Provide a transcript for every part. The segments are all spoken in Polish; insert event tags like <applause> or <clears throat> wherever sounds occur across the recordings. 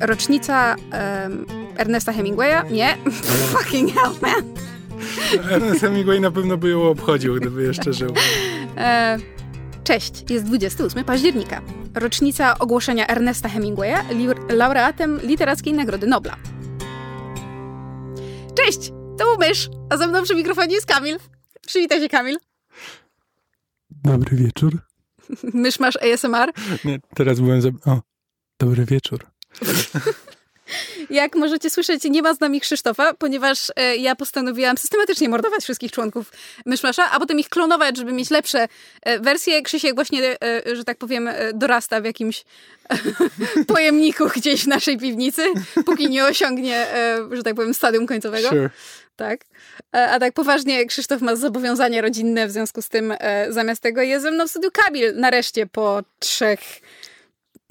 rocznica um, Ernesta Hemingwaya. Nie, <laughs> fucking hell, man. Ernest Hemingway na pewno by ją obchodził, gdyby jeszcze żył. E, cześć, jest 28 października, rocznica ogłoszenia Ernesta Hemingwaya laureatem Literackiej Nagrody Nobla. Cześć, to był Mysz, a ze mną przy mikrofonie jest Kamil. Przywitaj się, Kamil. Dobry wieczór. <laughs> Mysz masz ASMR? Nie, teraz byłem za... O, dobry wieczór. Jak możecie słyszeć, nie ma z nami Krzysztofa, ponieważ e, ja postanowiłam systematycznie mordować wszystkich członków Myszmasza, a potem ich klonować, żeby mieć lepsze e, wersje. Krzysiek właśnie, e, że tak powiem, e, dorasta w jakimś <laughs> pojemniku gdzieś w naszej piwnicy, póki nie osiągnie, e, że tak powiem, stadium końcowego. Sure. Tak. E, A tak poważnie, Krzysztof ma zobowiązania rodzinne, w związku z tym zamiast tego jest ze mną w studiu Kamil, nareszcie po trzech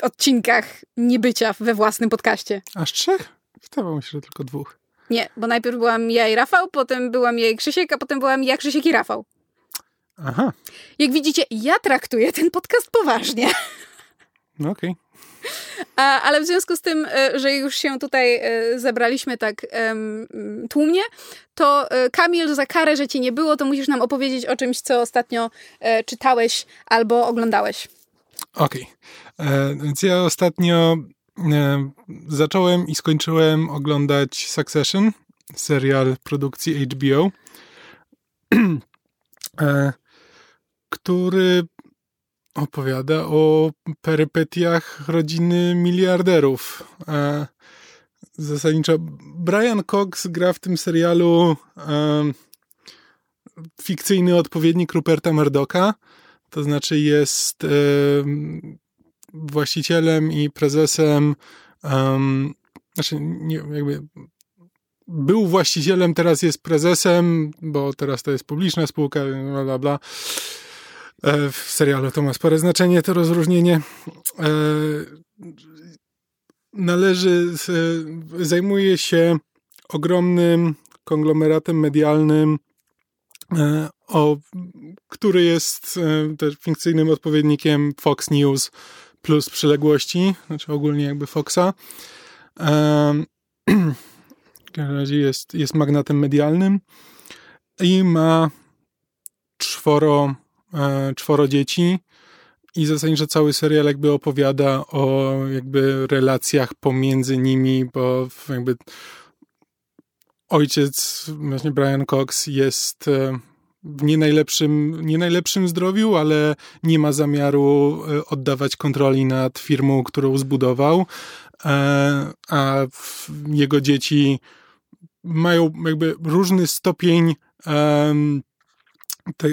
odcinkach niebycia we własnym podcaście. Aż trzech? Wydawało mi się, że tylko dwóch. Nie, bo najpierw byłam ja i Rafał, potem byłam ja i Krzysiek, a potem byłam ja, Krzysiek i Rafał. Aha, Jak widzicie, ja traktuję ten podcast poważnie. <laughs> no okej. A, ale w związku z tym, e, że już się tutaj e, zebraliśmy tak tłumnie, to e, Kamil, za karę, że cię nie było, to musisz nam opowiedzieć o czymś, co ostatnio czytałeś albo oglądałeś. Okej. E, Więc ja ostatnio e, zacząłem i skończyłem oglądać Succession, serial produkcji HBO, <clears throat> e, który opowiada o perypetiach rodziny miliarderów. E, Zasadniczo Brian Cox gra w tym serialu e, fikcyjny odpowiednik Ruperta Murdocha, to znaczy jest właścicielem i prezesem, em, znaczy nie, jakby był właścicielem, teraz jest prezesem, bo teraz to jest publiczna spółka, bla, bla, bla. E, w serialu to ma spore znaczenie, to rozróżnienie. E, należy, zajmuje się ogromnym konglomeratem medialnym, e, o, który jest e, też fikcyjnym odpowiednikiem Fox News plus przyległości, znaczy ogólnie jakby Foxa. <clears throat> W każdym razie jest, jest magnatem medialnym i ma czworo, e, czworo dzieci i zasadniczo cały serial jakby opowiada o jakby relacjach pomiędzy nimi, bo jakby ojciec, właśnie Brian Cox jest e, w nie najlepszym, nie najlepszym zdrowiu, ale nie ma zamiaru e, oddawać kontroli nad firmą, którą zbudował, e, a jego dzieci mają jakby różny stopień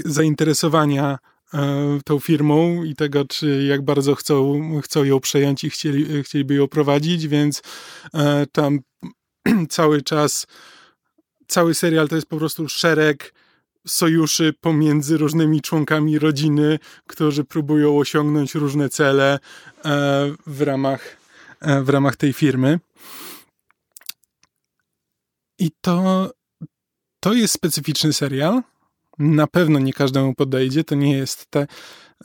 zainteresowania e, tą firmą i tego, czy jak bardzo chcą, chcą ją przejąć i chcieli, chcieliby ją prowadzić, więc tam <clears throat> cały czas, cały serial to jest po prostu szereg sojuszy pomiędzy różnymi członkami rodziny, którzy próbują osiągnąć różne cele e, w ramach, e, w ramach tej firmy. I to, to jest specyficzny serial. Na pewno nie każdemu podejdzie. To nie jest te,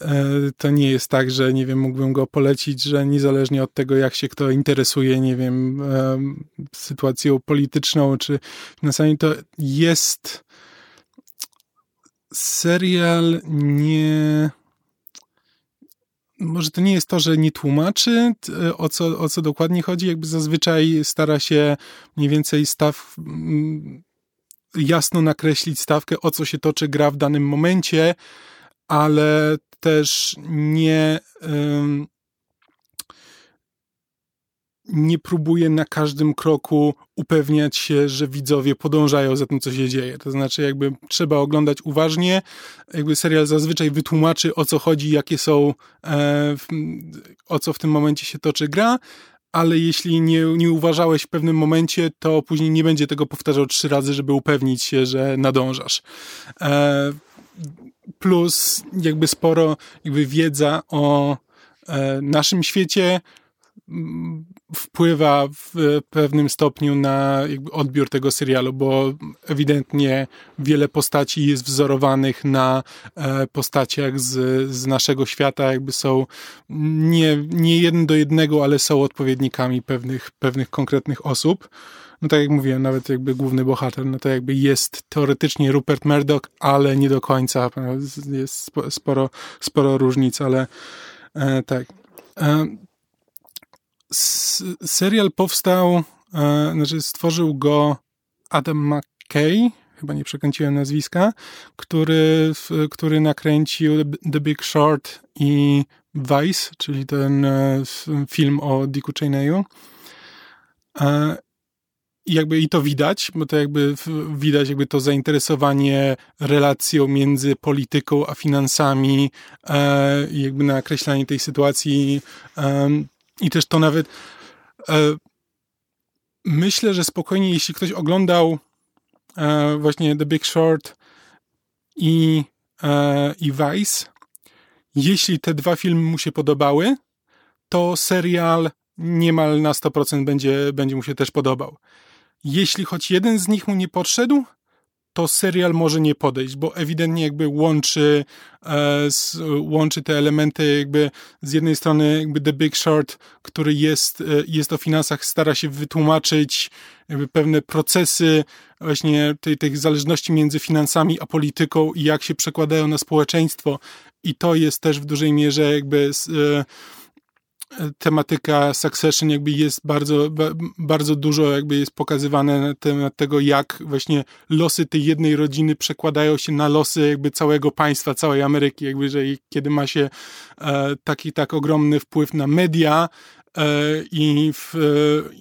e, to nie jest tak, że nie wiem, mógłbym go polecić, że niezależnie od tego, jak się kto interesuje, nie wiem, em, sytuacją polityczną, czy finansami, to jest serial nie. Może to nie jest to, że nie tłumaczy, o co, o co dokładnie chodzi. Jakby zazwyczaj stara się mniej więcej staw mm, jasno nakreślić stawkę, o co się toczy gra w danym momencie, ale też nie. Nie próbuje na każdym kroku upewniać się, że widzowie podążają za tym, co się dzieje. To znaczy, jakby trzeba oglądać uważnie. Jakby serial zazwyczaj wytłumaczy, o co chodzi, jakie są, e, w, o co w tym momencie się toczy gra, ale jeśli nie, nie uważałeś w pewnym momencie, to później nie będzie tego powtarzał trzy razy, żeby upewnić się, że nadążasz. E, plus jakby sporo jakby wiedza o e, naszym świecie wpływa w pewnym stopniu na odbiór tego serialu, bo ewidentnie wiele postaci jest wzorowanych na e, postaciach z, z naszego świata, jakby są nie, nie jeden do jednego, ale są odpowiednikami pewnych, pewnych konkretnych osób. No tak jak mówiłem, nawet jakby główny bohater, no to jakby jest teoretycznie Rupert Murdoch, ale nie do końca. Jest sporo, sporo różnic, ale e, tak. E, serial powstał, e, znaczy stworzył go Adam McKay, chyba nie przekręciłem nazwiska, który, który nakręcił The Big Short i Vice, czyli ten e, film o Dicku Cheneyu. E, I jakby i to widać, bo to jakby widać jakby to zainteresowanie relacją między polityką a finansami jakby nakreślanie tej sytuacji i też to nawet e, myślę, że spokojnie, jeśli ktoś oglądał e, właśnie The Big Short i, e, i Vice, jeśli te dwa filmy mu się podobały, to serial niemal na 100% będzie, będzie mu się też podobał. Jeśli choć jeden z nich mu nie podszedł, to serial może nie podejść, bo ewidentnie jakby łączy, e, łączy te elementy jakby z jednej strony jakby The Big Short, który jest, e, jest o finansach, stara się wytłumaczyć jakby pewne procesy właśnie tej, tych zależności między finansami a polityką i jak się przekładają na społeczeństwo. I to jest też w dużej mierze jakby e, tematyka Succession jakby jest bardzo, bardzo dużo jakby jest pokazywane na temat tego, jak właśnie losy tej jednej rodziny przekładają się na losy jakby całego państwa, całej Ameryki, jakby, że kiedy ma się e, taki tak ogromny wpływ na media, i, w, e,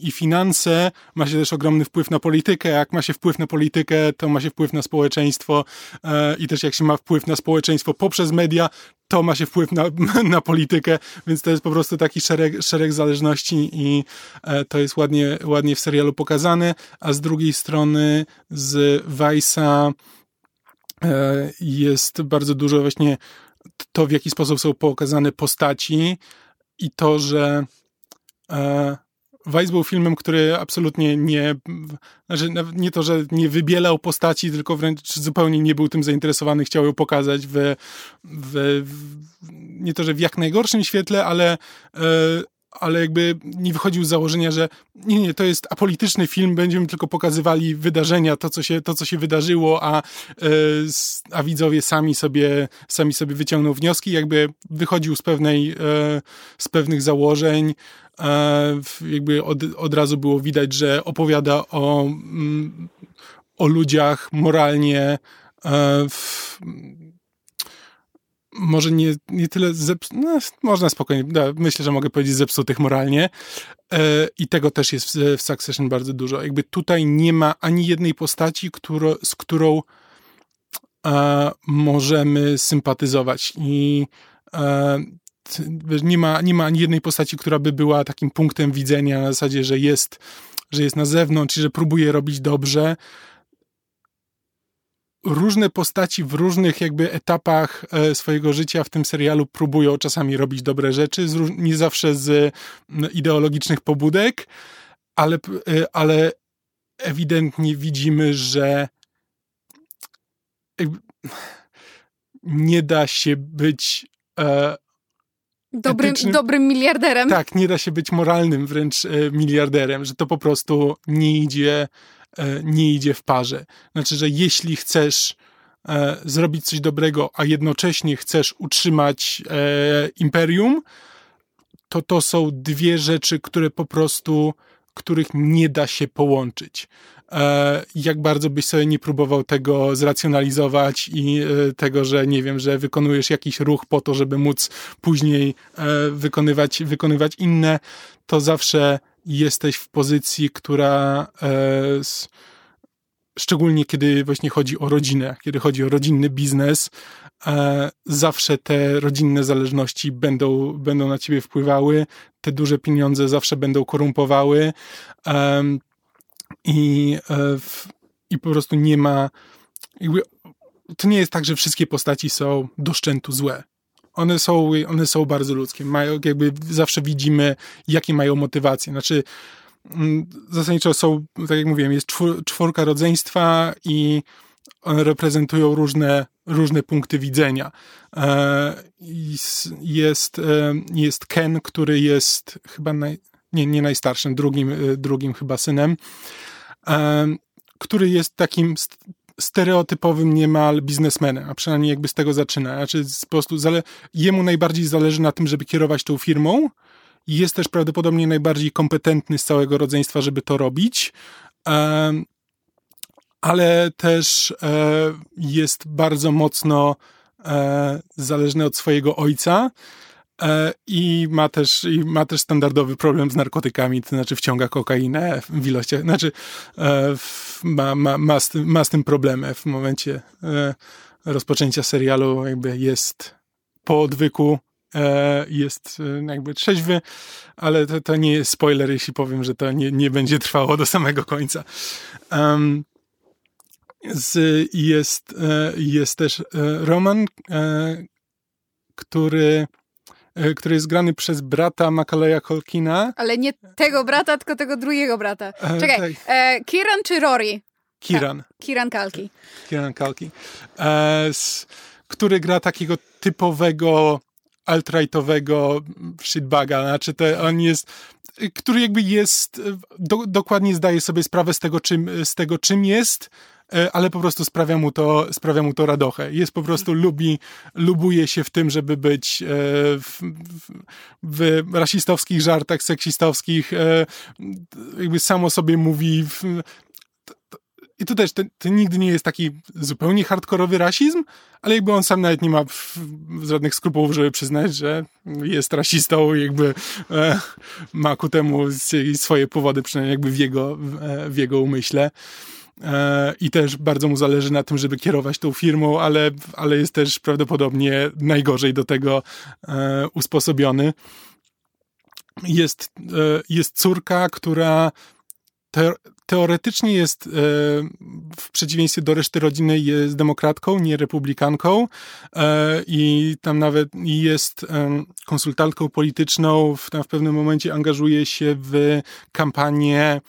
i finanse, ma się też ogromny wpływ na politykę. Jak ma się wpływ na politykę, to ma się wpływ na społeczeństwo. E, i też jak się ma wpływ na społeczeństwo poprzez media, to ma się wpływ na, <laughs> na politykę, więc to jest po prostu taki szereg, szereg zależności i to jest ładnie, ładnie w serialu pokazane, a z drugiej strony z Weissa jest bardzo dużo właśnie to, w jaki sposób są pokazane postaci i to, że E, Vice był filmem, który absolutnie nie, znaczy nie to, że nie wybielał postaci, tylko wręcz zupełnie nie był tym zainteresowany, chciał ją pokazać w, w, w nie to, że w jak najgorszym świetle, ale, e, ale jakby nie wychodził z założenia, że nie, nie, to jest apolityczny film, będziemy tylko pokazywali wydarzenia, to co się, to, co się wydarzyło, a, e, a widzowie sami sobie, sami sobie wyciągną wnioski, jakby wychodził z pewnej, z pewnych założeń, E, jakby od, od razu było widać, że opowiada o, mm, o ludziach moralnie e, w, może nie, nie tyle zep... No, można spokojnie, no, myślę, że mogę powiedzieć zepsutych moralnie e, i tego też jest w, w Succession bardzo dużo. Jakby tutaj nie ma ani jednej postaci, którą, z którą możemy sympatyzować i nie ma, nie ma ani jednej postaci, która by była takim punktem widzenia na zasadzie, że jest, że jest na zewnątrz i że próbuje robić dobrze. Różne postaci w różnych jakby etapach e, swojego życia w tym serialu próbują czasami robić dobre rzeczy, nie zawsze z ideologicznych pobudek, ale, e, ale ewidentnie widzimy, że nie da się być e, Dobrym, dobrym miliarderem. Tak, nie da się być moralnym wręcz e, miliarderem, że to po prostu nie idzie, e, nie idzie w parze. Znaczy, że jeśli chcesz e, zrobić coś dobrego, a jednocześnie chcesz utrzymać imperium, to to są dwie rzeczy, które po prostu, których nie da się połączyć. E, jak bardzo byś sobie nie próbował tego zracjonalizować i e, tego, że nie wiem, że wykonujesz jakiś ruch po to, żeby móc później e, wykonywać, wykonywać inne, to zawsze jesteś w pozycji, która szczególnie kiedy właśnie chodzi o rodzinę, kiedy chodzi o rodzinny biznes, zawsze te rodzinne zależności będą, będą na ciebie wpływały, te duże pieniądze zawsze będą korumpowały e, i, e, i po prostu nie ma to nie jest tak, że wszystkie postaci są do szczętu złe. One są, one są bardzo ludzkie. Mają, jakby zawsze widzimy, jakie mają motywacje. Znaczy, mm, zasadniczo są, tak jak mówiłem, jest czwórka rodzeństwa i one reprezentują różne, różne punkty widzenia. E, jest, e, jest Ken, który jest chyba naj, nie, nie najstarszym, drugim, e, drugim chyba synem, który jest takim stereotypowym niemal biznesmenem, a przynajmniej jakby z tego zaczyna. Znaczy po prostu zale- jemu najbardziej zależy na tym, żeby kierować tą firmą jest też prawdopodobnie najbardziej kompetentny z całego rodzeństwa, żeby to robić. Ale też e, jest bardzo mocno e, zależny od swojego ojca E, I ma też, i ma też standardowy problem z narkotykami, to znaczy wciąga kokainę w ilościach, znaczy e, ma, ma, ma, z tym, ma z tym problemy w momencie rozpoczęcia serialu, jakby jest po odwyku, jest jakby trzeźwy, ale to, to nie jest spoiler, jeśli powiem, że to nie, nie będzie trwało do samego końca. Um, z, jest, jest też Roman, który E, który jest grany przez brata Macaleya Colkina. Ale nie tego brata, tylko tego drugiego brata. E, Czekaj, tak. e, Kiran czy Rory? Kiran. Kiran Kalki. Kiran Kalki. E, s, który gra takiego typowego alt-rightowego shitbaga, znaczy to on jest, który jakby jest, do, dokładnie zdaje sobie sprawę z tego, czym, z tego, czym jest, E, ale po prostu sprawia mu to, sprawia mu to radochę. Jest po prostu, lubi, lubuje się w tym, żeby być e, w, w, w rasistowskich żartach, seksistowskich, e, jakby samo sobie mówi w, i to też, to, to, nigdy nie jest taki zupełnie hardkorowy rasizm, ale jakby on sam nawet nie ma żadnych skrupułów, żeby przyznać, że jest rasistą, jakby e, ma ku temu swoje powody, przynajmniej jakby w jego, w jego umyśle. E, i też bardzo mu zależy na tym, żeby kierować tą firmą, ale, ale jest też prawdopodobnie najgorzej do tego e, usposobiony. Jest, e, jest córka, która te, teoretycznie jest w przeciwieństwie do reszty rodziny jest demokratką, nie republikanką i tam nawet jest konsultantką polityczną, w, tam w pewnym momencie angażuje się w kampanię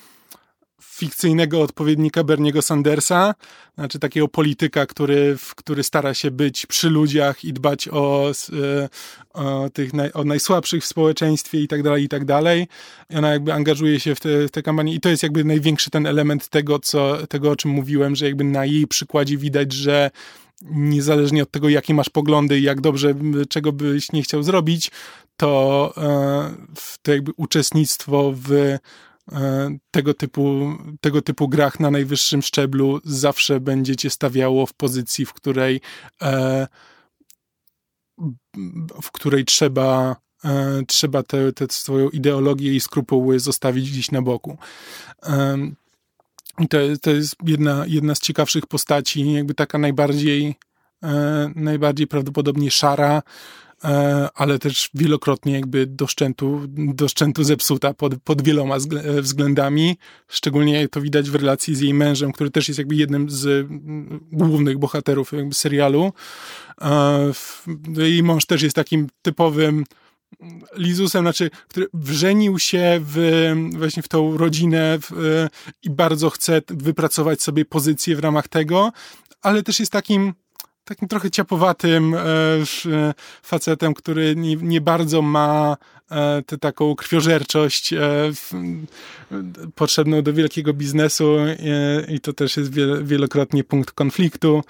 fikcyjnego odpowiednika Berniego Sandersa, znaczy takiego polityka, który, który stara się być przy ludziach i dbać o, e, o tych naj, o najsłabszych w społeczeństwie i tak dalej, i tak dalej. I ona jakby angażuje się w te, w te kampanie i to jest jakby największy ten element tego, co, tego, o czym mówiłem, że jakby na jej przykładzie widać, że niezależnie od tego, jakie masz poglądy i jak dobrze, czego byś nie chciał zrobić, to, e, to jakby uczestnictwo w tego typu, tego typu grach na najwyższym szczeblu zawsze będzie cię stawiało w pozycji, w której e, w której trzeba e, trzeba tę swoją ideologię i skrupuły zostawić gdzieś na boku. To, to jest jedna, jedna z ciekawszych postaci, jakby taka najbardziej najbardziej prawdopodobnie szara, E, ale też wielokrotnie jakby do szczętu, do szczętu zepsuta pod, pod wieloma e, względami. Szczególnie to widać w relacji z jej mężem, który też jest jakby jednym z mm, głównych bohaterów serialu. E, jej mąż też jest takim typowym Lizusem, znaczy, który wrzenił się w, właśnie w tą rodzinę w, i bardzo chce wypracować sobie pozycję w ramach tego, ale też jest takim takim trochę ciapowatym e, e, facetem, który nie, nie bardzo ma e, tę taką krwiożerczość potrzebną do wielkiego biznesu i to też jest wielokrotnie punkt konfliktu.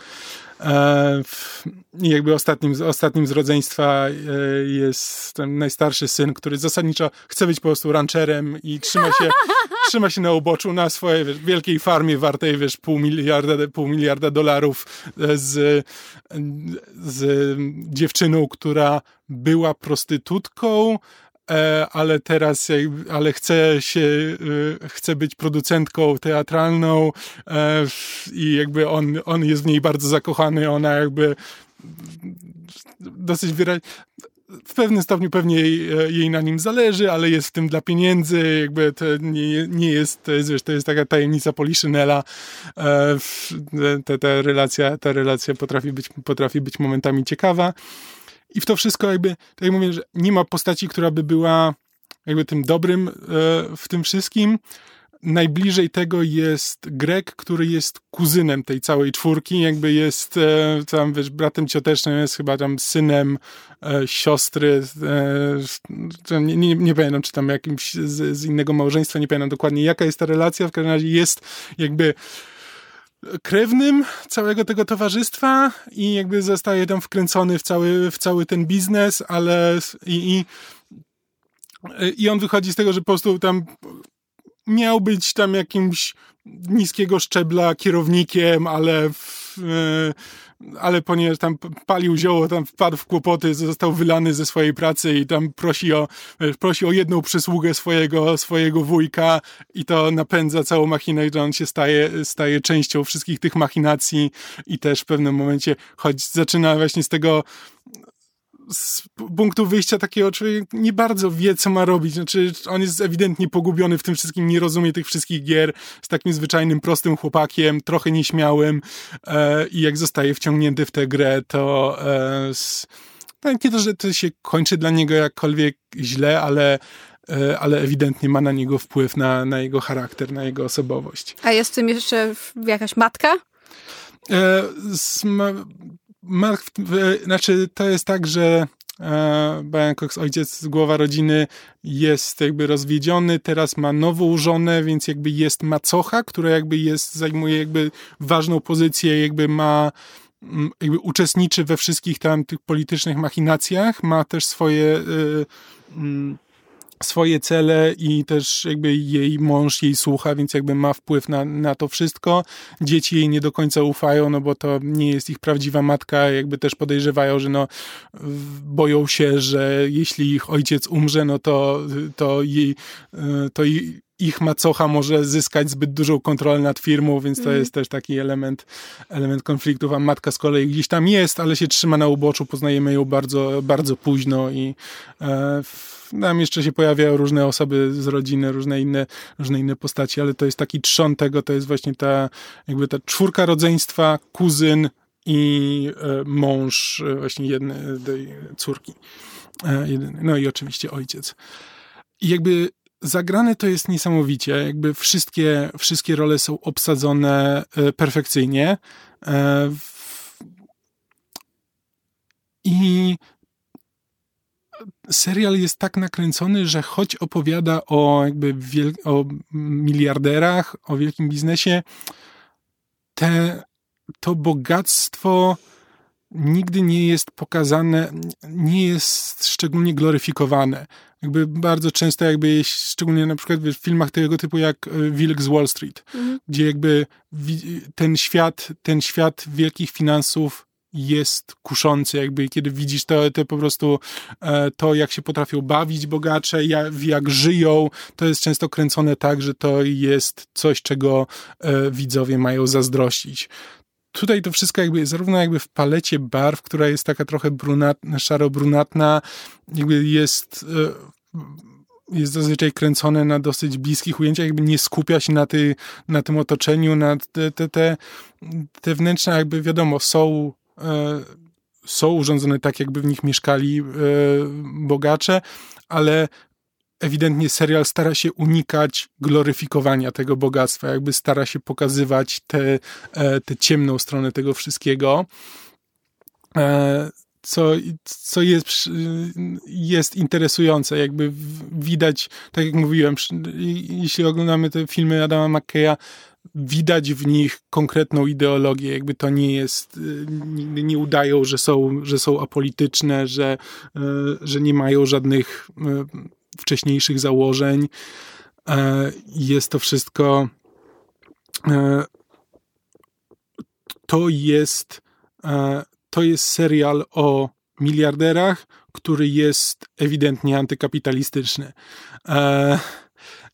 I jakby ostatnim, ostatnim z rodzeństwa jest ten najstarszy syn, który zasadniczo chce być po prostu rancherem i trzyma się, <laughs> trzyma się na uboczu na swojej wiesz, wielkiej farmie wartej wiesz, pół, miliarda, pół miliarda dolarów z, z dziewczyną, która była prostytutką, e, ale teraz ale chce się, e, chce być producentką teatralną e, i jakby on, on jest w niej bardzo zakochany, ona jakby dosyć wyraźnie w pewnym stopniu pewnie jej, jej, na nim zależy, ale jest w tym dla pieniędzy, jakby to nie, nie jest, to jest, wiesz, to jest taka tajemnica Poliszynela. E, ta, ta, relacja, ta relacja potrafi być, potrafi być momentami ciekawa. I w to wszystko jakby, tak jak mówię, że nie ma postaci, która by była jakby tym dobrym e, w tym wszystkim. Najbliżej tego jest Greg, który jest kuzynem tej całej czwórki, jakby jest e, tam, wiesz, bratem ciotecznym, jest chyba tam synem e, siostry, nie, nie, nie, pamiętam, czy tam jakimś z, z, innego małżeństwa, nie pamiętam dokładnie jaka jest ta relacja, w każdym razie jest jakby krewnym całego tego towarzystwa i jakby zostaje tam wkręcony w cały, w cały ten biznes, ale i, i i on wychodzi z tego, że po prostu tam miał być tam jakimś niskiego szczebla kierownikiem, ale w, e, ale ponieważ tam palił zioło, tam wpadł w kłopoty, został wylany ze swojej pracy i tam prosi o, prosi o jedną przysługę swojego, swojego wujka i to napędza całą machinę, że on się staje, staje częścią wszystkich tych machinacji i też w pewnym momencie, choć zaczyna właśnie z tego z punktu wyjścia takiego człowiek nie bardzo wie, co ma robić. Znaczy, on jest ewidentnie pogubiony w tym wszystkim, nie rozumie tych wszystkich gier, z takim zwyczajnym, prostym chłopakiem, trochę nieśmiałym e, i jak zostaje wciągnięty w tę grę, to e, z, no, nie to, że to się kończy dla niego jakkolwiek źle, ale e, ale ewidentnie ma na niego wpływ, na, na jego charakter, na jego osobowość. A jest w tym jeszcze jakaś matka? E, Mark, znaczy to jest tak, że e, Cox, ojciec, głowa rodziny, jest jakby rozwiedziony, teraz ma nową żonę, więc jakby jest macocha, która jakby jest, zajmuje jakby ważną pozycję, jakby ma jakby uczestniczy we wszystkich tam tych politycznych machinacjach, ma też swoje y, swoje cele i też jakby jej mąż jej słucha, więc jakby ma wpływ na, na to wszystko. Dzieci jej nie do końca ufają, no bo to nie jest ich prawdziwa matka, jakby też podejrzewają, że no boją się, że jeśli ich ojciec umrze, no to, to jej, to jej ich macocha może zyskać zbyt dużą kontrolę nad firmą, więc to mm. jest też taki element, element konfliktów, a matka z kolei gdzieś tam jest, ale się trzyma na uboczu, poznajemy ją bardzo, bardzo późno i e, tam jeszcze się pojawiają różne osoby z rodziny, różne inne, różne inne postaci, ale to jest taki trzon tego, to jest właśnie ta jakby ta czwórka rodzeństwa, kuzyn i e, mąż e, właśnie jednej córki. E, no i oczywiście ojciec. I jakby zagrane to jest niesamowicie. Jakby wszystkie, wszystkie role są obsadzone perfekcyjnie. I serial jest tak nakręcony, że choć opowiada o jakby wiel- o miliarderach, o wielkim biznesie, te, to bogactwo nigdy nie jest pokazane, nie jest szczególnie gloryfikowane. Jakby bardzo często jakby szczególnie na przykład w filmach tego typu jak e, Wilk z Wall Street, mhm. gdzie jakby ten świat, ten świat wielkich finansów jest kuszący, jakby kiedy widzisz to, to po prostu e, to, jak się potrafią bawić bogacze, jak, jak żyją, to jest często kręcone tak, że to jest coś, czego e, widzowie mają zazdrościć. Tutaj to wszystko jakby zarówno jakby w palecie barw, która jest taka trochę brunatna, szaro-brunatna, jakby jest e, jest zazwyczaj kręcone na dosyć bliskich ujęciach, jakby nie skupia się na, ty, na tym otoczeniu, na te, te, te, te wnętrza jakby wiadomo są są urządzone tak, jakby w nich mieszkali e, bogacze, ale ewidentnie serial stara się unikać gloryfikowania tego bogactwa, jakby stara się pokazywać tę te, te ciemną stronę tego wszystkiego. E, co, co jest, jest interesujące, jakby widać, tak jak mówiłem, jeśli oglądamy te filmy Adama McKeya, widać w nich konkretną ideologię, jakby to nie jest, nigdy nie udają, że są, że są apolityczne, że, e, że nie mają żadnych e, wcześniejszych założeń. E, jest to wszystko. E, to jest, e, to jest serial o miliarderach, który jest ewidentnie antykapitalistyczny.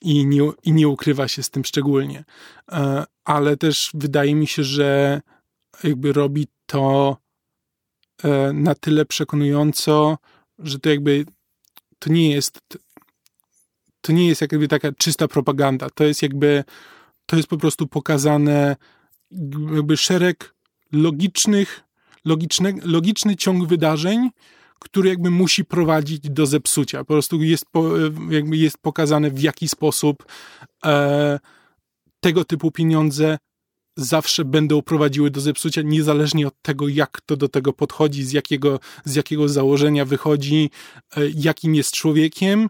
I nie, I nie ukrywa się z tym szczególnie. Ale też wydaje mi się, że jakby robi to e, na tyle przekonująco, że to jakby to nie jest to nie jest jakby taka czysta propaganda. To jest jakby to jest po prostu pokazane jakby szereg logicznych, logiczny, logiczny ciąg wydarzeń, który jakby musi prowadzić do zepsucia. Po prostu jest, po, jakby jest pokazane w jaki sposób e, tego typu pieniądze zawsze będą prowadziły do zepsucia, niezależnie od tego, jak to do tego podchodzi, z jakiego, z jakiego założenia wychodzi, e, jakim jest człowiekiem.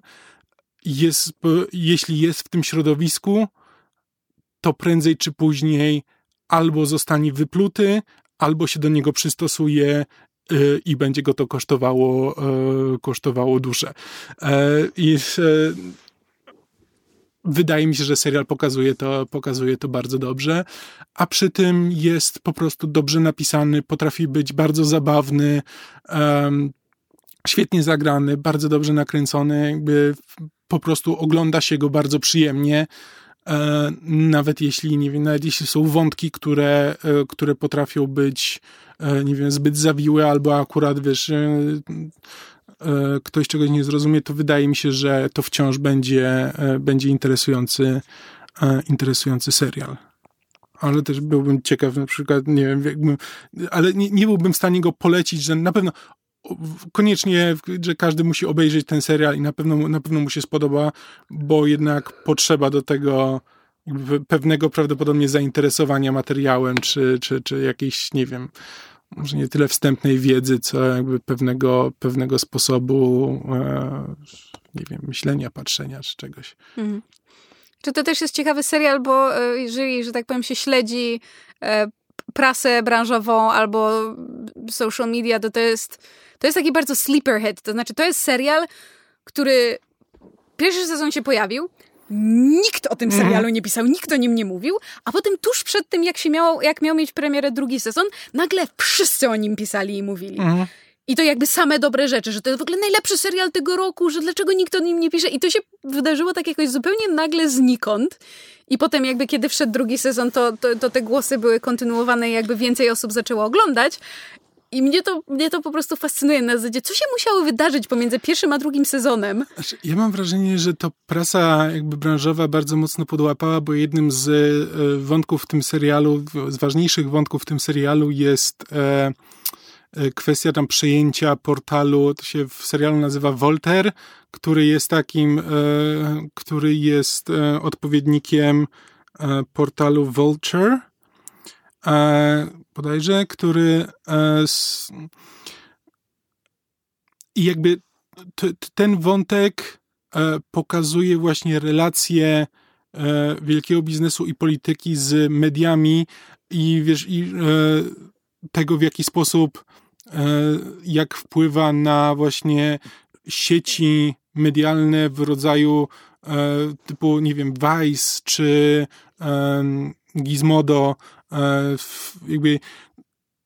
Jest, jeśli jest w tym środowisku, to prędzej czy później albo zostanie wypluty, albo się do niego przystosuje e, i będzie go to kosztowało, e, kosztowało duszę. I wydaje mi się, że serial pokazuje to, pokazuje to bardzo dobrze, a przy tym jest po prostu dobrze napisany, potrafi być bardzo zabawny, świetnie zagrany, bardzo dobrze nakręcony, jakby po prostu ogląda się go bardzo przyjemnie. E, nawet jeśli, nie wiem, nawet jeśli są wątki, które, e, które potrafią być, e, nie wiem, zbyt zawiłe, albo akurat, wiesz, ktoś czegoś nie zrozumie, to wydaje mi się, że to wciąż będzie, będzie interesujący, interesujący serial. Ale też byłbym ciekaw, na przykład, nie wiem, jakbym, ale nie, nie byłbym w stanie go polecić, że na pewno koniecznie, że każdy musi obejrzeć ten serial i na pewno, na pewno mu się spodoba, bo jednak potrzeba do tego pewnego prawdopodobnie zainteresowania materiałem, czy, czy, czy jakiejś, nie wiem, może nie tyle wstępnej wiedzy, co jakby pewnego, pewnego sposobu, e, nie wiem, myślenia, patrzenia czy czegoś. Mhm. Czy to też jest ciekawy serial, bo e, jeżeli, że tak powiem, się śledzi e, prasę branżową albo social media, to to jest, to jest taki bardzo sleeper hit. To znaczy, to jest serial, który pierwszy sezon się pojawił, Nikt o tym mhm. serialu nie pisał, nikt o nim nie mówił, a potem tuż przed tym, jak się miało, jak miał mieć premierę drugi sezon, nagle wszyscy o nim pisali i mówili. Mhm. I to jakby same dobre rzeczy, że to jest w ogóle najlepszy serial tego roku, że dlaczego nikt o nim nie pisze. I to się wydarzyło tak jakoś zupełnie nagle znikąd. I potem jakby kiedy wszedł drugi sezon, to, to, to te głosy były kontynuowane i jakby więcej osób zaczęło oglądać. I mnie to, mnie to po prostu fascynuje na zasadzie, co się musiało wydarzyć pomiędzy pierwszym a drugim sezonem. Znaczy, ja mam wrażenie, że to prasa jakby branżowa bardzo mocno podłapała, bo jednym z e, wątków w tym serialu, z ważniejszych wątków w tym serialu jest e, e, kwestia tam przejęcia portalu, to się w serialu nazywa Voltaire, który jest takim, który jest odpowiednikiem portalu Vulture bodajże, który e, i jakby ten wątek e, pokazuje właśnie relacje e, wielkiego biznesu i polityki z mediami i wiesz, i tego w jaki sposób jak wpływa na właśnie sieci medialne w rodzaju typu, nie wiem, Vice czy Gizmodo, E, jakby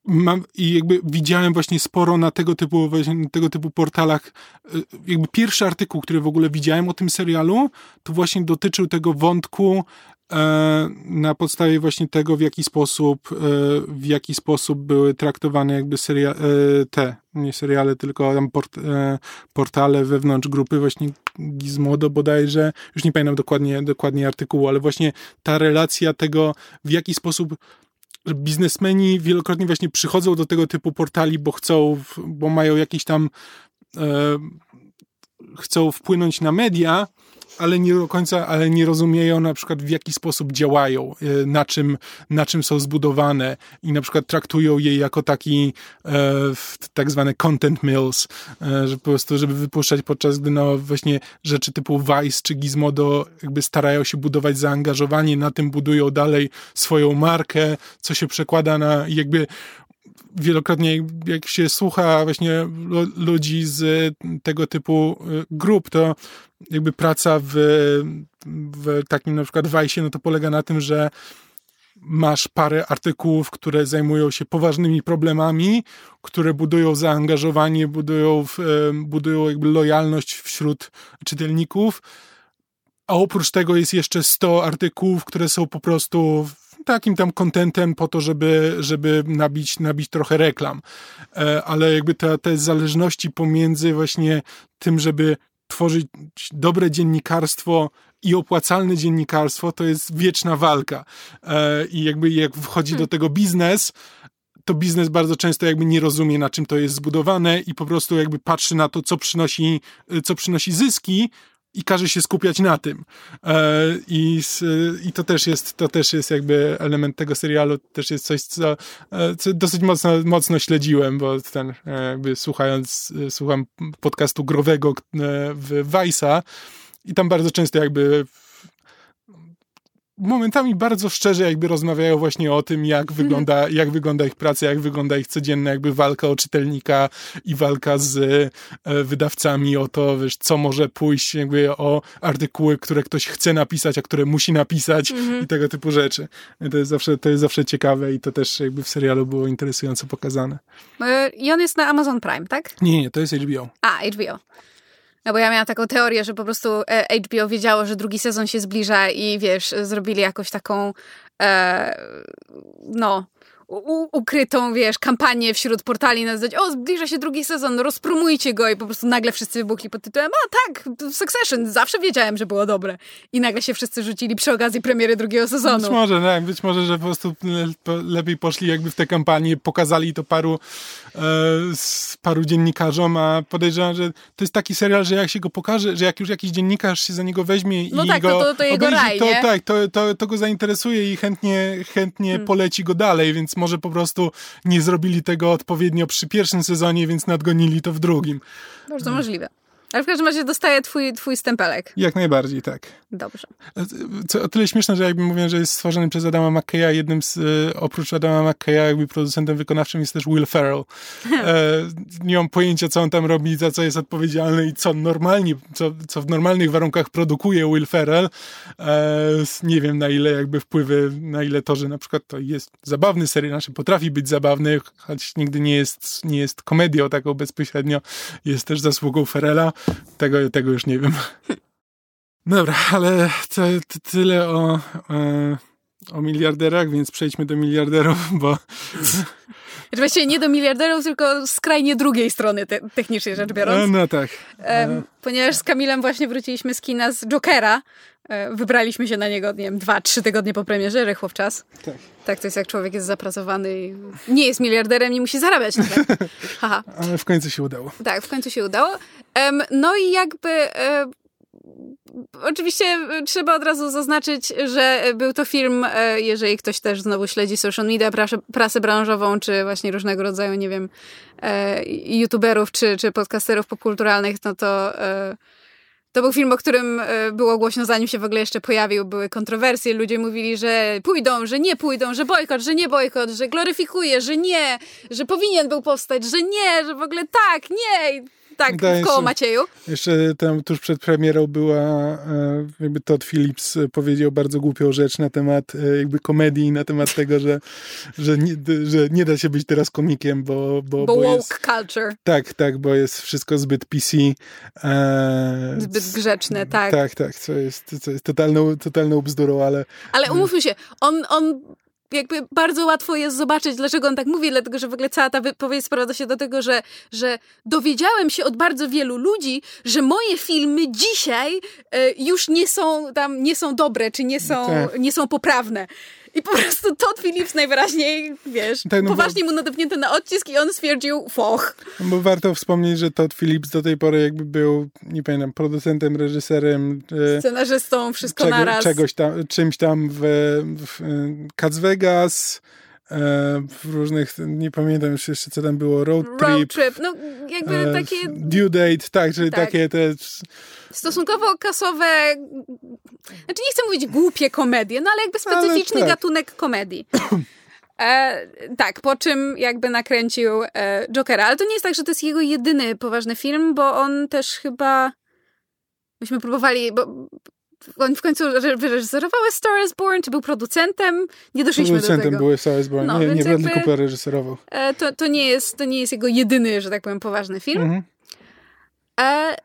mam, i jakby widziałem właśnie sporo na tego typu, tego typu portalach. E, jakby pierwszy artykuł, który w ogóle widziałem o tym serialu, to właśnie dotyczył tego wątku na podstawie właśnie tego, w jaki sposób, w jaki sposób były traktowane jakby seria, te, nie seriale, tylko tam port, portale wewnątrz grupy właśnie Gizmodo bodajże, już nie pamiętam dokładnie, dokładnie artykułu, ale właśnie ta relacja tego, w jaki sposób biznesmeni wielokrotnie właśnie przychodzą do tego typu portali, bo chcą, bo mają jakiś tam e, chcą wpłynąć na media, ale nie do końca, ale nie rozumieją na przykład w jaki sposób działają, e, na czym, na czym są zbudowane i na przykład traktują je jako taki e, tak zwane content mills, e, że po prostu, żeby wypuszczać podczas gdy no właśnie rzeczy typu Vice czy Gizmodo jakby starają się budować zaangażowanie, na tym budują dalej swoją markę, co się przekłada na jakby wielokrotnie jak się słucha właśnie ludzi z tego typu y, grup, to jakby praca w, w takim na przykład wajsie, no to polega na tym, że masz parę artykułów, które zajmują się poważnymi problemami, które budują zaangażowanie, budują, budują jakby lojalność wśród czytelników, a oprócz tego jest jeszcze 100 artykułów, które są po prostu takim tam kontentem po to, żeby, żeby nabić, nabić trochę reklam. E, ale jakby te, te zależności pomiędzy właśnie tym, żeby tworzyć dobre dziennikarstwo i opłacalne dziennikarstwo, to jest wieczna walka. E, I jakby jak wchodzi do hmm. tego biznes, to biznes bardzo często jakby nie rozumie, na czym to jest zbudowane i po prostu jakby patrzy na to, co przynosi, co przynosi zyski, i każe się skupiać na tym. E, I, I to też jest, to też jest jakby element tego serialu, też jest coś, co, e, co dosyć mocno, mocno śledziłem, bo ten e, jakby słuchając, słucham podcastu growego w Vice'a i tam bardzo często jakby momentami bardzo szczerze jakby rozmawiają właśnie o tym, jak mhm. wygląda, jak wygląda ich praca, jak wygląda ich codzienna jakby walka o czytelnika i walka z e, wydawcami o to, wiesz, co może pójść jakby o artykuły, które ktoś chce napisać, a które musi napisać mhm. i tego typu rzeczy. To jest, zawsze, to jest zawsze ciekawe i to też jakby w serialu było interesująco pokazane. E, I on jest na Amazon Prime, tak? Nie, nie, to jest HBO. A, HBO. No bo ja miałam taką teorię, że po prostu e, HBO wiedziało, że drugi sezon się zbliża i wiesz, zrobili jakąś taką e, no ukrytą, wiesz, kampanię wśród portali na zasadzie, o, zbliża się drugi sezon, rozpromujcie go i po prostu nagle wszyscy wybuchli pod tytułem, a tak, Succession, zawsze wiedziałem, że było dobre. I nagle się wszyscy rzucili przy okazji premiery drugiego sezonu. Być może, tak, być może, że po prostu lepiej poszli jakby w tę kampanię, pokazali to paru, e, paru dziennikarzom, a podejrzewam, że to jest taki serial, że jak się go pokaże, że jak już jakiś dziennikarz się za niego weźmie no i tak, go to, to, to jego obejrzy, raj, to, tak, to, to, to go zainteresuje i chętnie, chętnie hmm. poleci go dalej, więc może po prostu nie zrobili tego odpowiednio przy pierwszym sezonie, więc nadgonili to w drugim. Bardzo możliwe. Ale w każdym razie dostaje twój, twój stempelek. Jak najbardziej, tak. Dobrze. Co o tyle śmieszne, że jakby mówię, że jest stworzony przez Adama McKeya, jednym z, e, oprócz Adama McKeya, jakby producentem wykonawczym jest też Will Ferrell. E, nie mam pojęcia, co on tam robi, za co jest odpowiedzialny i co normalnie, co, co w normalnych warunkach produkuje Will Ferrell. E, nie wiem, na ile jakby wpływy, na ile to, że na przykład to jest zabawny serial, znaczy potrafi być zabawny, choć nigdy nie jest, nie jest komedią taką bezpośrednio, jest też zasługą Ferrella. Tego, tego już nie wiem. Dobra, ale to, to tyle o, e, o miliarderach, więc przejdźmy do miliarderów, bo... Właściwie nie do miliarderów, tylko skrajnie drugiej strony te, technicznie rzecz biorąc. No, no tak. E, ponieważ z Kamilem właśnie wróciliśmy z kina z Jokera. E, wybraliśmy się na niego, nie wiem, dwa, trzy tygodnie po premierze, rychło w czas. Tak. Tak, to jest jak człowiek jest zapracowany i nie jest miliarderem, nie musi zarabiać. Tak? <laughs> Haha. Ale w końcu się udało. Tak, w końcu się udało. no i jakby Oczywiście e, trzeba od razu zaznaczyć, że był to film, e, jeżeli ktoś też znowu śledzi social media, prasę, prasę branżową, czy właśnie różnego rodzaju, nie wiem, e, youtuberów, czy, czy podcasterów popkulturalnych, no to to był film, o którym było głośno, zanim się w ogóle jeszcze pojawił. Były kontrowersje, ludzie mówili, że pójdą, że nie pójdą, że bojkot, że nie bojkot, że gloryfikuje, że nie, że powinien był powstać, że nie, że w ogóle tak, nie tak, w koło Macieju. Jeszcze tam tuż przed premierą była, e, jakby Todd Phillips powiedział bardzo głupią rzecz na temat e, jakby komedii, na temat tego, że, że, nie, że nie da się być teraz komikiem, bo... Bo, bo, bo woke jest, culture. Tak, tak, bo jest wszystko zbyt PC. E, zbyt grzeczne, tak. Tak, tak, co jest, co jest totalną, totalną bzdurą, ale... Ale umówmy się, on, on jakby bardzo łatwo jest zobaczyć, dlaczego on tak mówi, dlatego że w ogóle cała ta wypowiedź sprowadza się do tego, że, że dowiedziałem się od bardzo wielu ludzi, że moje filmy dzisiaj e, już nie są tam, nie są dobre, czy nie są, tak. nie są poprawne. I po prostu Todd Phillips najwyraźniej, wiesz, tak, no poważnie bo... mu nadepnięto na odcisk i on stwierdził foch. No bo warto wspomnieć, że Todd Phillips do tej pory jakby był, nie pamiętam, producentem, reżyserem. E, Scenarzystą, wszystko czego, naraz. Czegoś tam, czymś tam w, w Cats Vegas, e, w różnych, nie pamiętam już jeszcze co tam było, Road Trip. Road Trip, no jakby e, takie... Due Date, tak, czyli tak. takie te stosunkowo kasowe, znaczy nie chcę mówić głupie komedie, no ale jakby specyficzny ale tak. gatunek komedii. E, tak, po czym jakby nakręcił e, Jokera. Ale to nie jest tak, że to jest jego jedyny poważny film, bo on też chyba. Myśmy próbowali, bo on w końcu wyreżyserował A Star is Born, czy był producentem? Nie doszliśmy producentem do tego. był A Star is Born. No, nie, nie Bradley Cooper reżyserował. E, to, to, nie jest, to nie jest jego jedyny, że tak powiem, poważny film. Mhm. E,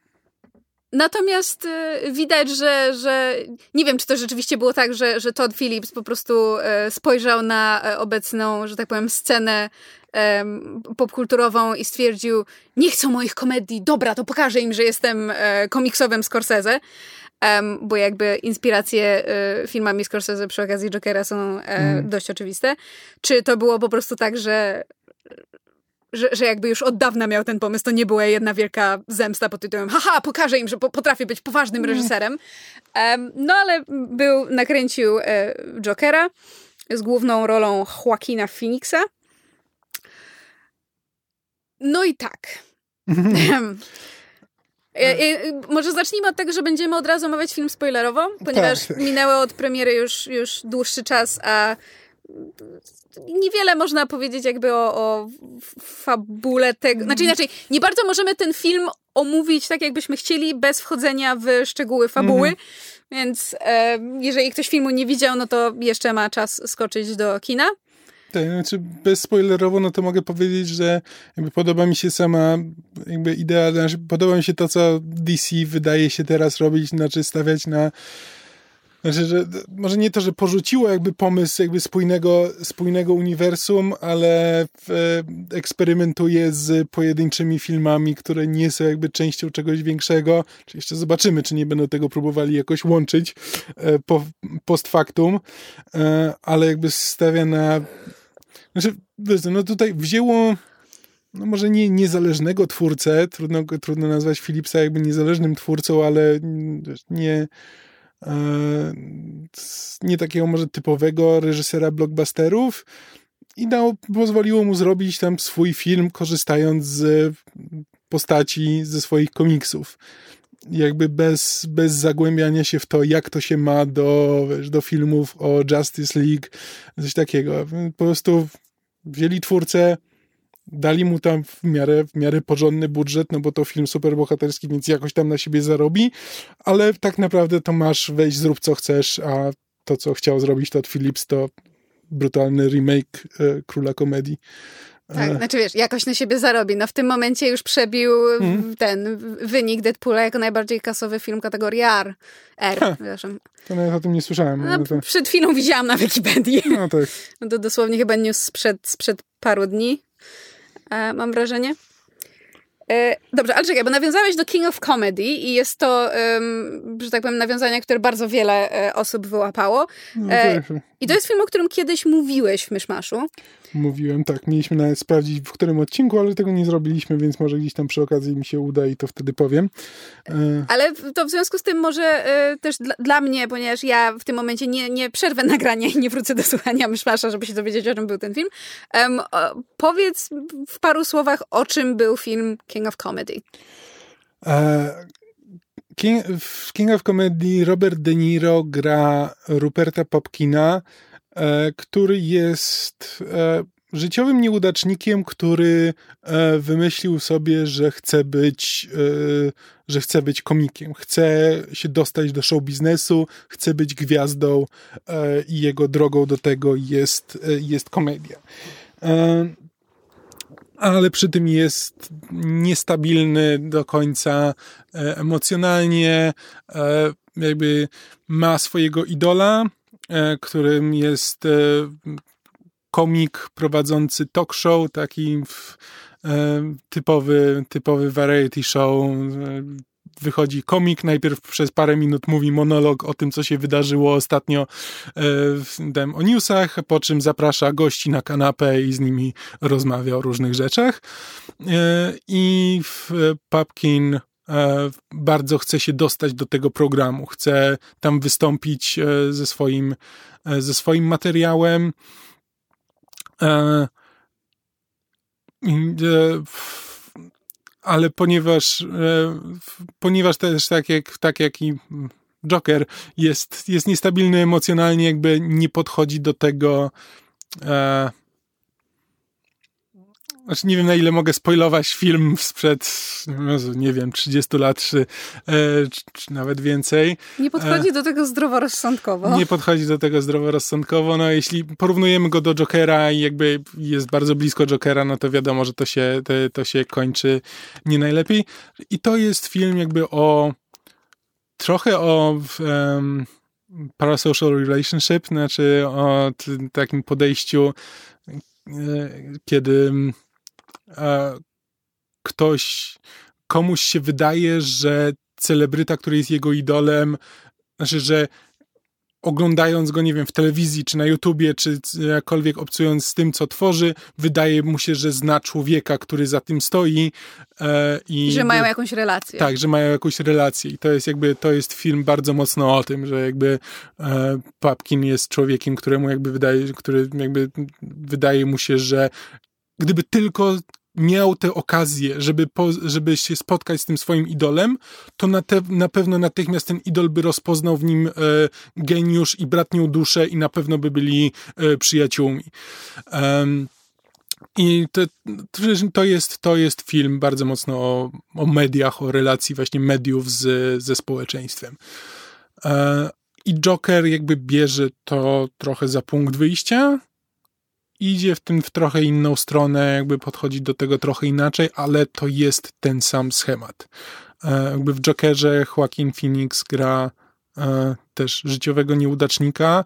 natomiast y, widać, że, że nie wiem, czy to rzeczywiście było tak, że, że Todd Phillips po prostu y, spojrzał na e, obecną, że tak powiem, scenę popkulturową i stwierdził, nie chcą moich komedii, dobra, to pokażę im, że jestem e, komiksowym Scorsese. Um, bo jakby inspiracje y, filmami Scorsese przy okazji Jokera są y, mm. dość oczywiste. Czy to było po prostu tak, że, że, że jakby już od dawna miał ten pomysł, to nie była jedna wielka zemsta pod tytułem haha, pokażę im, że po, potrafię być poważnym mm. reżyserem. Um, no ale był, nakręcił y, Jokera z główną rolą Joaquina Phoenixa. No i tak. E, e, może zacznijmy od tego, że będziemy od razu omawiać film spoilerowo, ponieważ tak. minęło od premiery już, już dłuższy czas, a niewiele można powiedzieć jakby o, o fabule tego. Znaczy inaczej, nie bardzo możemy ten film omówić tak, jakbyśmy chcieli, bez wchodzenia w szczegóły fabuły. Mhm. Więc e, jeżeli ktoś filmu nie widział, no to jeszcze ma czas skoczyć do kina. Tak, znaczy bezspoilerowo, no to mogę powiedzieć, że podoba mi się sama jakby idea, znaczy podoba mi się to, co DC wydaje się teraz robić, znaczy stawiać na znaczy, że może nie to, że porzuciło jakby pomysł jakby spójnego, spójnego uniwersum, ale e, eksperymentuje z pojedynczymi filmami, które nie są jakby częścią czegoś większego. Jeszcze zobaczymy, czy nie będą tego próbowali jakoś łączyć e, po, post factum, e, ale jakby stawia na znaczy, no tutaj wzięło no może nie niezależnego twórcę, trudno, trudno nazwać Philipsa jakby niezależnym twórcą, ale nie, e, nie takiego może typowego reżysera blockbusterów i dał, pozwoliło mu zrobić tam swój film, korzystając z postaci ze swoich komiksów. Jakby bez, bez zagłębiania się w to, jak to się ma do, wiesz, do filmów o Justice League, coś takiego. Po prostu wzięli twórcę, dali mu tam w miarę, w miarę porządny budżet, no bo to film superbohaterski, więc jakoś tam na siebie zarobi, ale tak naprawdę to masz wejść, zrób co chcesz, a to, co chciał zrobić Todd Phillips, to brutalny remake e, Króla Komedii. Tak, znaczy wiesz, jakoś na siebie zarobi. No w tym momencie już przebił mm. ten wynik Deadpoola jako najbardziej kasowy film kategorii R. R, przepraszam. To nawet o tym nie słyszałem. No, to... Przed chwilą widziałam na Wikipedii. No tak. <laughs> No to dosłownie chyba news sprzed, sprzed paru dni, e, mam wrażenie. E, dobrze, ale czekaj, bo nawiązałeś do King of Comedy i jest to, um, że tak powiem, nawiązanie, które bardzo wiele e, osób wyłapało. No, e, I to jest film, o którym kiedyś mówiłeś w Myszmaszu. Mówiłem, tak. Mieliśmy nawet sprawdzić, w którym odcinku, ale tego nie zrobiliśmy, więc może gdzieś tam przy okazji mi się uda i to wtedy powiem. E... Ale to w związku z tym może e, też dla, dla, mnie, ponieważ ja w tym momencie nie, nie przerwę <laughs> nagrania i nie wrócę do słuchania Myszmasza, żeby się dowiedzieć, o czym był ten film. Um, powiedz w paru słowach, o czym był film King of Comedy. E, King, w King of Comedy Robert De Niro gra Ruperta Popkina, e, który jest e, życiowym nieudacznikiem, który e, wymyślił sobie, że chce być, e, że chce być komikiem, chce się dostać do show biznesu, chce być gwiazdą e, i jego drogą do tego jest, jest komedia ale przy tym jest niestabilny do końca e, emocjonalnie, e, jakby ma swojego idola, e, którym jest komik prowadzący talk show, taki typowy, typowy variety show, wychodzi komik, najpierw przez parę minut mówi monolog o tym, co się wydarzyło ostatnio e, o newsach, po czym zaprasza gości na kanapę i z nimi rozmawia o różnych rzeczach. E, I Papkin e, bardzo chce się dostać do tego programu, chce tam wystąpić ze swoim, ze swoim materiałem ale ponieważ, e, ponieważ też tak jak, tak jak i Joker jest, jest niestabilny emocjonalnie, jakby nie podchodzi do tego e, znaczy nie wiem na ile mogę spoilować film sprzed, nie wiem, 30 lat, czy, e, czy, czy nawet więcej. Nie podchodzi e, do tego zdroworozsądkowo. Nie podchodzi do tego zdroworozsądkowo. No jeśli porównujemy go do Jokera i jakby jest bardzo blisko Jokera, no to wiadomo, że to się, to, to się kończy nie najlepiej. I to jest film jakby o trochę o um, parasocial relationship, znaczy o takim podejściu, e, kiedy ktoś, komuś się wydaje, że celebryta, który jest jego idolem, znaczy, że oglądając go, nie wiem, w telewizji, czy na YouTubie, czy jakkolwiek obcując z tym, co tworzy, wydaje mu się, że zna człowieka, który za tym stoi. E, i że mają jakąś relację. Tak, że mają jakąś relację. I to jest jakby, to jest film bardzo mocno o tym, że jakby e, Papkin jest człowiekiem, któremu jakby wydaje, który jakby wydaje mu się, że gdyby tylko miał tę okazję, żeby, po, żeby się spotkać z tym swoim idolem, to na, te, na pewno natychmiast ten idol by rozpoznał w nim e, geniusz i bratnią duszę i na pewno by byli e, przyjaciółmi. Um, i to, to, jest, to jest film bardzo mocno o, o mediach, o relacji właśnie mediów z, ze społeczeństwem. E, I Joker jakby bierze to trochę za punkt wyjścia, idzie w tym w trochę inną stronę, jakby podchodzi do tego trochę inaczej, ale to jest ten sam schemat. E, jakby w Jokerze Joaquin Phoenix gra e, też życiowego nieudacznika,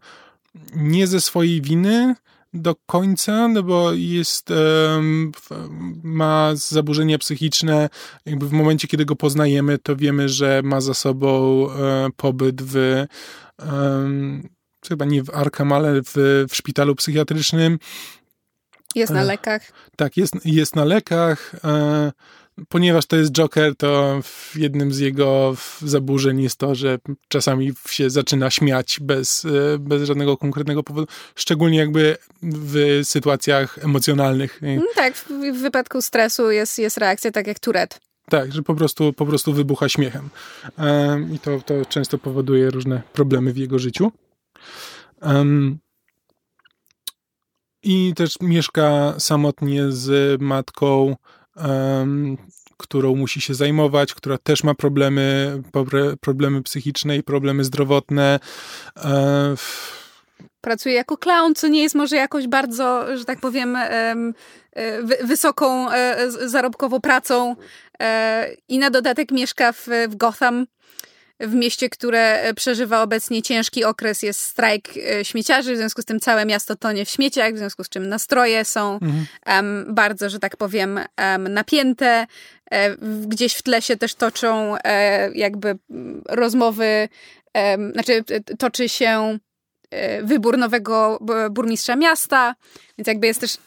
nie ze swojej winy do końca, no bo jest, ma zaburzenia psychiczne, jakby w momencie, kiedy go poznajemy, to wiemy, że ma za sobą e, pobyt w chyba nie w Arkham, ale w, w szpitalu psychiatrycznym. Jest na e, lekach. Tak, jest, jest na lekach. E, ponieważ to jest Joker, to jednym z jego zaburzeń jest to, że czasami się zaczyna śmiać bez, e, bez żadnego konkretnego powodu, szczególnie jakby w sytuacjach emocjonalnych. Mm, tak, w, w wypadku stresu jest, jest reakcja tak jak Tourette. Tak, że po prostu, po prostu wybucha śmiechem. I to, to często powoduje różne problemy w jego życiu. Um, I też mieszka samotnie z matką, um, którą musi się zajmować, która też ma problemy, problemy psychiczne i problemy zdrowotne. Pracuje jako clown, co nie jest może jakoś bardzo, że tak powiem, e, wysoką e, zarobkową pracą. E, I na dodatek mieszka w Gotham, w mieście, które przeżywa obecnie ciężki okres, jest strajk e, śmieciarzy, w związku z tym całe miasto tonie w śmieciach, w związku z czym nastroje są mhm. um, bardzo, że tak powiem, um, napięte. E, gdzieś w tle się też toczą e, jakby rozmowy, znaczy toczy się wybór nowego burmistrza miasta, więc jakby jest też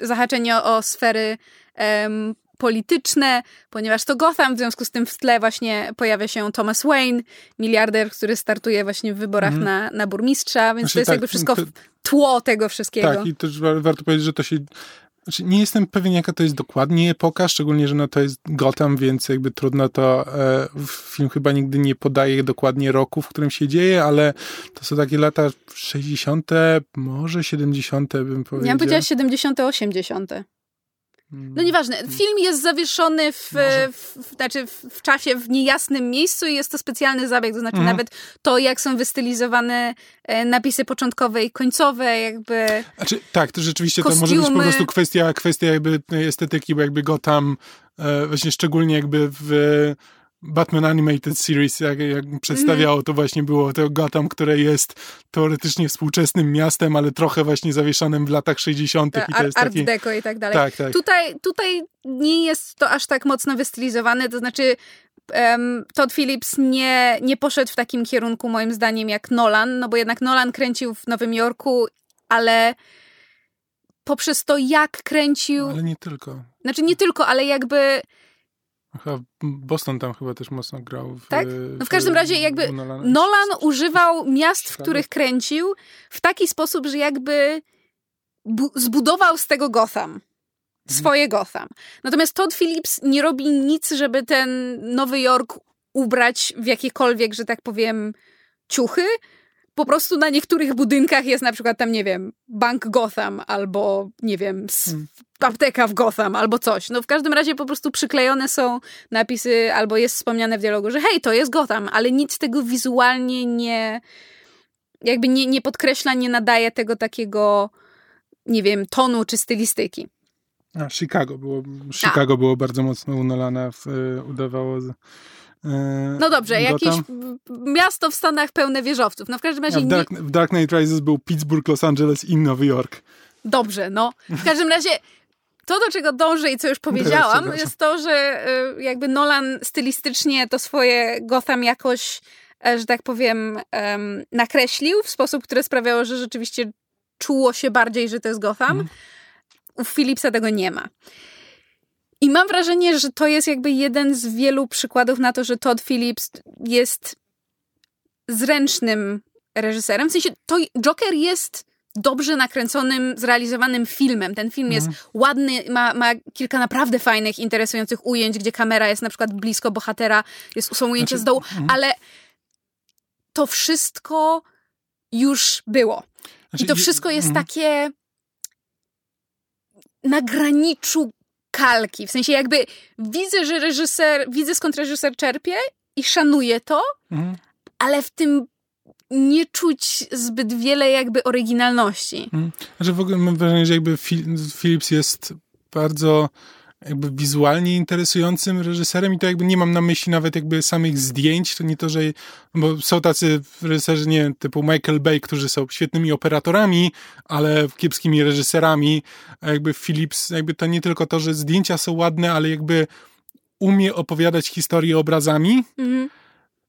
zahaczenie o sfery polityczne, ponieważ to Gotham, w związku z tym w tle właśnie pojawia się Thomas Wayne, miliarder, który startuje właśnie w wyborach mm. na, na burmistrza, więc znaczy, to jest tak, jakby wszystko to, tło tego wszystkiego. Tak, i też warto powiedzieć, że to się znaczy, nie jestem pewien, jaka to jest dokładnie epoka, szczególnie, że no to jest Gotham, więc jakby trudno to. E, film chyba nigdy nie podaje dokładnie roku, w którym się dzieje, ale to są takie lata 60., może 70., bym powiedział. Ja bym powiedziała 70., 80. No nieważne. Film jest zawieszony w, w, w, znaczy w, czasie w niejasnym miejscu i jest to specjalny zabieg, to znaczy mhm. nawet to, jak są wystylizowane e, napisy początkowe i końcowe, jakby. Znaczy, tak, to rzeczywiście kostiumy. to może być po prostu kwestia, kwestia jakby estetyki, bo jakby go tam e, właśnie szczególnie jakby w Batman Animated Series, jak, jak przedstawiało, to właśnie było to Gotham, które jest teoretycznie współczesnym miastem, ale trochę właśnie zawieszanym w latach 60. i to jest Art taki... Deco i tak dalej. Tak, tak. Tutaj, tutaj nie jest to aż tak mocno wystylizowane, to znaczy um, Todd Phillips nie, nie poszedł w takim kierunku moim zdaniem jak Nolan, no bo jednak Nolan kręcił w Nowym Jorku, ale poprzez to jak kręcił... Ale nie tylko. Znaczy nie tylko, ale jakby Boston tam chyba też mocno grał. W, tak? No w każdym razie jakby Nolan, Nolan używał miast, w których kręcił w taki sposób, że jakby zbudował z tego Gotham. Mhm. Swoje Gotham. Natomiast Todd Phillips nie robi nic, żeby ten Nowy Jork ubrać w jakiekolwiek, że tak powiem, ciuchy. Po prostu na niektórych budynkach jest na przykład tam, nie wiem, Bank Gotham albo, nie wiem, hmm apteka w Gotham albo coś. No w każdym razie po prostu przyklejone są napisy albo jest wspomniane w dialogu, że hej, to jest Gotham, ale nic tego wizualnie nie jakby nie, nie podkreśla, nie nadaje tego takiego nie wiem, tonu czy stylistyki. A, Chicago było, Chicago A. było bardzo mocno unalane, w, udawało no dobrze, jakieś miasto w Stanach pełne wieżowców. No w każdym razie... w, Dark, w Dark Knight Rises był Pittsburgh, Los Angeles i Nowy Jork. Dobrze, no. W każdym razie to, do czego dążę i co już powiedziałam, jest to, że y, jakby Nolan stylistycznie to swoje Gotham jakoś, e, że tak powiem, nakreślił w sposób, który sprawiało, że rzeczywiście czuło się bardziej, że to jest Gotham. Mm. U Philipsa tego nie ma. I mam wrażenie, że to jest jakby jeden z wielu przykładów na to, że Todd Phillips jest zręcznym reżyserem. W sensie, to Joker jest dobrze nakręconym, zrealizowanym filmem. Ten film jest mhm. ładny, ma, ma kilka naprawdę fajnych, interesujących ujęć, gdzie kamera jest na przykład blisko bohatera, jest, są ujęcia znaczy, z dołu, mhm. ale to wszystko już było. Znaczy, I to wszystko jest mhm. takie na graniczu kalki. W sensie jakby widzę, że reżyser, widzę skąd reżyser czerpie i szanuję to, mhm. ale w tym nie czuć zbyt wiele jakby oryginalności. Mhm. Znaczy w ogóle mam wrażenie, że jakby Philips jest bardzo jakby wizualnie interesującym reżyserem i to jakby nie mam na myśli nawet jakby samych zdjęć, to nie to, że bo są tacy reżyserzy, nie typu Michael Bay, którzy są świetnymi operatorami, ale kiepskimi reżyserami, a jakby Philips, jakby to nie tylko to, że zdjęcia są ładne, ale jakby umie opowiadać historię obrazami, mhm.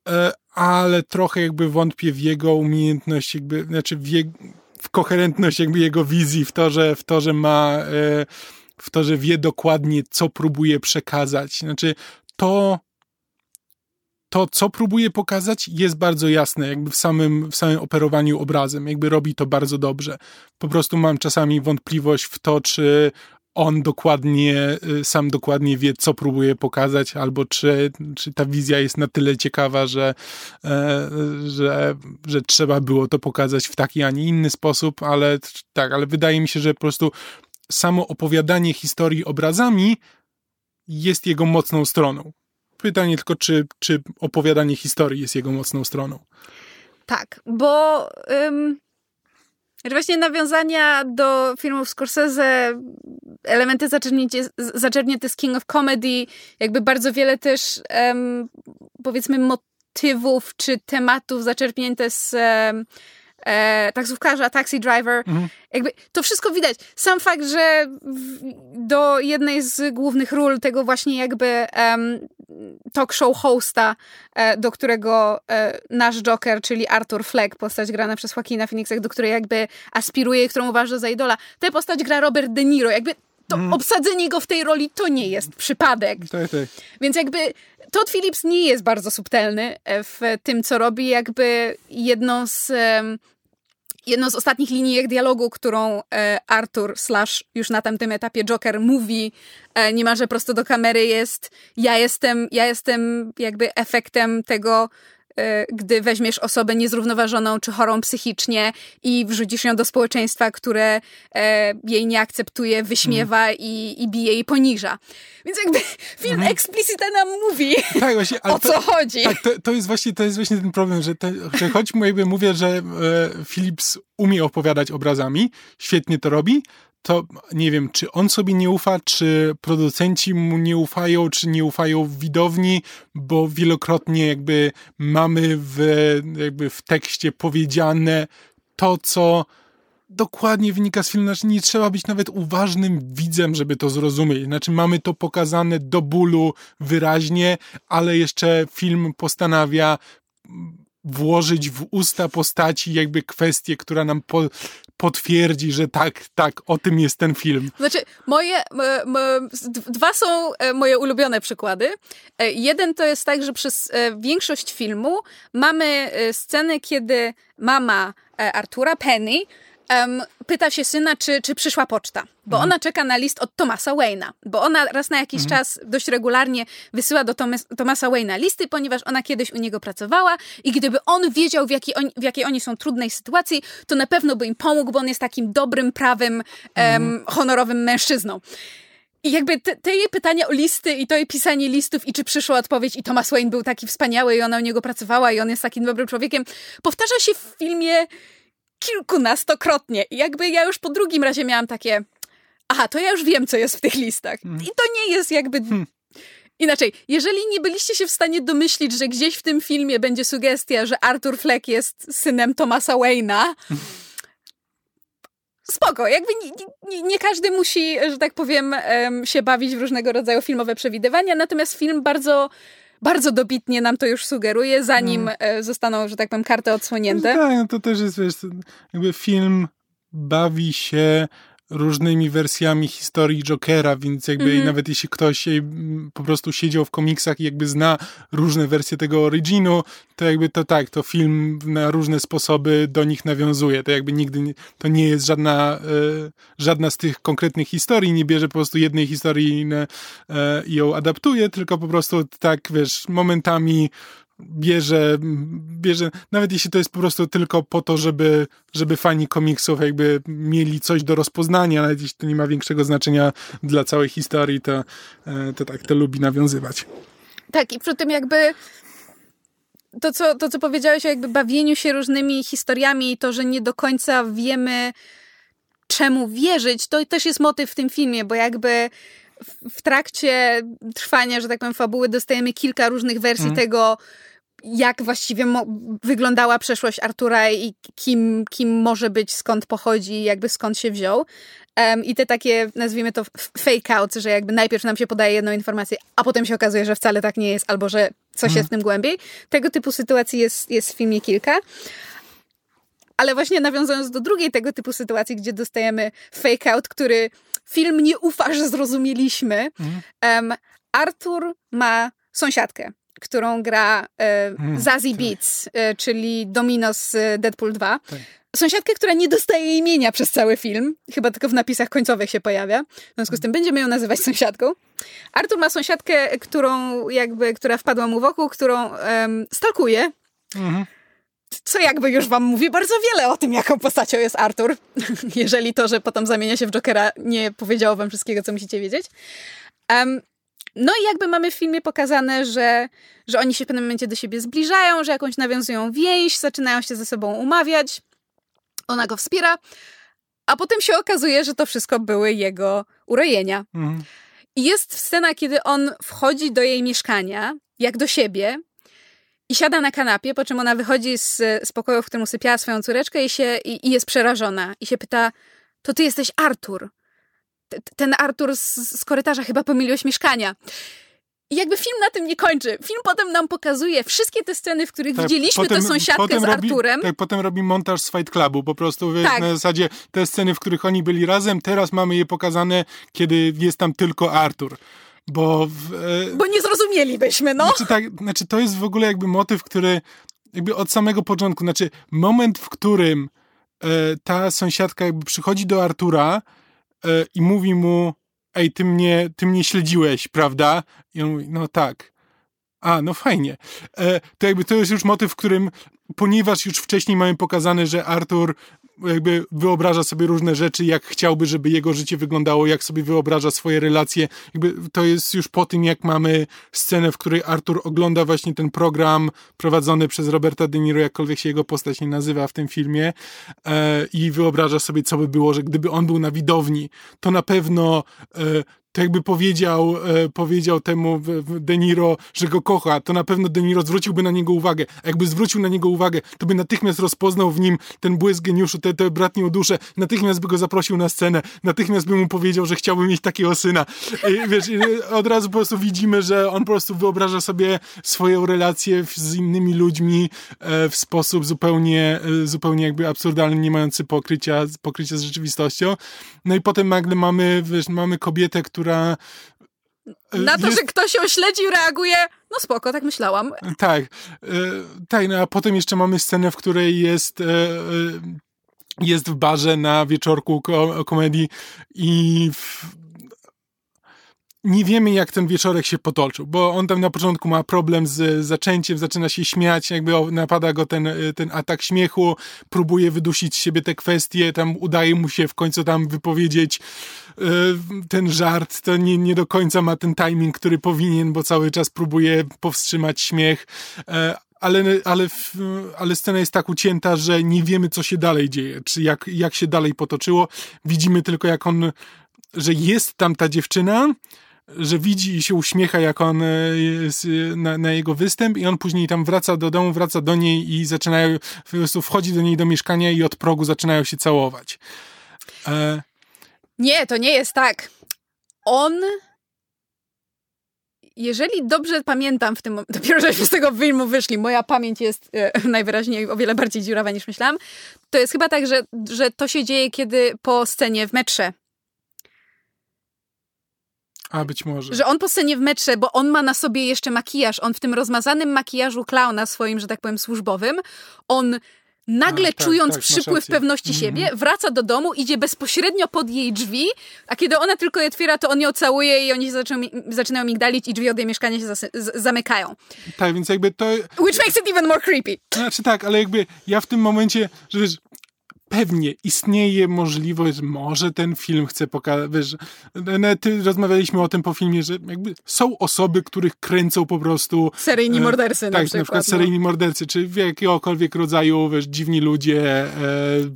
E, ale trochę jakby wątpię w jego umiejętność, jakby, znaczy w, je, w koherentność jakby jego wizji, w to, że, w to, że ma e, w to, że wie dokładnie, co próbuje przekazać. Znaczy, to, to, co próbuje pokazać, jest bardzo jasne, jakby w samym, w samym operowaniu obrazem, jakby robi to bardzo dobrze. Po prostu mam czasami wątpliwość w to, czy on dokładnie, y, sam dokładnie wie, co próbuje pokazać, albo czy, czy ta wizja jest na tyle ciekawa, że, e, że, że trzeba było to pokazać w taki, a nie inny sposób, ale tak, ale wydaje mi się, że po prostu samo opowiadanie historii obrazami jest jego mocną stroną. Pytanie tylko, czy, czy opowiadanie historii jest jego mocną stroną. Tak, bo ym, właśnie nawiązania do filmów Scorsese, elementy zaczerpnięte z King of Comedy, jakby bardzo wiele też ym, powiedzmy motywów czy tematów zaczerpnięte z e, taksówkarza, taxi driver. Mhm. Jakby to wszystko widać. Sam fakt, że w, do jednej z głównych ról tego właśnie jakby um, talk show hosta, e, do którego e, nasz Joker, czyli Arthur Fleck, postać grana przez Joaquina Phoenixa, do której jakby aspiruje, którą uważa za idola. Tę postać gra Robert De Niro. Jakby to mm. obsadzenie go w tej roli to nie jest przypadek. Tak, tak. Więc jakby Todd Phillips nie jest bardzo subtelny e, w tym, co robi. Jakby jedną z jedną z ostatnich linijek dialogu, którą e, Arthur slash już na tamtym etapie Joker mówi e, niemalże prosto do kamery jest ja jestem, ja jestem jakby efektem tego gdy weźmiesz osobę niezrównoważoną czy chorą psychicznie i wrzucisz ją do społeczeństwa, które e, jej nie akceptuje, wyśmiewa mm. i, i bije i poniża. Więc jakby <laughs> film explicita nam mówi, <laughs> tak, właśnie, o co chodzi. Tak, to, to, jest właśnie, to jest właśnie ten problem, że, te, że choć jakby mówię, że e, Philips umie opowiadać obrazami, świetnie to robi, to nie wiem, czy on sobie nie ufa, czy producenci mu nie ufają, czy nie ufają widowni, bo wielokrotnie jakby mamy w, jakby w tekście powiedziane to, co dokładnie wynika z filmu, znaczy nie trzeba być nawet uważnym widzem, żeby to zrozumieć. Znaczy mamy to pokazane do bólu wyraźnie, ale jeszcze film postanawia włożyć w usta postaci jakby kwestię, która nam po, potwierdzi, że tak, tak, o tym jest ten film. Znaczy, moje, dwa są e, moje ulubione przykłady. E, jeden to jest tak, że przez e, większość filmu mamy sceny, kiedy mama Artura, Penny, um, pyta się syna, czy, czy przyszła poczta, bo mhm. ona czeka na list od Thomasa Wayne'a, bo ona raz na jakiś mhm. czas dość regularnie wysyła do Thomas, Thomasa Wayne'a listy, ponieważ ona kiedyś u niego pracowała i gdyby on wiedział, w jakiej, on, w jakiej oni są trudnej sytuacji, to na pewno by im pomógł, bo on jest takim dobrym, prawym, mhm. honorowym mężczyzną. I jakby te, te, jej pytania o listy i to jej pisanie listów i czy przyszła odpowiedź i Thomas Wayne był taki wspaniały i ona u niego pracowała i on jest takim dobrym człowiekiem, powtarza się w filmie kilkunastokrotnie. I jakby ja już po drugim razie miałam takie, aha, to ja już wiem, co jest w tych listach. Hmm. I to nie jest jakby... Hmm. Inaczej, jeżeli nie byliście się w stanie domyślić, że gdzieś w tym filmie będzie sugestia, że Arthur Fleck jest synem Thomasa Wayne'a, <laughs> spoko, jakby nie, nie, nie, każdy musi, że tak powiem, się bawić w różnego rodzaju filmowe przewidywania, natomiast film bardzo bardzo dobitnie nam to już sugeruje, zanim hmm. zostaną, że tak powiem, karty odsłonięte. No tak, no to też jest, wiesz, jakby film bawi się różnymi wersjami historii Jokera, więc jakby mm. nawet jeśli ktoś po prostu siedział w komiksach i jakby zna różne wersje tego originu, to jakby to tak, to film na różne sposoby do nich nawiązuje. To jakby nigdy nie, to nie jest żadna, e, żadna z tych konkretnych historii, nie bierze po prostu jednej historii e, i ją adaptuje, tylko po prostu tak, wiesz, momentami bierze, bierze, nawet jeśli to jest po prostu tylko po to, żeby, żeby fani komiksów jakby mieli coś do rozpoznania, nawet jeśli to nie ma większego znaczenia dla całej historii, to, e, to tak, to lubi nawiązywać. Tak, i przy tym jakby to co, to, co powiedziałeś o jakby bawieniu się różnymi historiami i to, że nie do końca wiemy, czemu wierzyć, to też jest motyw w tym filmie, bo jakby w, trakcie trwania, że tak powiem, fabuły dostajemy kilka różnych wersji mm. tego, jak właściwie wyglądała przeszłość Artura i kim, kim może być, skąd pochodzi, jakby skąd się wziął. Um, I te takie, nazwijmy to fake out, że jakby najpierw nam się podaje jedną informację, a potem się okazuje, że wcale tak nie jest, albo że coś jest w tym głębiej. Tego typu sytuacji jest, jest w filmie kilka. Ale właśnie nawiązując do drugiej tego typu sytuacji, gdzie dostajemy fake out, który film nie ufa, że zrozumieliśmy. Um, Artur ma sąsiadkę którą gra e, hmm, Zazie tak. Beats, e, czyli Domino z Deadpool 2. Tak. Sąsiadkę, która nie dostaje imienia przez cały film, chyba tylko w napisach końcowych się pojawia. W związku z tym będziemy ją nazywać sąsiadką. Artur ma sąsiadkę, którą jakby, która wpadła mu wokół, którą um, stalkuje. Mhm. Co jakby już wam mówi bardzo wiele o tym, jaką postacią jest Artur. <laughs> Jeżeli to, że potem zamienia się w Jokera, nie powiedziało wam wszystkiego, co musicie wiedzieć. Um, no i jakby mamy w filmie pokazane, że, że oni się w pewnym momencie do siebie zbliżają, że jakąś nawiązują więź, zaczynają się ze sobą umawiać. Ona go wspiera, a potem się okazuje, że to wszystko były jego urojenia. Mhm. I jest scena, kiedy on wchodzi do jej mieszkania, jak do siebie, i siada na kanapie, po czym ona wychodzi z, z pokoju, w którym usypiała swoją córeczkę i, się, i, i jest przerażona. I się pyta, to ty jesteś Artur ten Artur z, z korytarza chyba pomyliłeś mieszkania. I jakby film na tym nie kończy. Film potem nam pokazuje wszystkie te sceny, w których tak, widzieliśmy potem, tę sąsiadkę z robi, Arturem. Tak, potem robi montaż z Fight Clubu. Po prostu tak. na zasadzie te sceny, w których oni byli razem, teraz mamy je pokazane, kiedy jest tam tylko Artur. Bo, w, e... bo nie zrozumielibyśmy, no. Znaczy, tak, znaczy, to jest w ogóle jakby motyw, który jakby od samego początku, znaczy moment, w którym e, ta sąsiadka jakby przychodzi do Artura e, i mówi mu, ej, ty mnie, ty mnie śledziłeś, prawda? I on mówi, no tak. A, no fajnie. E, to jakby to jest już motyw, w którym, ponieważ już wcześniej mamy pokazane, że Artur jakby wyobraża sobie różne rzeczy, jak chciałby, żeby jego życie wyglądało, jak sobie wyobraża swoje relacje. Jakby to jest już po tym, jak mamy scenę, w której Artur ogląda właśnie ten program prowadzony przez Roberta De Niro, jakkolwiek się jego postać nie nazywa w tym filmie e, i wyobraża sobie, co by było, że gdyby on był na widowni, to na pewno e, to jakby powiedział, e, powiedział temu De Niro, że go kocha, to na pewno De Niro zwróciłby na niego uwagę. A jakby zwrócił na niego uwagę, to by natychmiast rozpoznał w nim ten błysk geniuszu, tę, tę bratnią duszę, natychmiast by go zaprosił na scenę, natychmiast by mu powiedział, że chciałby mieć takiego syna. I, wiesz, od razu po prostu widzimy, że on po prostu wyobraża sobie swoją relację z innymi ludźmi e, w sposób zupełnie, e, zupełnie jakby absurdalny, nie mający pokrycia, pokrycia z rzeczywistością. No i potem nagle mamy, wiesz, mamy kobietę, która która e, na to, jest... że ktoś ją śledzi reaguje, no spoko, tak myślałam. Tak, e, tak, no a potem jeszcze mamy scenę, w której jest, e, jest w barze na wieczorku komedii i w, nie wiemy, jak ten wieczorek się potoczył, bo on tam na początku ma problem z zaczęciem, zaczyna się śmiać, jakby napada go ten, ten atak śmiechu, próbuje wydusić z siebie te kwestie, tam udaje mu się w końcu tam wypowiedzieć e, ten żart, to nie, nie do końca ma ten timing, który powinien, bo cały czas próbuje powstrzymać śmiech, e, ale, ale, ale scena jest tak ucięta, że nie wiemy, co się dalej dzieje, czy jak, jak się dalej potoczyło. Widzimy tylko, jak on, że jest tam ta dziewczyna, że widzi i się uśmiecha, jak on e, jest na, na, jego występ i on później tam wraca do domu, wraca do niej i zaczynają, po prostu wchodzi do niej do mieszkania i od progu zaczynają się całować. E... Nie, to nie jest tak. On jeżeli dobrze pamiętam w tym momencie, <laughs> dopiero żeśmy z tego filmu wyszli, moja pamięć jest e, <laughs> najwyraźniej o wiele bardziej dziurawa niż myślałam, to jest chyba tak, że, że to się dzieje kiedy po scenie w metrze. A być może. Że on po scenie w metrze, bo on ma na sobie jeszcze makijaż, on w tym rozmazanym makijażu klauna swoim, że tak powiem, służbowym, on nagle a, tak, czując tak, przypływ pewności mm -hmm. siebie, wraca do domu, idzie bezpośrednio pod jej drzwi, a kiedy ona tylko je otwiera, to on ją całuje i oni zaczynają, zaczynają migdalić i drzwi od jej mieszkania się zamykają. Tak, więc jakby to... Which makes it even more creepy. Znaczy tak, ale jakby ja w tym momencie, że wiesz, pewnie istnieje możliwość, może ten film chce pokazać, wiesz, ty rozmawialiśmy o tym po filmie, że jakby są osoby, których kręcą po prostu... Seryjni e, mordercy e, na tak, przykład. na przykład no. seryjni mordercy, czy jakiegokolwiek rodzaju, wiesz, dziwni ludzie, e,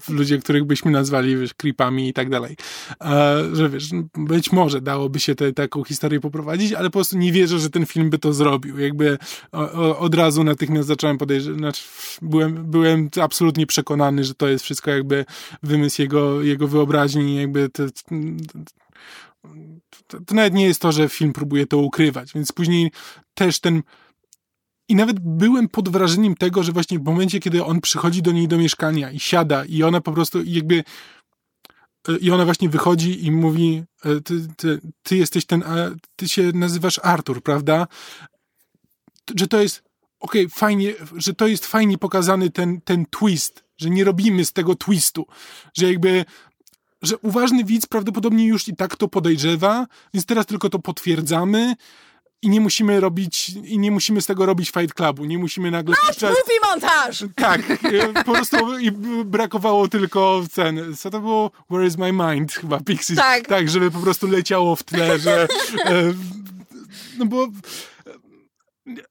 ludzie, których byśmy nazwali, wiesz, creepami i tak dalej. E, że wiesz, być może dałoby się te, taką historię poprowadzić, ale po prostu nie wierzę, że ten film by to zrobił. Jakby o, o, od razu natychmiast zacząłem podejrzewać, znaczy byłem, byłem absolutnie przekonany, że to jest wszystko jak jakby wymysł jego, jego wyobraźni, jakby to, to, to nawet nie jest to, że film próbuje to ukrywać, więc później też ten i nawet byłem pod wrażeniem tego, że właśnie w momencie, kiedy on przychodzi do niej do mieszkania i siada i ona po prostu jakby i ona właśnie wychodzi i mówi e, ty, ty, ty jesteś ten, ty się nazywasz Artur, prawda? Że to jest okej, okay, fajnie, że to jest fajnie pokazany ten, ten twist, że nie robimy z tego twistu, że jakby że uważny widz prawdopodobnie już i tak to podejrzewa, więc teraz tylko to potwierdzamy i nie musimy robić, i nie musimy z tego robić Fight Clubu, nie musimy nagle... Masz movie montaż! Tak, po prostu i brakowało tylko ten, co to było? Where is my mind? Chyba Pixies. Tak. Tak, żeby po prostu leciało w tle, że... E, no bo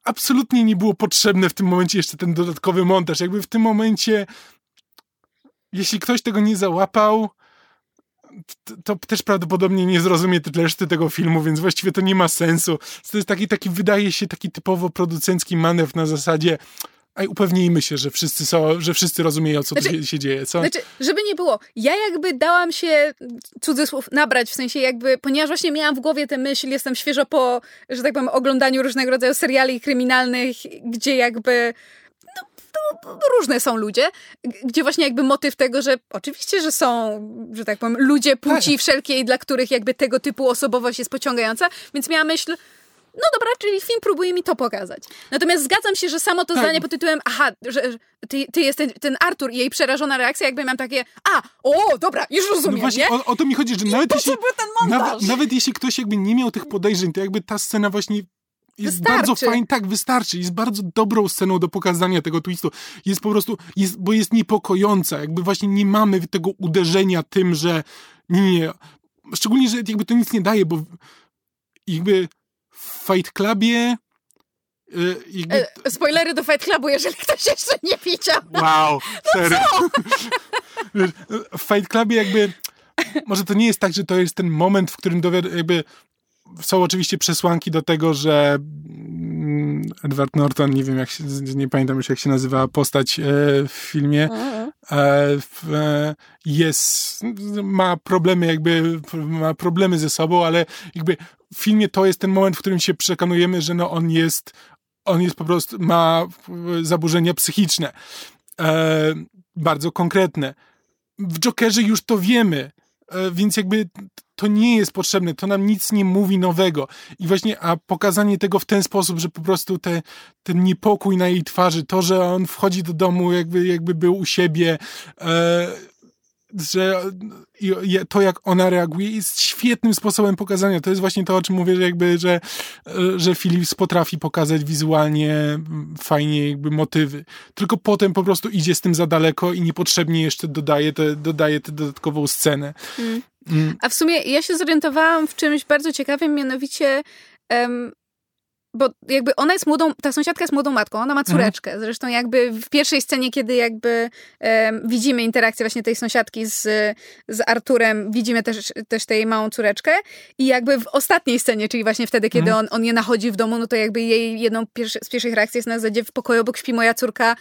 absolutnie nie było potrzebne w tym momencie jeszcze ten dodatkowy montaż. Jakby w tym momencie jeśli ktoś tego nie załapał, to, to, też prawdopodobnie nie zrozumie reszty tego filmu, więc właściwie to nie ma sensu. To jest taki, taki wydaje się, taki typowo producencki manewr na zasadzie a upewnijmy się, że wszyscy są, że wszyscy rozumieją, co znaczy, tu się dzieje, co? Znaczy, żeby nie było, ja jakby dałam się, cudzysłów, nabrać, w sensie jakby, ponieważ właśnie miałam w głowie tę myśl, jestem świeżo po, że tak powiem, oglądaniu różnego rodzaju seriali kryminalnych, gdzie jakby no, różne są ludzie, gdzie właśnie jakby motyw tego, że oczywiście, że są, że tak powiem, ludzie płci tak. wszelkiej, dla których jakby tego typu osobowość jest pociągająca, więc miałam myśl, no dobra, czyli film próbuje mi to pokazać. Natomiast zgadzam się, że samo to tak. zdanie pod tytułem aha, że, ty, ty jest ten, ten Artur i jej przerażona reakcja, jakby mam takie a, o, dobra, już rozumiem, no właśnie, o, o, to mi chodzi, że nawet jeśli, nawet, nawet jeśli ktoś jakby nie miał tych podejrzeń, to jakby ta scena właśnie jest wystarczy. bardzo fajny, tak, wystarczy. Jest bardzo dobrą sceną do pokazania tego twistu. Jest po prostu, jest, bo jest niepokojąca. Jakby właśnie nie mamy tego uderzenia tym, że nie, nie. Szczególnie, że jakby to nic nie daje, bo jakby w Fight Clubie y, jakby... E, spoilery do Fight Clubu, jeżeli ktoś jeszcze nie widział. Wow, <laughs> no serio. <laughs> w Fight Clubie jakby może to nie jest tak, że to jest ten moment, w którym dowiad- jakby są oczywiście przesłanki do tego, że mm, Edward Norton, nie wiem jak się, nie pamiętam już jak się nazywa postać e, w filmie, mhm. e, jest, ma problemy jakby, ma problemy ze sobą, ale jakby w filmie to jest ten moment, w którym się przekonujemy, że no on jest, on jest po prostu, ma zaburzenia psychiczne. E, bardzo konkretne. W Jokerze już to wiemy, więc jakby to nie jest potrzebne, to nam nic nie mówi nowego. I właśnie, a pokazanie tego w ten sposób, że po prostu te, ten niepokój na jej twarzy, to, że on wchodzi do domu jakby, jakby był u siebie, e, że to, jak ona reaguje, jest świetnym sposobem pokazania. To jest właśnie to, o czym mówię, że jakby, że, że Philips potrafi pokazać wizualnie fajnie jakby motywy. Tylko potem po prostu idzie z tym za daleko i niepotrzebnie jeszcze dodaje, te, dodaje tę dodatkową scenę. Mm. Mm. A w sumie ja się zorientowałam w czymś bardzo ciekawym, mianowicie um, bo jakby ona jest młodą, ta sąsiadka jest młodą matką, ona ma Mhm. córeczkę. Zresztą jakby w pierwszej scenie, kiedy jakby widzimy interakcję właśnie tej sąsiadki z, z Arturem, widzimy też, też tę jej małą córeczkę i jakby w ostatniej scenie, czyli właśnie wtedy, kiedy Mhm. on, on je nachodzi w domu, no to jakby jej jedną pierwszy, z pierwszych reakcji jest na zasadzie w pokoju obok śpi moja córka,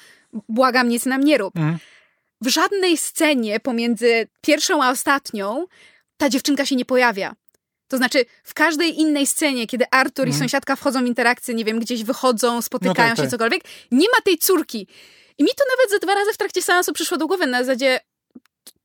błagam, nic nam nie rób. Mhm. W żadnej scenie pomiędzy pierwszą a ostatnią ta dziewczynka się nie pojawia. To znaczy, w każdej innej scenie, kiedy Artur i Mhm. sąsiadka wchodzą w interakcję, nie wiem, gdzieś wychodzą, spotykają No tak, się, tak. cokolwiek, nie ma tej córki. I mi to nawet ze dwa razy w trakcie seansu przyszło do głowy na zasadzie,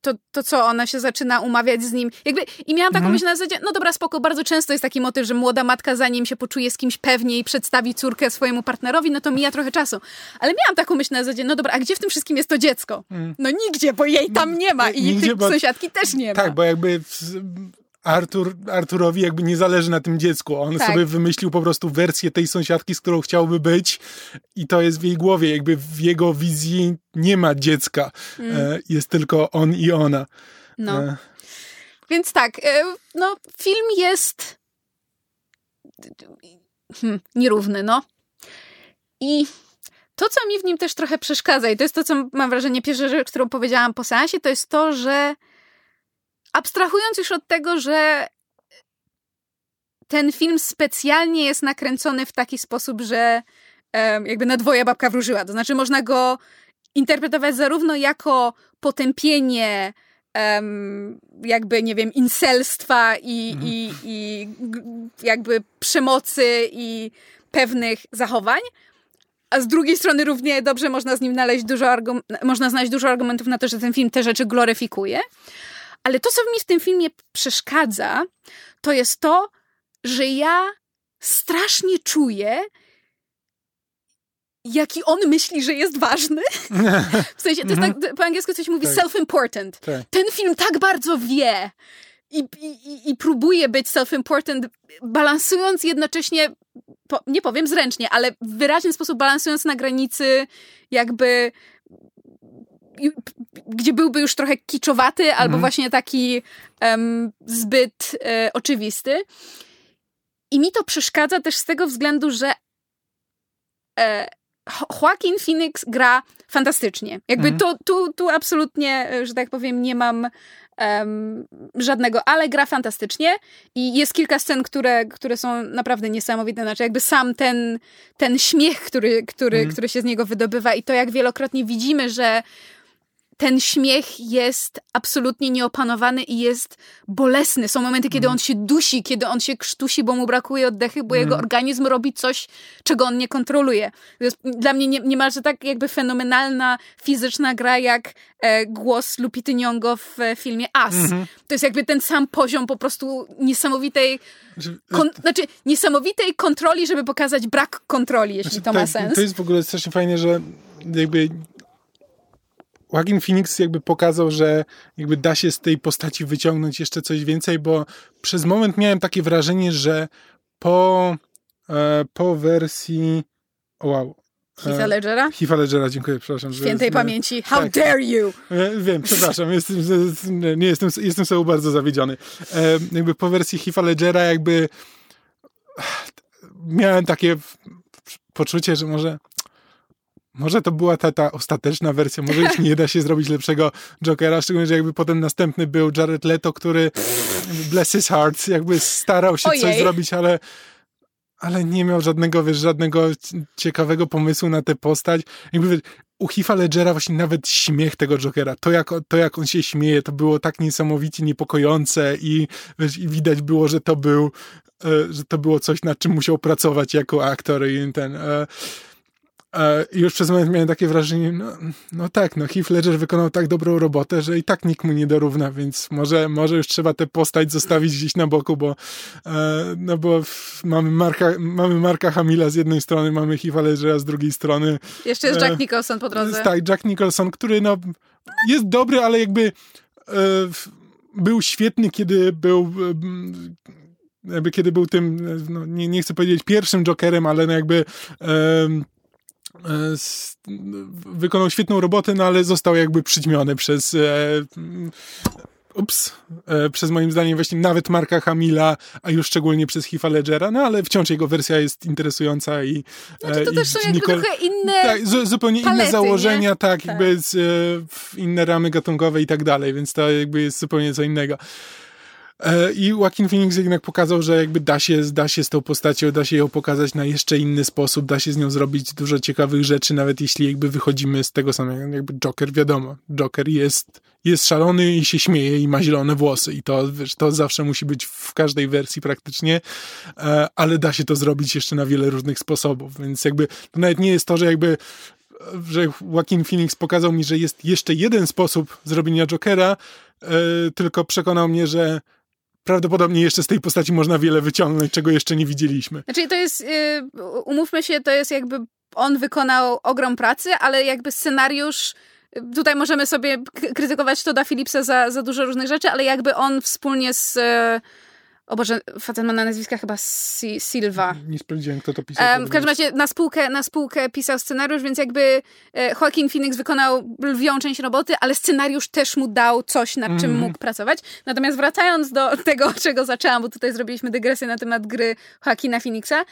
to, to co, ona się zaczyna umawiać z nim. Jakby, I miałam taką Mhm. myśl na zasadzie, no dobra, spoko, bardzo często jest taki motyw, że młoda matka zanim się poczuje z kimś pewnie i przedstawi córkę swojemu partnerowi, no to mija trochę czasu. Ale miałam taką myśl na zasadzie, no dobra, a gdzie w tym wszystkim jest to dziecko? Mm. No nigdzie, bo jej tam nie ma i Nigdzie, bo- sąsiadki też nie ma. Tak, bo jakby w- Artur, Arturowi jakby nie zależy na tym dziecku. On Tak. sobie wymyślił po prostu wersję tej sąsiadki, z którą chciałby być i to jest w jej głowie. Jakby w jego wizji nie ma dziecka. E, jest tylko on i ona. Mm. No. E, Więc tak, e, no film jest hmm, nierówny, no. I to, co mi w nim też trochę przeszkadza, i to jest to, co mam wrażenie, pierwsza rzecz, którą powiedziałam po seansie, to jest to, że abstrahując już od tego, że ten film specjalnie jest nakręcony w taki sposób, że jakby na dwoje babka wróżyła. To znaczy, można go interpretować zarówno jako potępienie em, jakby, nie wiem, inselstwa i, Mhm. i, i jakby przemocy i pewnych zachowań, a z drugiej strony równie dobrze można z nim znaleźć dużo, można znaleźć dużo argumentów na to, że ten film te rzeczy gloryfikuje. Ale to, co mi w tym filmie przeszkadza, to jest to, że ja strasznie czuję, jaki on myśli, że jest ważny. <laughs> W sensie, to jest tak, po angielsku coś mówi Mhm. Tak. self-important. tak. Ten film tak bardzo wie i, i, i- próbuje być self-important, balansując jednocześnie, po, nie powiem zręcznie, ale w wyraźny sposób balansując na granicy jakby gdzie byłby już trochę kiczowaty albo Mhm. właśnie taki em, zbyt e, oczywisty. I mi to przeszkadza też z tego względu, że e, Jo- Joaquin Phoenix gra fantastycznie. Jakby Mhm. to, tu, tu absolutnie, e, że tak powiem, nie mam em, żadnego, ale gra fantastycznie i jest kilka scen, które, które są naprawdę niesamowite. Znaczy jakby sam ten, ten śmiech, który, który, Mhm. który się z niego wydobywa i to jak wielokrotnie widzimy, że ten śmiech jest absolutnie nieopanowany i jest bolesny. Są momenty, kiedy on się dusi, kiedy on się krztusi, bo mu brakuje oddechy, bo jego organizm robi coś, czego on nie kontroluje. To jest dla mnie nie, niemalże tak jakby fenomenalna fizyczna gra, jak e, głos Lupity Nyong'o w e, filmie As. To jest jakby ten sam poziom po prostu niesamowitej, Znaczy, kon, znaczy niesamowitej kontroli, żeby pokazać brak kontroli, jeśli to ma tak, sens. To jest w ogóle strasznie fajne, że jakby Joaquin Phoenix jakby pokazał, że jakby da się z tej postaci wyciągnąć jeszcze coś więcej, bo przez moment miałem takie wrażenie, że po, e, po wersji o wow. Heath'a Ledgera? Heath'a Ledgera, dziękuję, przepraszam. Świętej że- pamięci. How tak. dare you! E, Wiem, przepraszam, jestem, nie jestem, jestem sobą bardzo zawiedziony. E, jakby po wersji Heath'a Ledgera jakby miałem takie poczucie, że może może to była ta, ta ostateczna wersja, może już nie da się zrobić lepszego Jokera, szczególnie, że jakby potem następny był Jared Leto, który bless his heart, jakby starał się coś Ojej. zrobić, ale ale nie miał żadnego, wiesz, żadnego ciekawego pomysłu na tę postać. Jakby wiesz, u Heath'a Ledgera właśnie nawet śmiech tego Jokera, to jak, to jak on się śmieje, to było tak niesamowicie niepokojące i, wiesz, i widać było, że to był, e, że to było coś, nad czym musiał pracować jako aktor i ten... E, i już przez moment miałem takie wrażenie, no, no tak, no Heath Ledger wykonał tak dobrą robotę, że i tak nikt mu nie dorówna, więc może, może już trzeba tę postać zostawić gdzieś na boku, bo e, no bo mamy, Marka, mamy Marka Hamila z jednej strony, mamy Heath'a Ledgera z drugiej strony. Jeszcze jest E, Jack Nicholson po drodze. Tak, Jack Nicholson, który no, jest dobry, ale jakby był świetny, kiedy był jakby kiedy był tym, no, nie, nie chcę powiedzieć pierwszym Jokerem, ale no jakby s- wykonał świetną robotę, no ale został jakby przyćmiony przez e, m, ups, e, przez moim zdaniem właśnie nawet Marka Hamila, a już szczególnie przez Heath'a Ledgera, no ale wciąż jego wersja jest interesująca i... Znaczy to i też są jakby Nicole, trochę inne tak, zupełnie palety, inne założenia, nie? tak, Tak. jakby z, e, inne ramy gatunkowe i tak dalej, więc to jakby jest zupełnie co innego. E, I Joaquin Phoenix jednak pokazał, że jakby da się, da się z tą postacią, da się ją pokazać na jeszcze inny sposób, da się z nią zrobić dużo ciekawych rzeczy, nawet jeśli jakby wychodzimy z tego samego, jakby Joker, wiadomo, Joker jest, jest szalony i się śmieje i ma zielone włosy i to, wiesz, to zawsze musi być w każdej wersji praktycznie, e, ale da się to zrobić jeszcze na wiele różnych sposobów, więc jakby to nawet nie jest to, że jakby że Joaquin Phoenix pokazał mi, że jest jeszcze jeden sposób zrobienia Jokera, e, tylko przekonał mnie, że prawdopodobnie jeszcze z tej postaci można wiele wyciągnąć, czego jeszcze nie widzieliśmy. Znaczy to jest, y, umówmy się, to jest jakby on wykonał ogrom pracy, ale jakby scenariusz y, Tutaj możemy sobie krytykować Toda Phillipsa za, za dużo różnych rzeczy, ale jakby on wspólnie z. O Boże, facet ma na nazwiska chyba Si- Silva. Nie sprawdziłem, kto to pisał. Em, w każdym razie na spółkę, na spółkę pisał scenariusz, więc jakby e, Joaquin Phoenix wykonał lwią część roboty, ale scenariusz też mu dał coś, nad czym Mhm. mógł pracować. Natomiast wracając do <laughs> tego, od czego zaczęłam, bo tutaj zrobiliśmy dygresję na temat gry Joaquina Phoenixa,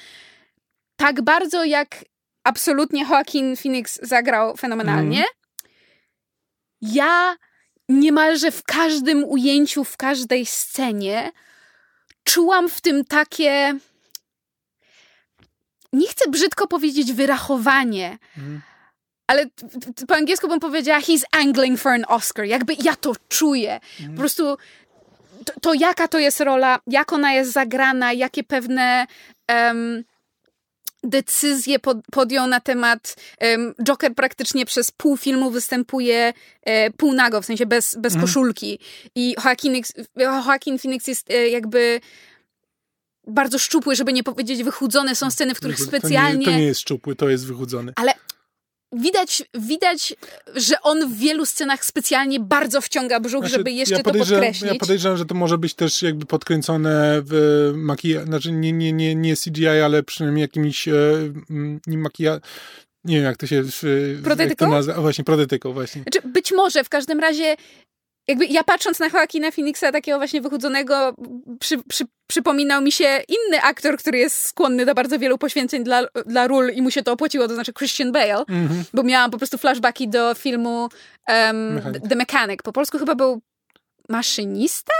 tak bardzo jak absolutnie Joaquin Phoenix zagrał fenomenalnie, ja niemalże w każdym ujęciu, w każdej scenie czułam w tym takie nie chcę brzydko powiedzieć wyrachowanie, Mhm. ale po angielsku bym powiedziała he's angling for an Oscar. Jakby ja to czuję. Po prostu to, to jaka to jest rola, jak ona jest zagrana, jakie pewne em, decyzje pod, podjął na temat em, Joker praktycznie przez pół filmu występuje e, półnago, w sensie bez, bez koszulki. I Joaquin, Joaquin Phoenix jest e, jakby bardzo szczupły, żeby nie powiedzieć wychudzone. Są sceny, w których To nie- specjalnie... To nie, jest szczupły, to jest wychudzony. Ale widać, widać, że on w wielu scenach specjalnie bardzo wciąga brzuch, Znaczy, żeby jeszcze to podejrzewam- podkreślić. Ja podejrzewam, że to może być też jakby podkręcone w makijaż, znaczy nie, nie, nie, nie CGI, ale przynajmniej jakimiś e, nie makijaż, nie wiem jak to się... Protetyką? to właśnie, protetyką właśnie. Znaczy, być może, w każdym razie, jakby ja patrząc na Joaquina Phoenixa, takiego właśnie wychudzonego, przy, przy, przypominał mi się inny aktor, który jest skłonny do bardzo wielu poświęceń dla, dla ról i mu się to opłaciło, to znaczy Christian Bale, Mhm. bo miałam po prostu flashbacki do filmu um, Mechanik. The Mechanic. Po polsku chyba był maszynista?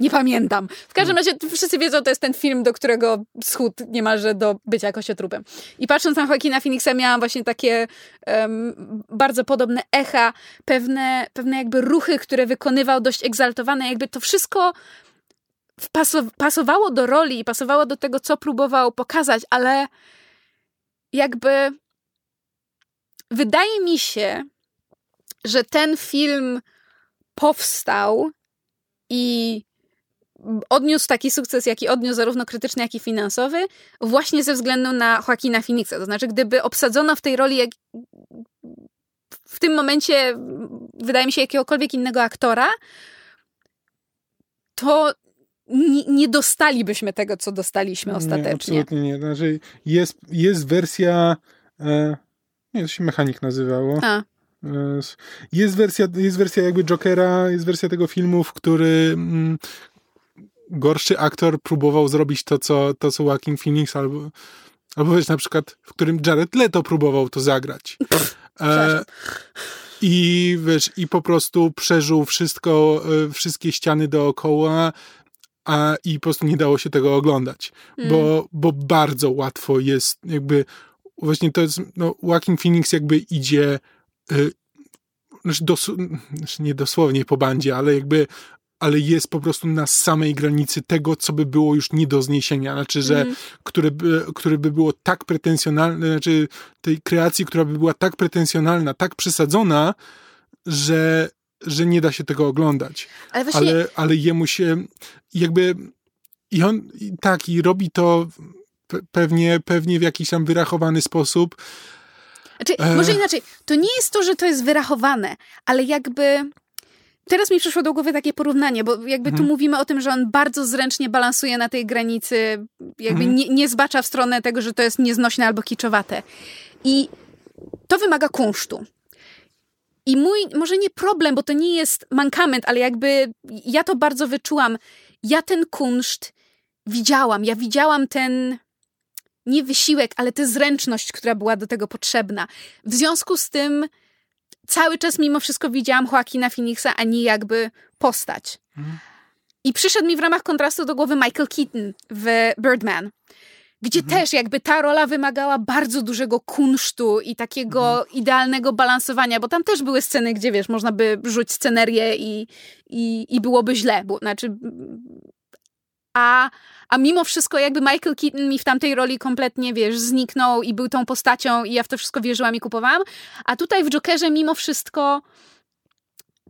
Nie pamiętam. W każdym razie wszyscy wiedzą, to jest ten film, do którego schód niemalże do bycia kościotrupem. I patrząc na Joaquina Phoenixa miałam właśnie takie em, bardzo podobne echa, pewne, pewne jakby ruchy, które wykonywał dość egzaltowane, jakby to wszystko pasowało do roli i pasowało do tego, co próbował pokazać, ale jakby wydaje mi się, że ten film powstał i odniósł taki sukces, jaki odniósł zarówno krytyczny, jak i finansowy, właśnie ze względu na Joaquina Phoenixa. To znaczy, gdyby obsadzono w tej roli jak w tym momencie, wydaje mi się, jakiegokolwiek innego aktora, to nie, nie dostalibyśmy tego, co dostaliśmy Nie, ostatecznie. absolutnie nie. Znaczy jest, jest wersja, e, nie, to się mechanik nazywało. A, E, Jest wersja, jest wersja jakby Jokera, jest wersja tego filmu, w który mm, gorszy aktor próbował zrobić to, co, to, co Joaquin Phoenix, albo, albo wiesz, na przykład, w którym Jared Leto próbował to zagrać. <laughs> E. I wiesz, i po prostu przeżył wszystko, e, wszystkie ściany dookoła, a i po prostu nie dało się tego oglądać, bo, bo bardzo łatwo jest jakby, właśnie to jest, no, Joaquin Phoenix jakby idzie y, znaczy, dos, znaczy nie dosłownie po bandzie, ale jakby ale jest po prostu na samej granicy tego, co by było już nie do zniesienia. Znaczy, że które, by, które by było tak pretensjonalne, znaczy tej kreacji, która by była tak pretensjonalna, tak przesadzona, że, że nie da się tego oglądać. ale właśnie Ale, ale jemu się jakby i on tak i robi to pe- pewnie, pewnie w jakiś tam wyrachowany sposób. Znaczy, E. może inaczej, to nie jest to, że to jest wyrachowane, ale jakby. Teraz mi przyszło do głowy takie porównanie, bo jakby Mhm. tu mówimy o tym, że on bardzo zręcznie balansuje na tej granicy, jakby Mhm. nie, nie zbacza w stronę tego, że to jest nieznośne albo kiczowate. I to wymaga kunsztu. I mój, może nie problem, bo to nie jest mankament, ale jakby ja to bardzo wyczułam. Ja ten kunszt widziałam. Ja widziałam ten nie wysiłek, ale tę zręczność, która była do tego potrzebna. W związku z tym cały czas mimo wszystko widziałam Joaquina Phoenixa, a nie jakby postać. Mhm. I przyszedł mi w ramach kontrastu do głowy Michael Keaton w Birdman, gdzie mhm. też jakby ta rola wymagała bardzo dużego kunsztu i takiego mhm. idealnego balansowania, bo tam też były sceny, gdzie wiesz, można by rzucić scenerię i, i, i byłoby źle. Bo, znaczy, a, a mimo wszystko jakby Michael Keaton mi w tamtej roli kompletnie, wiesz, zniknął i był tą postacią i ja w to wszystko wierzyłam i kupowałam. A tutaj w Jokerze mimo wszystko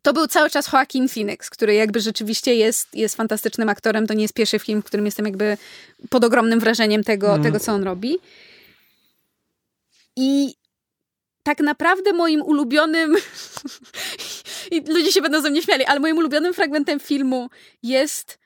to był cały czas Joaquin Phoenix, który jakby rzeczywiście jest, jest fantastycznym aktorem. To nie jest pierwszy film, w którym jestem jakby pod ogromnym wrażeniem tego, mm. tego co on robi. I tak naprawdę moim ulubionym <laughs> i ludzie się będą ze mnie śmiali, ale moim ulubionym fragmentem filmu jest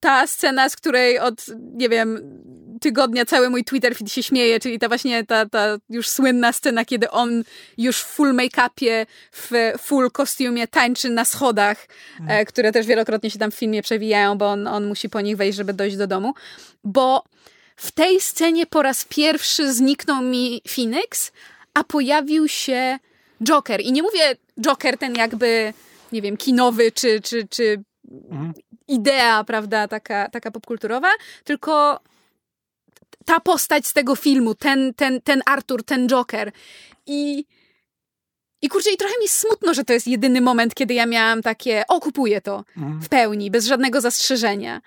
ta scena, z której od, nie wiem, tygodnia cały mój Twitter feed się śmieje, czyli ta właśnie ta, ta już słynna scena, kiedy on już w full make-upie, w full kostiumie tańczy na schodach, mm. które też wielokrotnie się tam w filmie przewijają, bo on, on musi po nich wejść, żeby dojść do domu. Bo w tej scenie po raz pierwszy zniknął mi Phoenix, a pojawił się Joker. I nie mówię Joker ten jakby, nie wiem, kinowy, czy, czy, czy mhm. Idea, prawda, taka, taka popkulturowa, tylko ta postać z tego filmu, ten, ten, ten Arthur, ten Joker. I, i kurczę, i trochę mi smutno, że to jest jedyny moment, kiedy ja miałam takie, o, kupuję to mhm. w pełni, bez żadnego zastrzeżenia.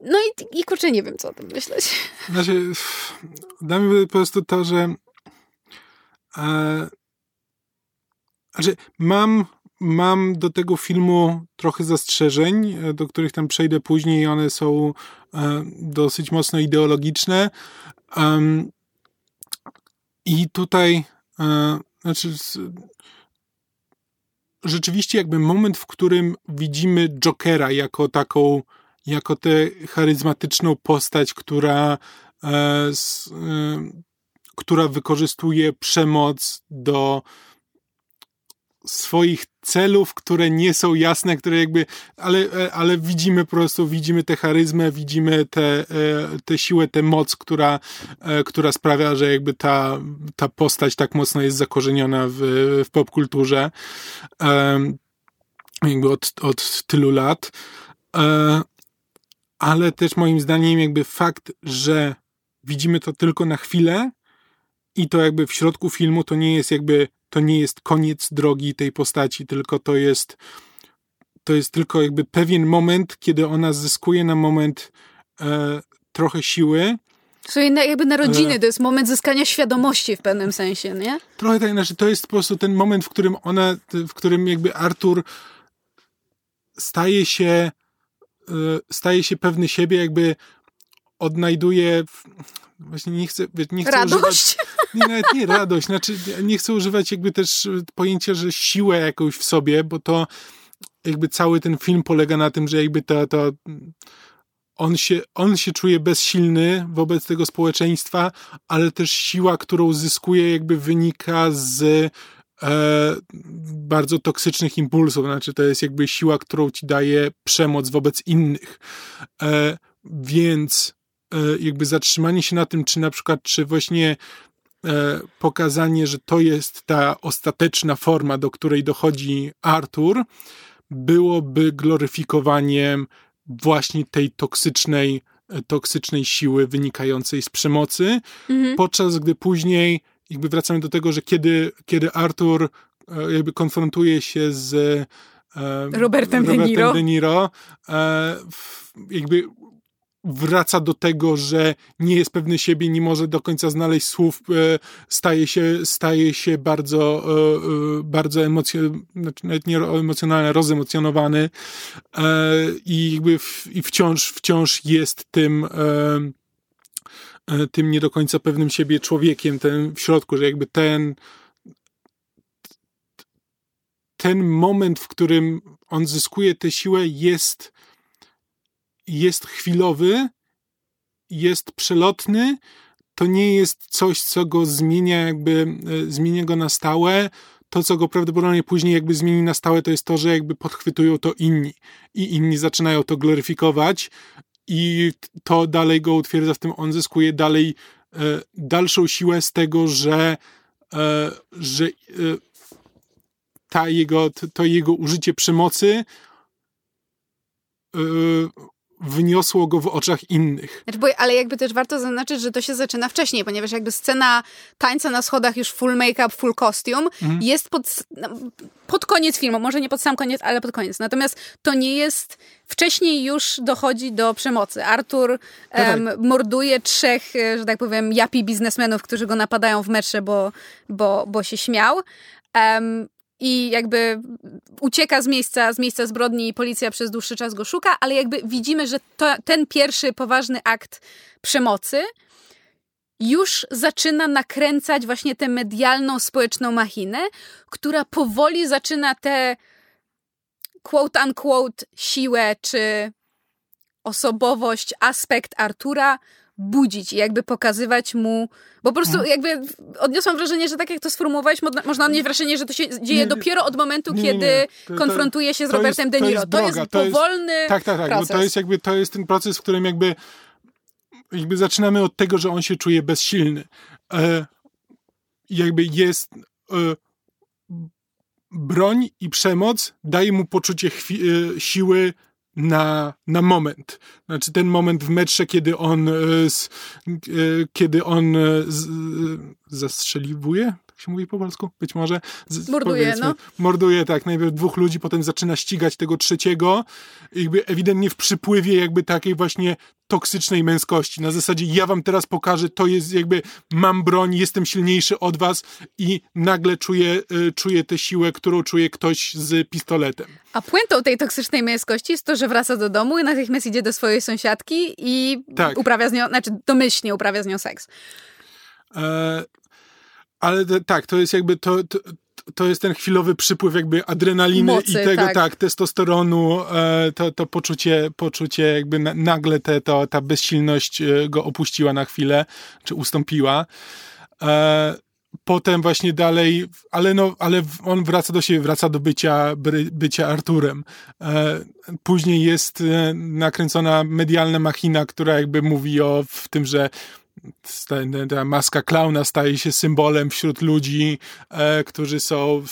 No i, i kurczę, nie wiem, co o tym myśleć. Znaczy, dla mnie po prostu to, że e, znaczy, mam mam do tego filmu trochę zastrzeżeń, e, do których tam przejdę później. One są e, dosyć mocno ideologiczne. I tutaj, e, znaczy, rzeczywiście, jakby moment, w którym widzimy Jokera jako taką, jako tę charyzmatyczną postać, która, która wykorzystuje przemoc do swoich celów, które nie są jasne, które jakby, ale, e, ale widzimy po prostu, widzimy tę charyzmę, widzimy tę, e, tę siłę, tę moc, która, e, która sprawia, że jakby ta, ta postać tak mocno jest zakorzeniona w, w popkulturze jakby od, od tylu lat. Ale też moim zdaniem jakby fakt, że widzimy to tylko na chwilę i to jakby w środku filmu to nie jest jakby to nie jest koniec drogi tej postaci, tylko to jest to jest tylko jakby pewien moment, kiedy ona zyskuje na moment e, trochę siły. To jakby narodziny, e, to jest moment zyskania świadomości w pewnym sensie, nie? Trochę tak, znaczy to jest po prostu ten moment, w którym ona, w którym jakby Artur staje się e, staje się pewny siebie, jakby odnajduje właśnie nie chcę, nie chcę Radość? używać nie, nawet nie radość, znaczy nie chcę używać jakby też pojęcia, że siłę jakąś w sobie, bo to jakby cały ten film polega na tym, że jakby ta on się, on się czuje bezsilny wobec tego społeczeństwa, ale też siła, którą zyskuje, jakby wynika z e, bardzo toksycznych impulsów. Znaczy, to jest jakby siła, którą ci daje przemoc wobec innych. E, więc e, jakby zatrzymanie się na tym, czy na przykład, czy właśnie E, pokazanie, że to jest ta ostateczna forma, do której dochodzi Arthur, byłoby gloryfikowaniem właśnie tej toksycznej, e, toksycznej siły wynikającej z przemocy, mhm. podczas gdy później jakby wracamy do tego, że kiedy, kiedy Arthur e, jakby konfrontuje się z Robertem, Robertem De Niro, De Niro jakby wraca do tego, że nie jest pewny siebie, nie może do końca znaleźć słów, e, staje się, staje się bardzo, e, e, bardzo znaczy emocjonalny, rozemocjonowany i jakby w, i wciąż, wciąż jest tym tym nie do końca pewnym siebie człowiekiem, ten w środku, że jakby ten ten moment, w którym on zyskuje tę siłę jest jest chwilowy, jest przelotny, to nie jest coś, co go zmienia, jakby e, zmienia go na stałe. to, co go prawdopodobnie później jakby zmieni na stałe, to jest to, że jakby podchwytują to inni i inni zaczynają to gloryfikować i to dalej go utwierdza w tym, on zyskuje dalej e, dalszą siłę z tego, że, e, że e, ta jego, to jego użycie przemocy e, wyniosło go w oczach innych. Znaczy, bo, ale jakby też warto zaznaczyć, że to się zaczyna wcześniej, ponieważ jakby scena tańca na schodach już full make-up, full costume mhm. jest pod, no, pod koniec filmu, może nie pod sam koniec, ale pod koniec. Natomiast to nie jest, wcześniej już dochodzi do przemocy. Artur um, morduje trzech, e, że tak powiem, japi biznesmenów, którzy go napadają w metrze, bo, bo, bo się śmiał. Um, i jakby ucieka z miejsca, z miejsca zbrodni i policja przez dłuższy czas go szuka, ale jakby widzimy, że to, ten pierwszy poważny akt przemocy już zaczyna nakręcać właśnie tę medialną, społeczną machinę, która powoli zaczyna tę quote unquote siłę czy osobowość, aspekt Artura budzić i jakby pokazywać mu, bo po prostu mhm. jakby odniosłam wrażenie, że tak jak to sformułowałeś, można odnieść wrażenie, że to się dzieje nie, dopiero od momentu, nie, kiedy nie, to, konfrontuje się z Robertem jest, De Niro. To jest, to jest powolny jest, Tak, tak, tak, proces. bo to jest jakby, to jest ten proces, w którym jakby jakby zaczynamy od tego, że on się czuje bezsilny. E, jakby jest e, broń i przemoc daje mu poczucie chwi- e, siły na, na moment. Znaczy ten moment w metrze, kiedy on, e, e, kiedy on e, zastrzeliwuje, się mówi po polsku? Być może. morduje, no. Morduje, tak, najpierw dwóch ludzi, potem zaczyna ścigać tego trzeciego, jakby ewidentnie w przypływie jakby takiej właśnie toksycznej męskości. Na zasadzie ja wam teraz pokażę, to jest jakby mam broń, jestem silniejszy od was i nagle czuję, y, czuję tę siłę, którą czuje ktoś z pistoletem. A puentą tej toksycznej męskości jest to, że wraca do domu i natychmiast idzie do swojej sąsiadki i tak. uprawia z nią, znaczy domyślnie uprawia z nią seks. E, ale tak, to jest jakby to, to, to jest ten chwilowy przypływ jakby adrenaliny Mocy, i tego, tak, tak testosteronu, e, to, to poczucie, poczucie jakby nagle te, to, ta bezsilność e, go opuściła na chwilę, czy ustąpiła. E, potem właśnie dalej, ale no, ale on wraca do siebie, wraca do bycia, bycia Arturem. Później jest nakręcona medialna machina, która jakby mówi o w tym, że ta maska klauna staje się symbolem wśród ludzi, e, którzy są...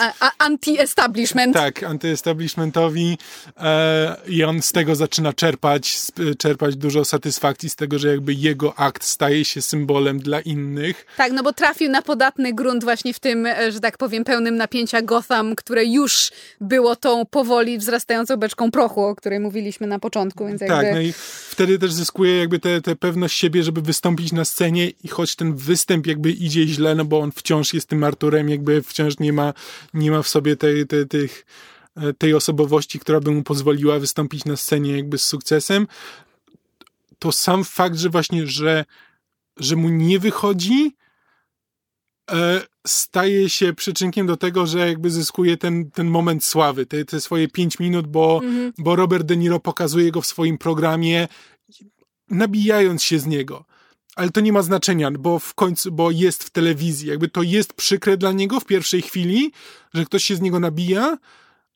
E, anti-establishment. Tak, anty-establishmentowi e, i on z tego zaczyna czerpać, czerpać dużo satysfakcji z tego, że jakby jego akt staje się symbolem dla innych. Tak, no bo trafił na podatny grunt właśnie w tym, e, że tak powiem, pełnym napięcia Gotham, które już było tą powoli wzrastającą beczką prochu, o której mówiliśmy na początku, więc tak, jakby... Tak, no i wtedy też zyskuje jakby tę pewność siebie, że żeby wystąpić na scenie i choć ten występ jakby idzie źle, no bo on wciąż jest tym Arturem, jakby wciąż nie ma, nie ma w sobie tej, tej, tych, e, tej osobowości, która by mu pozwoliła wystąpić na scenie jakby z sukcesem, to sam fakt, że właśnie, że, że mu nie wychodzi, e, staje się przyczynkiem do tego, że jakby zyskuje ten, ten moment sławy, te, te swoje pięć minut, bo, mhm. bo Robert De Niro pokazuje go w swoim programie nabijając się z niego. Ale to nie ma znaczenia, bo w końcu, bo jest w telewizji. Jakby to jest przykre dla niego w pierwszej chwili, że ktoś się z niego nabija,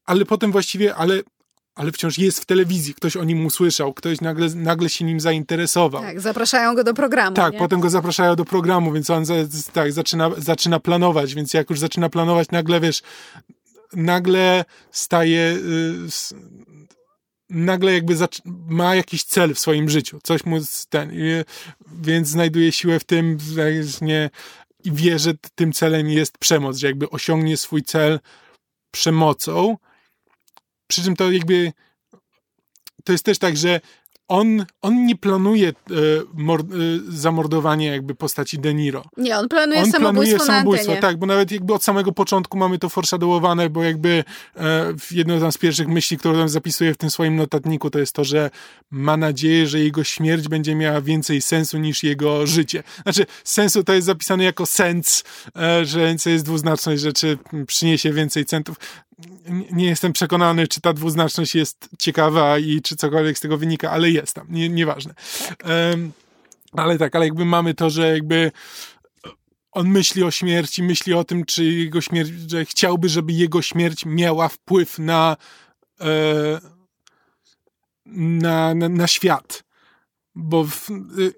ale potem właściwie, ale, ale wciąż jest w telewizji, ktoś o nim usłyszał, ktoś nagle, nagle się nim zainteresował. Tak, zapraszają go do programu. Tak, nie? potem go zapraszają do programu, więc on tak, zaczyna, zaczyna planować, więc jak już zaczyna planować, nagle wiesz, nagle staje. Yy, nagle jakby ma jakiś cel w swoim życiu, coś mu ten, więc znajduje siłę w tym, nie, i wie, że tym celem jest przemoc, że jakby osiągnie swój cel przemocą. Przy czym to jakby to jest też tak, że on, on nie planuje e, mor, e, zamordowania jakby postaci De Niro. Nie, on planuje on samobójstwo planuje samobójstwo, tak, bo nawet jakby od samego początku mamy to foreshadowowane, bo jakby e, jedną z pierwszych myśli, którą tam zapisuje w tym swoim notatniku, to jest to, że ma nadzieję, że jego śmierć będzie miała więcej sensu niż jego życie. Znaczy, sensu to jest zapisane jako sens, że jest dwuznaczność rzeczy przyniesie więcej centów nie jestem przekonany, czy ta dwuznaczność jest ciekawa i czy cokolwiek z tego wynika, ale jest tam, nie, nieważne. Um, ale tak, ale jakby mamy to, że jakby on myśli o śmierci, myśli o tym, czy jego śmierć, że chciałby, żeby jego śmierć miała wpływ na, e, na, na, na, świat. Bo w,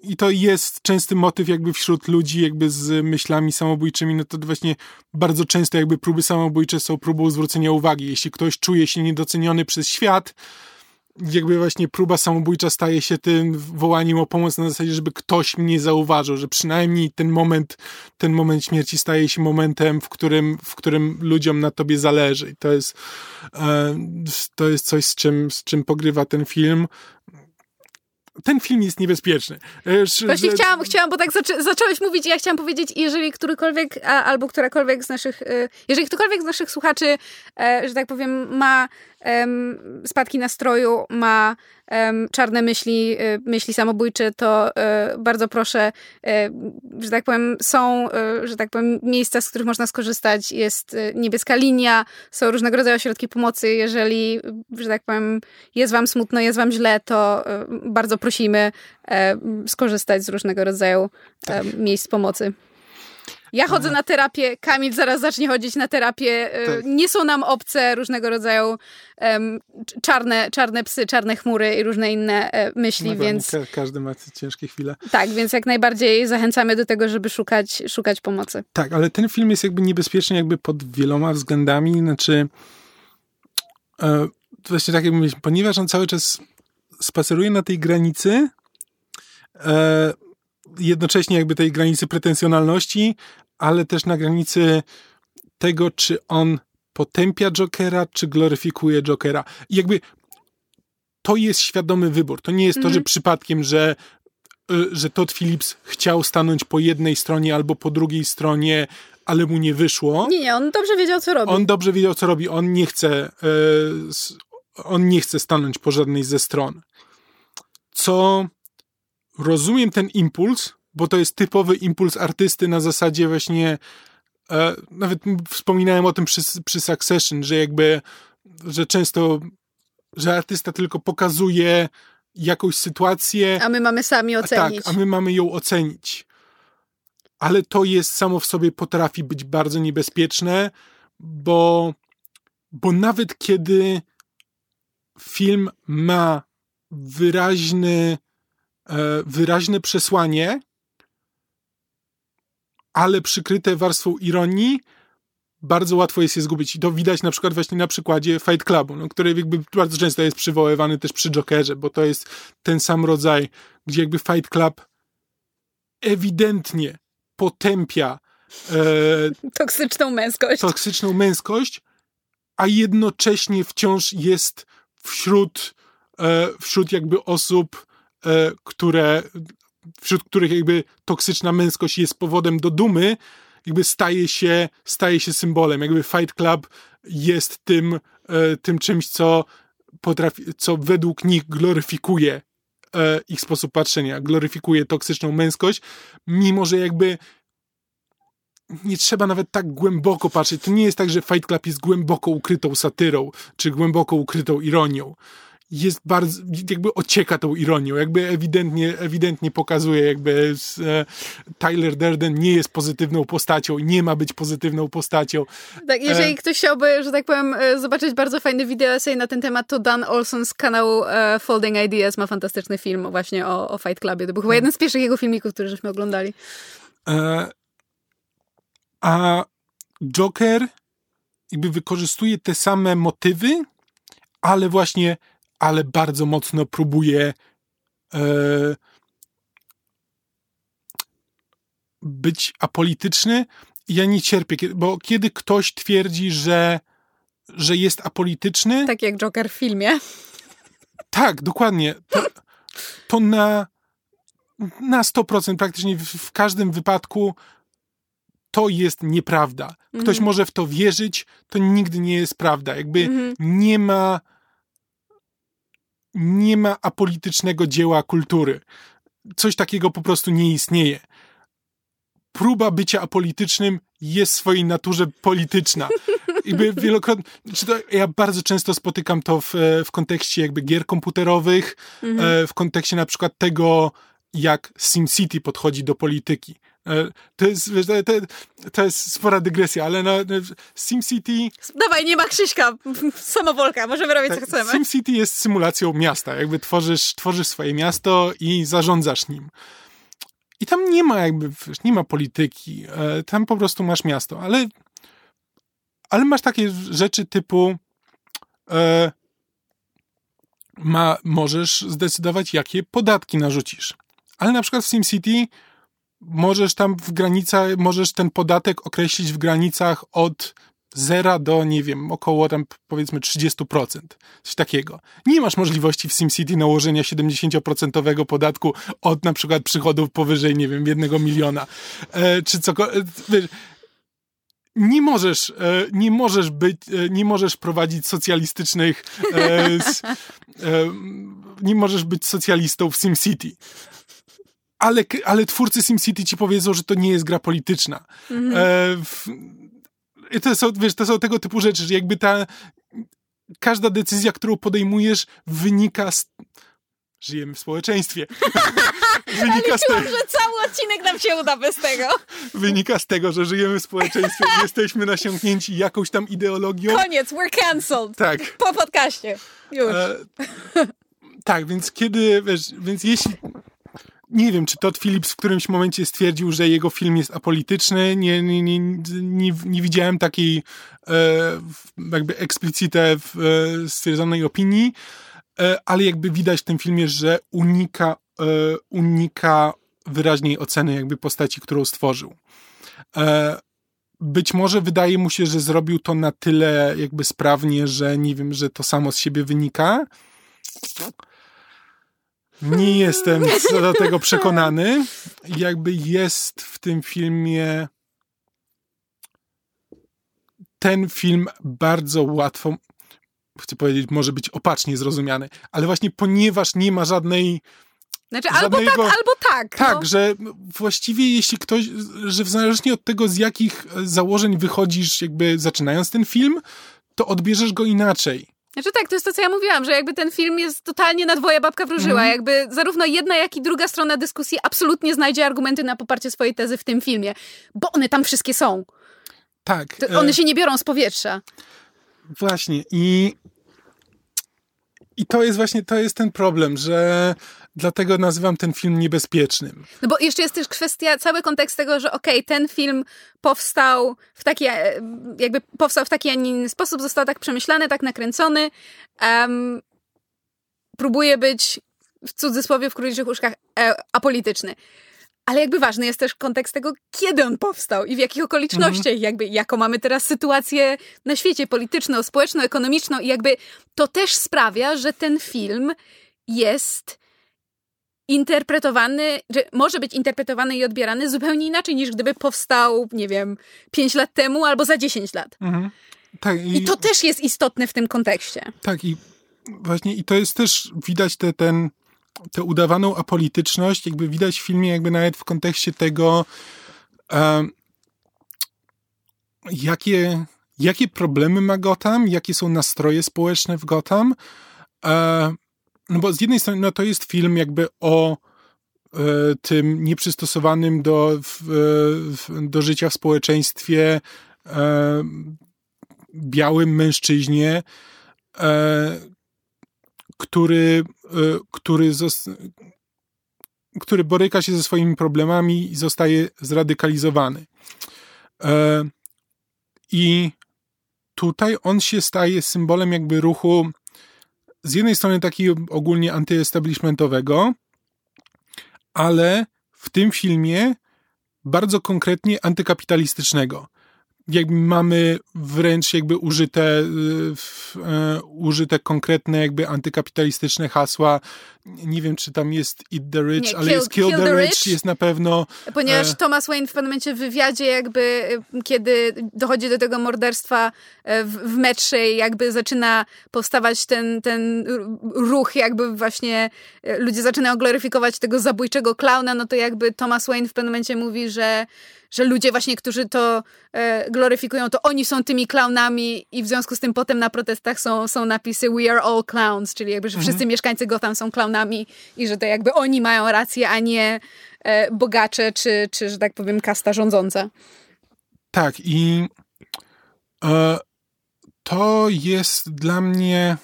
i to jest częsty motyw jakby wśród ludzi jakby z myślami samobójczymi, no to właśnie bardzo często jakby próby samobójcze są próbą zwrócenia uwagi. Jeśli ktoś czuje się niedoceniony przez świat, jakby właśnie próba samobójcza staje się tym wołaniem o pomoc na zasadzie, żeby ktoś mnie zauważył, że przynajmniej ten moment, ten moment śmierci staje się momentem, w którym, w którym ludziom na tobie zależy. I to jest, e, to jest coś, z czym, z czym pogrywa ten film ten film jest niebezpieczny. E, Właśnie że... chciałam, chciałam, bo tak zaczę zacząłeś mówić i ja chciałam powiedzieć, jeżeli którykolwiek a, albo którakolwiek z naszych, e, jeżeli ktokolwiek z naszych słuchaczy, e, że tak powiem, ma spadki nastroju, ma czarne myśli, y, myśli samobójcze, to y, bardzo proszę, y, że tak powiem, są, że tak powiem, miejsca, z których można skorzystać. Jest niebieska linia, są różnego rodzaju środki pomocy. Jeżeli, że tak powiem, jest wam smutno, jest wam źle, to bardzo prosimy skorzystać z różnego rodzaju tak. miejsc pomocy. Ja chodzę na terapię, Kamil zaraz zacznie chodzić na terapię. E, tak. Nie są nam obce różnego rodzaju um, czarne, czarne psy, czarne chmury i różne inne e, myśli, no, więc... Ka każdy ma ciężkie chwile. Tak, więc jak najbardziej zachęcamy do tego, żeby szukać, szukać pomocy. Tak, ale ten film jest jakby niebezpieczny jakby pod wieloma względami, znaczy e, właśnie tak jak ponieważ on cały czas spaceruje na tej granicy, e, jednocześnie jakby tej granicy pretensjonalności, ale też na granicy tego, czy on potępia Jokera, czy gloryfikuje Jokera. I jakby to jest świadomy wybór. To nie jest to, że mhm. przypadkiem, że, y, że Todd Phillips chciał stanąć po jednej stronie albo po drugiej stronie, ale mu nie wyszło. Nie, nie, on dobrze wiedział, co robi. On dobrze wiedział, co robi. On nie chce, y, on nie chce stanąć po żadnej ze stron. Co rozumiem ten impuls, bo to jest typowy impuls artysty na zasadzie właśnie e, nawet wspominałem o tym przy, przy Succession, że jakby, że często, że artysta tylko pokazuje jakąś sytuację. A my mamy sami ocenić. Tak, a my mamy ją ocenić. Ale to jest samo w sobie potrafi być bardzo niebezpieczne, bo, bo nawet kiedy film ma wyraźny, wyraźne przesłanie, ale przykryte warstwą ironii, bardzo łatwo jest je zgubić. I to widać na przykład właśnie na przykładzie Fight Clubu, no, który jakby bardzo często jest przywoływany też przy Jokerze, bo to jest ten sam rodzaj, gdzie jakby Fight Club ewidentnie potępia e, <laughs> toksyczną męskość. Toksyczną męskość, a jednocześnie wciąż jest wśród, e, wśród jakby osób, e, które wśród których jakby toksyczna męskość jest powodem do dumy, jakby staje się, staje się symbolem. Jakby Fight Club jest tym, e, tym czymś, co potrafi, co według nich gloryfikuje e, ich sposób patrzenia, gloryfikuje toksyczną męskość, mimo że jakby nie trzeba nawet tak głęboko patrzeć. To nie jest tak, że Fight Club jest głęboko ukrytą satyrą, czy głęboko ukrytą ironią jest bardzo, jakby ocieka tą ironią, jakby ewidentnie, ewidentnie pokazuje, jakby e, Tyler Durden nie jest pozytywną postacią, nie ma być pozytywną postacią. Tak, jeżeli e... ktoś chciałby, że tak powiem, e, zobaczyć bardzo fajny wideo essay na ten temat, to Dan Olson z kanału e, Folding Ideas ma fantastyczny film właśnie o, o Fight Clubie. To był chyba jeden z pierwszych jego filmików, które żeśmy oglądali. E... A Joker jakby wykorzystuje te same motywy, ale właśnie ale bardzo mocno próbuje e, być apolityczny. Ja nie cierpię, bo kiedy ktoś twierdzi, że, że jest apolityczny. Tak jak Joker w filmie. Tak, dokładnie. To, to na, na 100% praktycznie w, w każdym wypadku to jest nieprawda. Ktoś mhm. może w to wierzyć, to nigdy nie jest prawda. Jakby mhm. nie ma nie ma apolitycznego dzieła kultury. Coś takiego po prostu nie istnieje. Próba bycia apolitycznym jest w swojej naturze polityczna. Jakby wielokrotnie, znaczy ja bardzo często spotykam to w, w kontekście jakby gier komputerowych, mhm. E, w kontekście na przykład tego, jak SimCity podchodzi do polityki. E, to jest, to, to jest spora dygresja, ale na, na SimCity... Dawaj, nie ma Krzyśka, samowolka, możemy robić tak, co chcemy. SimCity jest symulacją miasta, jakby tworzysz, tworzysz swoje miasto i zarządzasz nim. I tam nie ma jakby, nie ma polityki, e, tam po prostu masz miasto, ale, ale masz takie rzeczy typu e, ma, możesz zdecydować, jakie podatki narzucisz. Ale na przykład w SimCity możesz tam w granicach, możesz ten podatek określić w granicach od zera do, nie wiem, około tam powiedzmy 30%. Coś takiego. Nie masz możliwości w SimCity nałożenia 70% podatku od na przykład przychodów powyżej, nie wiem, jednego miliona. E, czy cokolwiek. E, nie możesz, e, nie możesz być, e, nie możesz prowadzić socjalistycznych, nie możesz być socjalistą w SimCity. Ale, ale twórcy SimCity ci powiedzą, że to nie jest gra polityczna. Mhm. I to są, wiesz, to są tego typu rzeczy, że jakby ta każda decyzja, którą podejmujesz, wynika z żyjemy w społeczeństwie. <laughs> wynika z tego, że cały odcinek nam się uda bez tego. <laughs> Wynika z tego, że żyjemy w społeczeństwie, jesteśmy nasiąknięci jakąś tam ideologią. Koniec, we're cancelled. Tak. Po podcaście. Już. E, tak, więc kiedy, wiesz, więc jeśli nie wiem, czy Todd Phillips w którymś momencie stwierdził, że jego film jest apolityczny. Nie, nie, nie, nie, nie widziałem takiej e, jakby eksplicite w, e, stwierdzonej opinii. E, ale jakby widać w tym filmie, że unika, e, unika wyraźniej oceny jakby postaci, którą stworzył. E, być może wydaje mu się, że zrobił to na tyle jakby sprawnie, że nie wiem, że to samo z siebie wynika. Nie jestem co do tego przekonany. Jakby jest w tym filmie ten film bardzo łatwo chcę powiedzieć, może być opacznie zrozumiany, ale właśnie ponieważ nie ma żadnej znaczy albo tak, albo tak. Tak, no. że właściwie jeśli ktoś, że w zależności od tego, z jakich założeń wychodzisz, jakby zaczynając ten film, to odbierzesz go inaczej. Znaczy tak, to jest to, co ja mówiłam, że jakby ten film jest totalnie na dwoje babka wróżyła. Mm. Jakby zarówno jedna, jak i druga strona dyskusji absolutnie znajdzie argumenty na poparcie swojej tezy w tym filmie. Bo one tam wszystkie są. Tak. To one e... się nie biorą z powietrza. Właśnie i i to jest właśnie, to jest ten problem, że dlatego nazywam ten film niebezpiecznym. No bo jeszcze jest też kwestia, cały kontekst tego, że okej, okay, ten film powstał w taki, e, jakby powstał w taki, a nie inny sposób, został tak przemyślany, tak nakręcony. Um, próbuje być w cudzysłowie w króliczych uszkach e, apolityczny. Ale jakby ważny jest też kontekst tego, kiedy on powstał i w jakich okolicznościach, mhm. jakby jaką mamy teraz sytuację na świecie polityczną, społeczną, ekonomiczną i jakby to też sprawia, że ten film jest interpretowany, że może być interpretowany i odbierany zupełnie inaczej niż gdyby powstał, nie wiem, 5 lat temu albo za 10 lat. Mhm. Tak, i, I, to też jest istotne w tym kontekście. Tak, i właśnie i to jest też widać te, ten tę udawaną apolityczność jakby widać w filmie jakby nawet w kontekście tego jakie, jakie problemy ma Gotham, jakie są nastroje społeczne w Gotham. E, no bo z jednej strony no to jest film jakby o e, tym nieprzystosowanym do, w, w, do życia w społeczeństwie e, białym mężczyźnie, e, który, e, który, który boryka się ze swoimi problemami i zostaje zradykalizowany. E, I tutaj on się staje symbolem jakby ruchu z jednej strony takiego ogólnie antyestablishmentowego, ale w tym filmie bardzo konkretnie antykapitalistycznego jakby mamy wręcz jakby użyte, y, e, użyte konkretne jakby antykapitalistyczne hasła. Nie wiem, czy tam jest Eat the Rich, nie, ale kill, jest Kill, kill the, the rich, rich, jest na pewno... Ponieważ e... Thomas Wayne w pewnym momencie w wywiadzie jakby, y, kiedy dochodzi do tego morderstwa e, w, w metrze i jakby zaczyna powstawać ten, ten ruch, jakby właśnie e, ludzie zaczynają gloryfikować tego zabójczego klauna, no to jakby Thomas Wayne w pewnym momencie mówi, że że ludzie właśnie, którzy to e, gloryfikują, to oni są tymi klaunami i w związku z tym potem na protestach są, są napisy we are all clowns, czyli jakby, że wszyscy mhm. mieszkańcy Gotham są klaunami i że to jakby oni mają rację, a nie e, bogacze czy, czy, że tak powiem, kasta rządząca. Tak i e, to jest dla mnie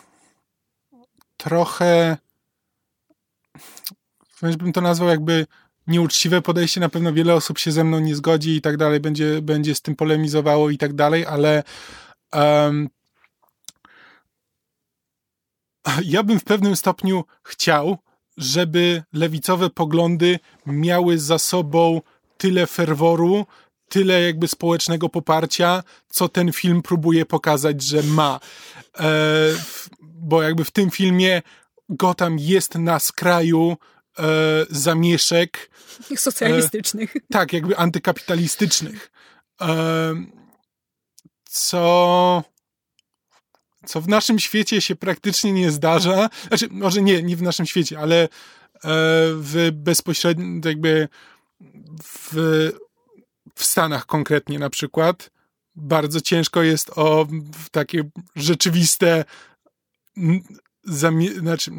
trochę wręcz bym to nazwał jakby nieuczciwe podejście, na pewno wiele osób się ze mną nie zgodzi i tak dalej, będzie, będzie z tym polemizowało i tak dalej, ale um, ja bym w pewnym stopniu chciał, żeby lewicowe poglądy miały za sobą tyle ferworu, tyle jakby społecznego poparcia, co ten film próbuje pokazać, że ma. E, bo jakby w tym filmie Gotham jest na skraju e, zamieszek. <laughs> Socjalistycznych. E, tak, jakby antykapitalistycznych. E, co co w naszym świecie się praktycznie nie zdarza. Znaczy, może nie, nie w naszym świecie, ale e, w bezpośrednim, jakby w, w Stanach konkretnie na przykład bardzo ciężko jest o takie rzeczywiste zamie znaczy,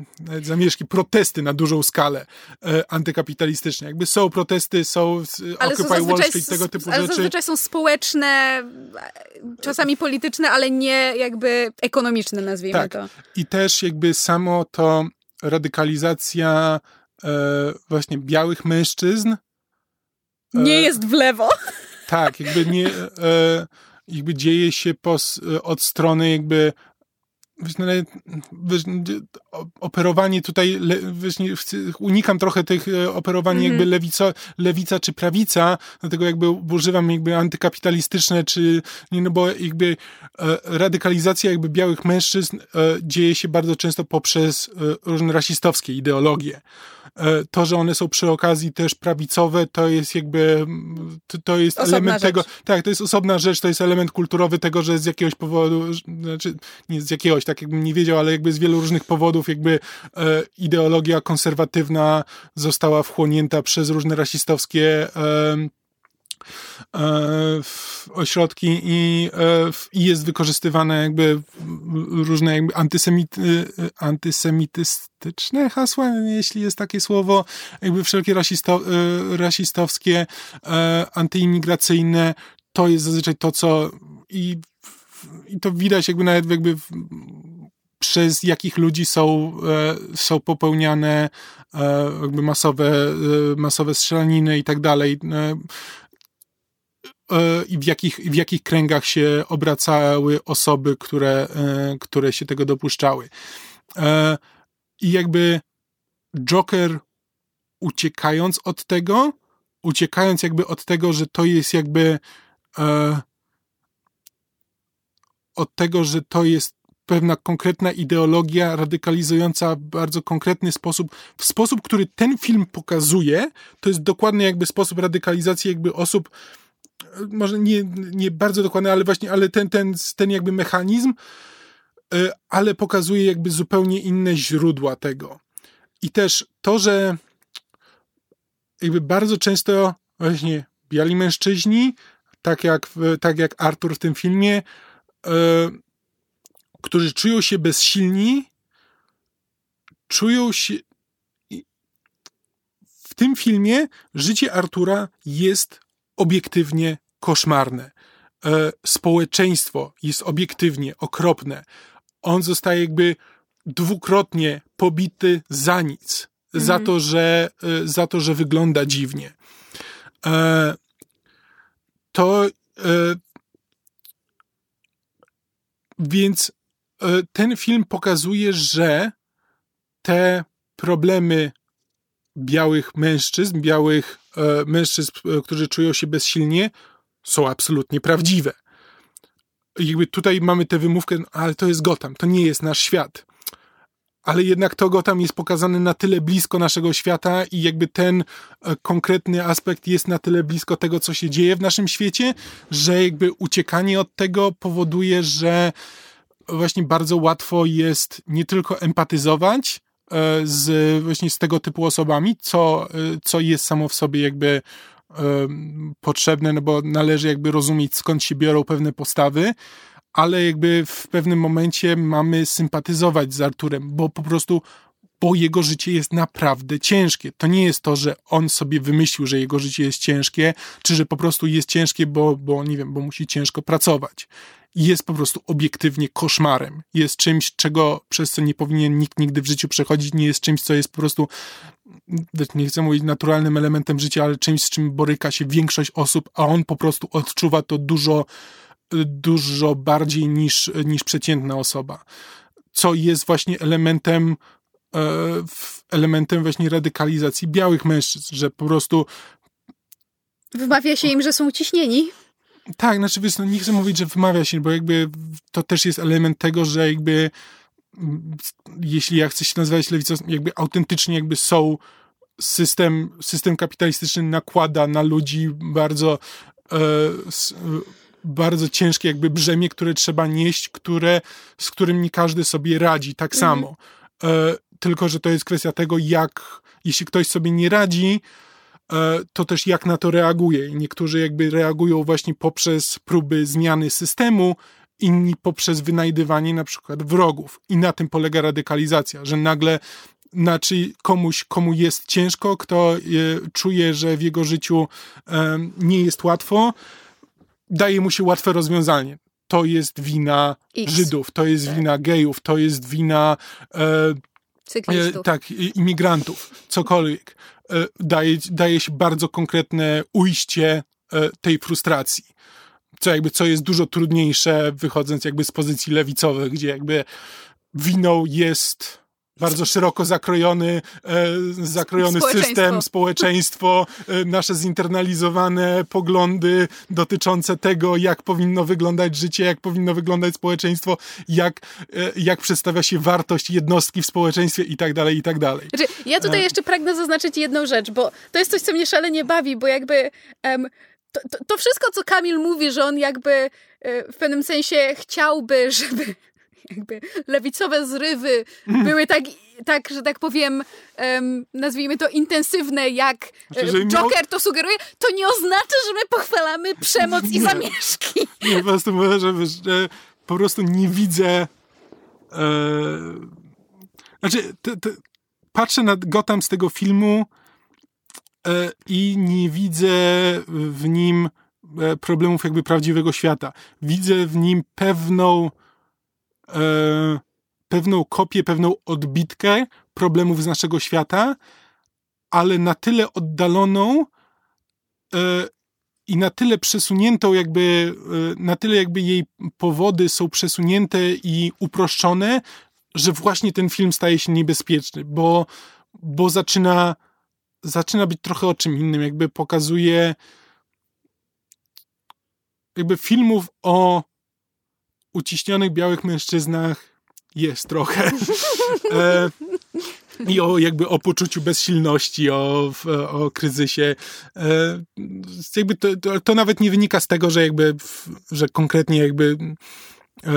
zamieszki, protesty na dużą skalę e, antykapitalistyczne. Jakby są protesty, są ale Occupy są Wall Street, tego typu ale rzeczy. zazwyczaj są społeczne, czasami polityczne, ale nie jakby ekonomiczne, nazwijmy tak. to. I też jakby samo to radykalizacja e, właśnie białych mężczyzn e, nie jest w lewo. Tak, jakby nie e, jakby dzieje się po, od strony jakby wiesz, operowanie tutaj, wiesz, unikam trochę tych e, operowań mm -hmm. jakby lewica, lewica czy prawica, dlatego jakby używam jakby antykapitalistyczne, czy nie, no bo jakby e, radykalizacja jakby białych mężczyzn e, dzieje się bardzo często poprzez różne rasistowskie ideologie. E, to, że one są przy okazji też prawicowe, to jest jakby, to, jest osobna element rzecz. tego, tak, to jest osobna rzecz, to jest element kulturowy tego, że z jakiegoś powodu, znaczy nie z jakiegoś, tak jakbym nie wiedział, ale jakby z wielu różnych powodów jakby e, ideologia konserwatywna została wchłonięta przez różne rasistowskie E, ośrodki i, e, i jest wykorzystywane jakby różne jakby antysemity, antysemitystyczne hasła, jeśli jest takie słowo, jakby wszelkie rasisto, e, rasistowskie, antyimigracyjne, to jest zazwyczaj to, co i, i to widać jakby nawet jakby przez jakich ludzi są, są popełniane jakby masowe, masowe strzelaniny i tak dalej. E, i w jakich, w jakich kręgach się obracały osoby, które, e, które się tego dopuszczały. E, I jakby Joker uciekając od tego, uciekając jakby od tego, że to jest jakby od tego, że to jest pewna konkretna ideologia radykalizująca w bardzo konkretny sposób, w sposób, który ten film pokazuje, to jest dokładnie jakby sposób radykalizacji jakby osób, może nie, nie bardzo dokładny, ale właśnie, ale ten, ten, ten jakby mechanizm, e, ale pokazuje jakby zupełnie inne źródła tego. I też to, że jakby bardzo często właśnie biali mężczyźni, tak jak, tak jak Arthur w tym filmie, e, którzy czują się bezsilni, czują się. W tym filmie życie Artura jest obiektywnie koszmarne. E, społeczeństwo jest obiektywnie okropne. On zostaje jakby dwukrotnie pobity za nic. Mhm. Za, to, że, e, za to, że wygląda dziwnie. E, to więc ten film pokazuje, że te problemy białych mężczyzn, białych mężczyzn, e, którzy czują się bezsilnie, są absolutnie prawdziwe. Jakby tutaj mamy tę wymówkę, no, ale to jest Gotham, to nie jest nasz świat. Ale jednak to Gotham jest pokazany na tyle blisko naszego świata i jakby ten e, konkretny aspekt jest na tyle blisko tego, co się dzieje w naszym świecie, że jakby uciekanie od tego powoduje, że właśnie bardzo łatwo jest nie tylko empatyzować, E, z właśnie z tego typu osobami, co, e, co jest samo w sobie jakby potrzebne, no bo należy jakby rozumieć skąd się biorą pewne postawy, ale jakby w pewnym momencie mamy sympatyzować z Arturem, bo po prostu bo jego życie jest naprawdę ciężkie. To nie jest to, że on sobie wymyślił, że jego życie jest ciężkie, czy że po prostu jest ciężkie, bo, bo nie wiem, bo musi ciężko pracować. Jest po prostu obiektywnie koszmarem. Jest czymś, czego przez co nie powinien nikt nigdy w życiu przechodzić, nie jest czymś, co jest po prostu, nie chcę mówić naturalnym elementem życia, ale czymś, z czym boryka się większość osób, a on po prostu odczuwa to dużo, dużo bardziej niż, niż przeciętna osoba. Co jest właśnie elementem E, elementem właśnie radykalizacji białych mężczyzn, że po prostu Wymawia się im, że są uciśnieni. Tak, znaczy wiesz, no nie chcę mówić, że wymawia się, bo jakby to też jest element tego, że jakby jeśli ja chcę się nazywać lewicą, jakby autentycznie jakby są system, system kapitalistyczny nakłada na ludzi bardzo e, s, bardzo ciężkie jakby brzemię, które trzeba nieść, które, z którym nie każdy sobie radzi tak mhm. samo. E, tylko że to jest kwestia tego, jak, jeśli ktoś sobie nie radzi, e, to też jak na to reaguje. Niektórzy jakby reagują właśnie poprzez próby zmiany systemu, inni poprzez wynajdywanie na przykład wrogów. I na tym polega radykalizacja, że nagle znaczy komuś, komu jest ciężko, kto e, czuje, że w jego życiu e, nie jest łatwo, daje mu się łatwe rozwiązanie. To jest wina X. Żydów, to jest tak. wina gejów, to jest wina Cyklistów. E, tak, imigrantów, cokolwiek. E, daje, daje się bardzo konkretne ujście e, tej frustracji. Co jakby, co jest dużo trudniejsze, wychodząc jakby z pozycji lewicowych, gdzie jakby winą jest bardzo szeroko zakrojony, e, zakrojony społeczeństwo. system, społeczeństwo, e, nasze zinternalizowane poglądy dotyczące tego, jak powinno wyglądać życie, jak powinno wyglądać społeczeństwo, jak, e, jak przedstawia się wartość jednostki w społeczeństwie i tak dalej, i tak dalej. Znaczy, ja tutaj e. jeszcze pragnę zaznaczyć jedną rzecz, bo to jest coś, co mnie szalenie bawi, bo jakby... Um, to, to, to wszystko, co Kamil mówi, że on jakby e, w pewnym sensie chciałby, żeby jakby lewicowe zrywy były tak, tak, że tak powiem, um, nazwijmy to intensywne, jak znaczy, Joker to sugeruje, to nie oznacza, że my pochwalamy przemoc i zamieszki. Nie, po prostu mówię, że, że po prostu nie widzę e, znaczy te, te, patrzę na Gotham z tego filmu e, i nie widzę w nim e, problemów jakby prawdziwego świata. Widzę w nim pewną e, pewną kopię, pewną odbitkę problemów z naszego świata, ale na tyle oddaloną e, i na tyle przesuniętą, jakby, e, na tyle jakby jej powody są przesunięte i uproszczone, że właśnie ten film staje się niebezpieczny, bo, bo zaczyna, zaczyna być trochę o czym innym, jakby pokazuje jakby filmów o uciśnionych białych mężczyznach jest trochę. <laughs> e, I o jakby o poczuciu bezsilności, o, o kryzysie. E, jakby to, to, to, nawet nie wynika z tego, że jakby, że konkretnie jakby e,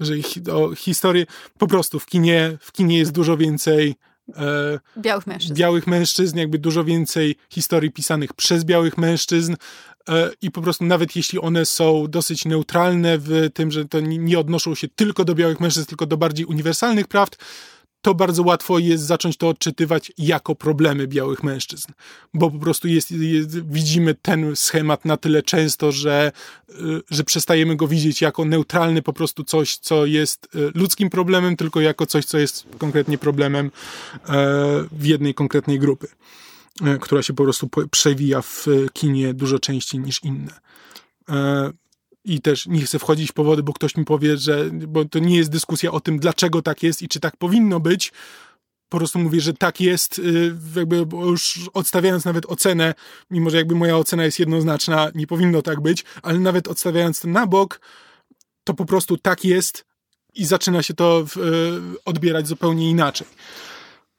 że o historię, po prostu w kinie, w kinie jest dużo więcej e, białych mężczyzn. białych mężczyzn, jakby dużo więcej historii pisanych przez białych mężczyzn, i po prostu nawet jeśli one są dosyć neutralne w tym, że to nie odnoszą się tylko do białych mężczyzn, tylko do bardziej uniwersalnych prawd, to bardzo łatwo jest zacząć to odczytywać jako problemy białych mężczyzn, bo po prostu jest, jest, widzimy ten schemat na tyle często, że, e, że przestajemy go widzieć jako neutralny po prostu coś, co jest e, ludzkim problemem, tylko jako coś, co jest konkretnie problemem w jednej konkretnej grupy. E, która się po prostu przewija w kinie dużo częściej niż inne. E, I też nie chcę wchodzić w powody, bo ktoś mi powie, że bo to nie jest dyskusja o tym, dlaczego tak jest i czy tak powinno być. Po prostu mówię, że tak jest, jakby już odstawiając nawet ocenę, mimo że jakby moja ocena jest jednoznaczna, nie powinno tak być, ale nawet odstawiając to na bok, to po prostu tak jest i zaczyna się to odbierać zupełnie inaczej.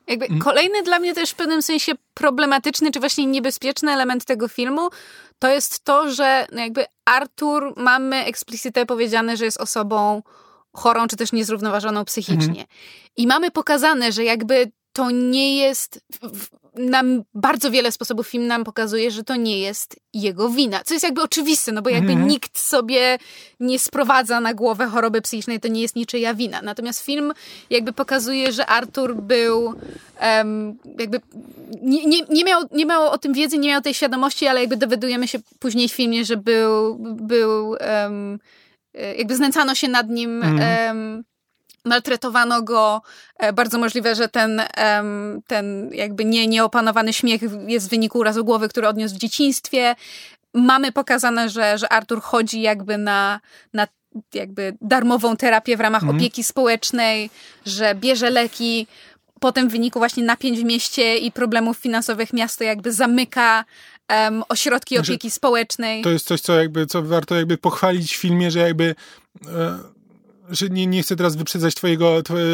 Jakby hmm. kolejny dla mnie też w pewnym sensie problematyczny, czy właśnie niebezpieczny element tego filmu, to jest to, że no jakby Artur mamy eksplicite powiedziane, że jest osobą chorą, czy też niezrównoważoną psychicznie. Hmm. I mamy pokazane, że jakby to nie jest nam bardzo wiele sposobów film nam pokazuje, że to nie jest jego wina. Co jest jakby oczywiste, no bo jakby Mhm. nikt sobie nie sprowadza na głowę choroby psychicznej, to nie jest niczyja wina. Natomiast film jakby pokazuje, że Artur był em, jakby nie, nie, nie, miał, nie miał o tym wiedzy, nie miał tej świadomości, ale jakby dowiadujemy się później w filmie, że był, był e, jakby znęcano się nad nim em, maltretowano go. E, Bardzo możliwe, że ten, ten jakby nie, nieopanowany śmiech jest w wyniku urazu głowy, który odniósł w dzieciństwie. Mamy pokazane, że, że Artur chodzi jakby na, na jakby darmową terapię w ramach Mhm. opieki społecznej, że bierze leki. Potem w wyniku właśnie napięć w mieście i problemów finansowych miasto jakby zamyka em, ośrodki Znaczy, opieki społecznej. To jest coś, co jakby, co warto jakby pochwalić w filmie, że jakby e, że nie, nie chcę teraz wyprzedzać twojego, twoje,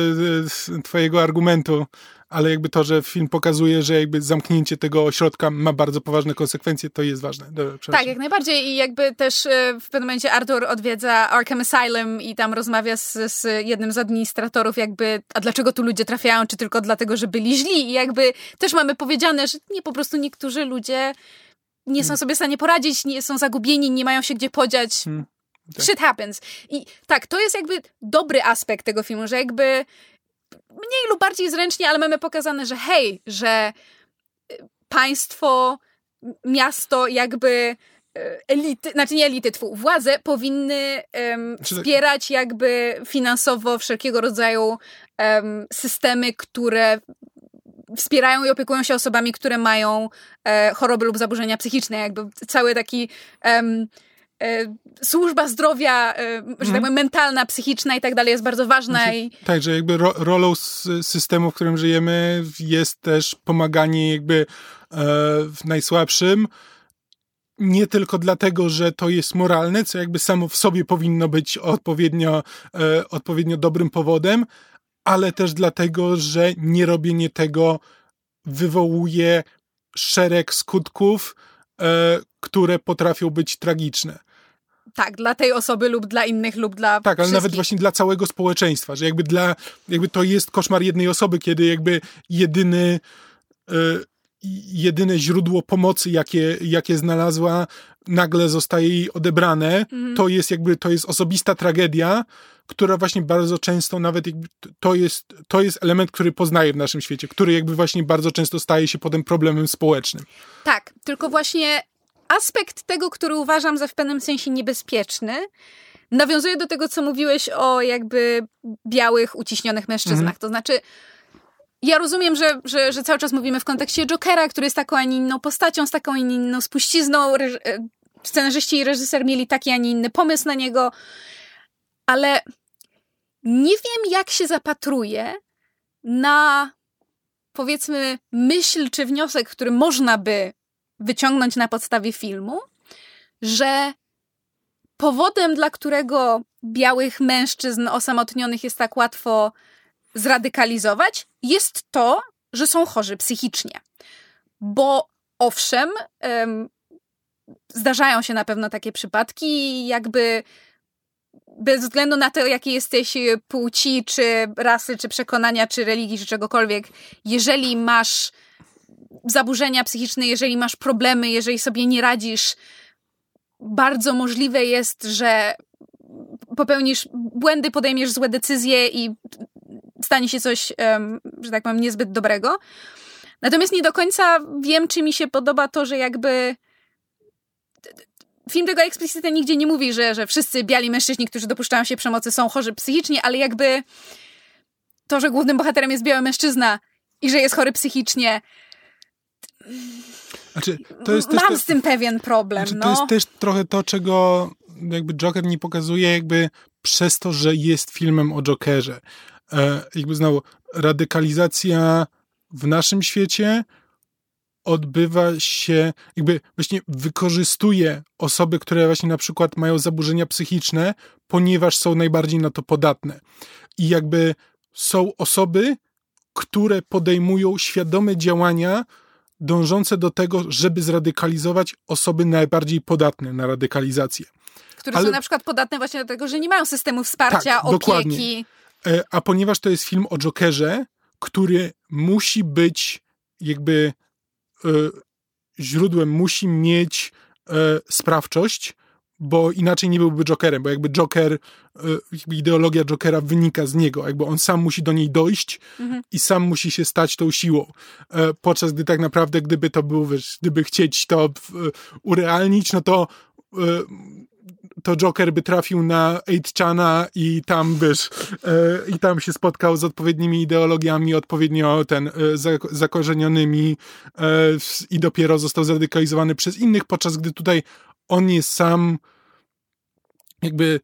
twojego argumentu, ale jakby to, że film pokazuje, że jakby zamknięcie tego ośrodka ma bardzo poważne konsekwencje, to jest ważne. Dobra, Tak, jak najbardziej. I jakby też e, w pewnym momencie Arthur odwiedza Arkham Asylum i tam rozmawia z, z jednym z administratorów jakby, a dlaczego tu ludzie trafiają, czy tylko dlatego, że byli źli? I jakby też mamy powiedziane, że nie, po prostu niektórzy ludzie nie są sobie w stanie poradzić, nie są zagubieni, nie mają się gdzie podziać. Hmm, tak. Shit happens. I tak, to jest jakby dobry aspekt tego filmu, że jakby mniej lub bardziej zręcznie, ale mamy pokazane, że hej, że y, państwo, miasto, jakby y, elity, znaczy nie elity, tfu, władze powinny tak- wspierać jakby finansowo wszelkiego rodzaju em, systemy, które wspierają i opiekują się osobami, które mają e, choroby lub zaburzenia psychiczne. Jakby cały taki e, służba zdrowia, e, że tak powiem, mentalna, psychiczna i tak dalej jest bardzo ważna i Tak, że jakby ro, rolą systemu, w którym żyjemy jest też pomaganie jakby e, w najsłabszym. Nie tylko dlatego, że to jest moralne, co jakby samo w sobie powinno być odpowiednio, e, odpowiednio dobrym powodem, ale też dlatego, że nierobienie tego wywołuje szereg skutków, e, które potrafią być tragiczne. Tak, dla tej osoby lub dla innych lub dla Tak, ale wszystkich. nawet właśnie dla całego społeczeństwa, że jakby dla, jakby to jest koszmar jednej osoby, kiedy jakby jedyny, e, jedyne źródło pomocy, jakie, jakie znalazła, nagle zostaje jej odebrane, Mhm. to jest jakby, to jest osobista tragedia, która właśnie bardzo często nawet jakby, to jest, to jest element, który poznaje w naszym świecie, który jakby właśnie bardzo często staje się potem problemem społecznym. Tak, tylko właśnie aspekt tego, który uważam za w pewnym sensie niebezpieczny, nawiązuje do tego, co mówiłeś o jakby białych, uciśnionych mężczyznach. Mhm. To znaczy, ja rozumiem, że, że, że cały czas mówimy w kontekście Jokera, który jest taką, a nie inną postacią, z taką, a nie inną spuścizną. Reż- e, Scenarzyści i reżyser mieli taki, a nie inny pomysł na niego, ale nie wiem, jak się zapatruje na powiedzmy myśl czy wniosek, który można by wyciągnąć na podstawie filmu, że powodem, dla którego białych mężczyzn osamotnionych jest tak łatwo zradykalizować, jest to, że są chorzy psychicznie. Bo owszem, em, zdarzają się na pewno takie przypadki, jakby bez względu na to, jakiej jesteś płci, czy rasy, czy przekonania, czy religii, czy czegokolwiek, jeżeli masz zaburzenia psychiczne, jeżeli masz problemy, jeżeli sobie nie radzisz, bardzo możliwe jest, że popełnisz błędy, podejmiesz złe decyzje i stanie się coś, że tak powiem, niezbyt dobrego. Natomiast nie do końca wiem, czy mi się podoba to, że jakby film tego eksplicitnie nigdzie nie mówi, że, że wszyscy biali mężczyźni, którzy dopuszczają się przemocy są chorzy psychicznie, ale jakby to, że głównym bohaterem jest biały mężczyzna i że jest chory psychicznie, Znaczy, mam te- z tym pewien problem, Znaczy, no. To jest też trochę to, czego jakby Joker nie pokazuje jakby przez to, że jest filmem o Jokerze. E, jakby znowu, radykalizacja w naszym świecie odbywa się, jakby właśnie wykorzystuje osoby, które właśnie na przykład mają zaburzenia psychiczne, ponieważ są najbardziej na to podatne. I jakby są osoby, które podejmują świadome działania dążące do tego, żeby zradykalizować osoby najbardziej podatne na radykalizację. które ale- są na przykład podatne właśnie do tego, że nie mają systemu wsparcia, Tak, opieki. dokładnie. E, A ponieważ to jest film o Jokerze, który musi być jakby źródłem musi mieć sprawczość, bo inaczej nie byłby Jokerem, bo jakby Joker, jakby ideologia Jokera wynika z niego, jakby on sam musi do niej dojść mhm. i sam musi się stać tą siłą. Podczas gdy tak naprawdę, gdyby to był, wiesz, gdyby chcieć to urealnić, no to to Joker by trafił na 8chana i tam, wiesz, e, i tam się spotkał z odpowiednimi ideologiami, odpowiednio ten, e, zakorzenionymi e, i dopiero został zradykalizowany przez innych, podczas gdy tutaj on jest sam jakby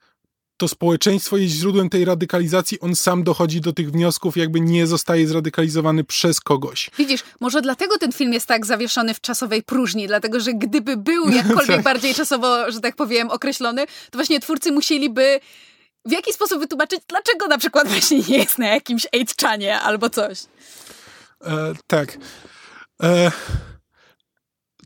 to społeczeństwo jest źródłem tej radykalizacji, on sam dochodzi do tych wniosków, jakby nie zostaje zradykalizowany przez kogoś. Widzisz, może dlatego ten film jest tak zawieszony w czasowej próżni, dlatego że gdyby był <laughs> jakkolwiek tak. bardziej czasowo, że tak powiem, określony, to właśnie twórcy musieliby w jaki sposób wytłumaczyć, dlaczego na przykład właśnie nie jest na jakimś 8 albo coś. E, tak. E,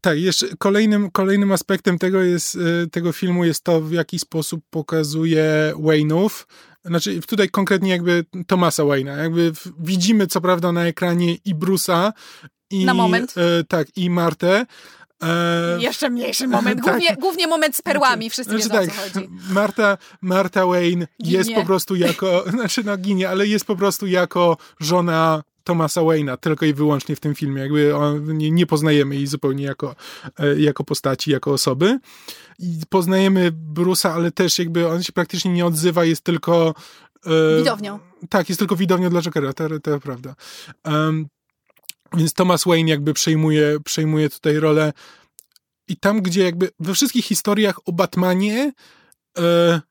tak, jeszcze kolejnym, kolejnym aspektem tego, jest, y, tego filmu jest to, w jaki sposób pokazuje Wayne'ów. Znaczy, tutaj konkretnie jakby Tomasa Wayne'a. Jakby widzimy, co prawda, na ekranie i Bruce'a, i, na moment. E, tak, i Martę. E, Jeszcze mniejszy moment, <laughs> tak. głównie, tak. głównie moment z perłami, wszyscy znaczy, wiedzą tak, o co chodzi. Marta, Marta Wayne ginie. jest po prostu jako, <laughs> znaczy no ginie, ale jest po prostu jako żona Thomasa Wayne'a tylko i wyłącznie w tym filmie. Jakby on, nie, nie, poznajemy jej zupełnie jako, e, jako postaci, jako osoby. I poznajemy Bruce'a, ale też jakby on się praktycznie nie odzywa, jest tylko... E, widownią. Tak, jest tylko widownią dla Jokera, to, to prawda. Um, więc Thomas Wayne jakby przejmuje, przejmuje tutaj rolę i tam, gdzie jakby we wszystkich historiach o Batmanie e,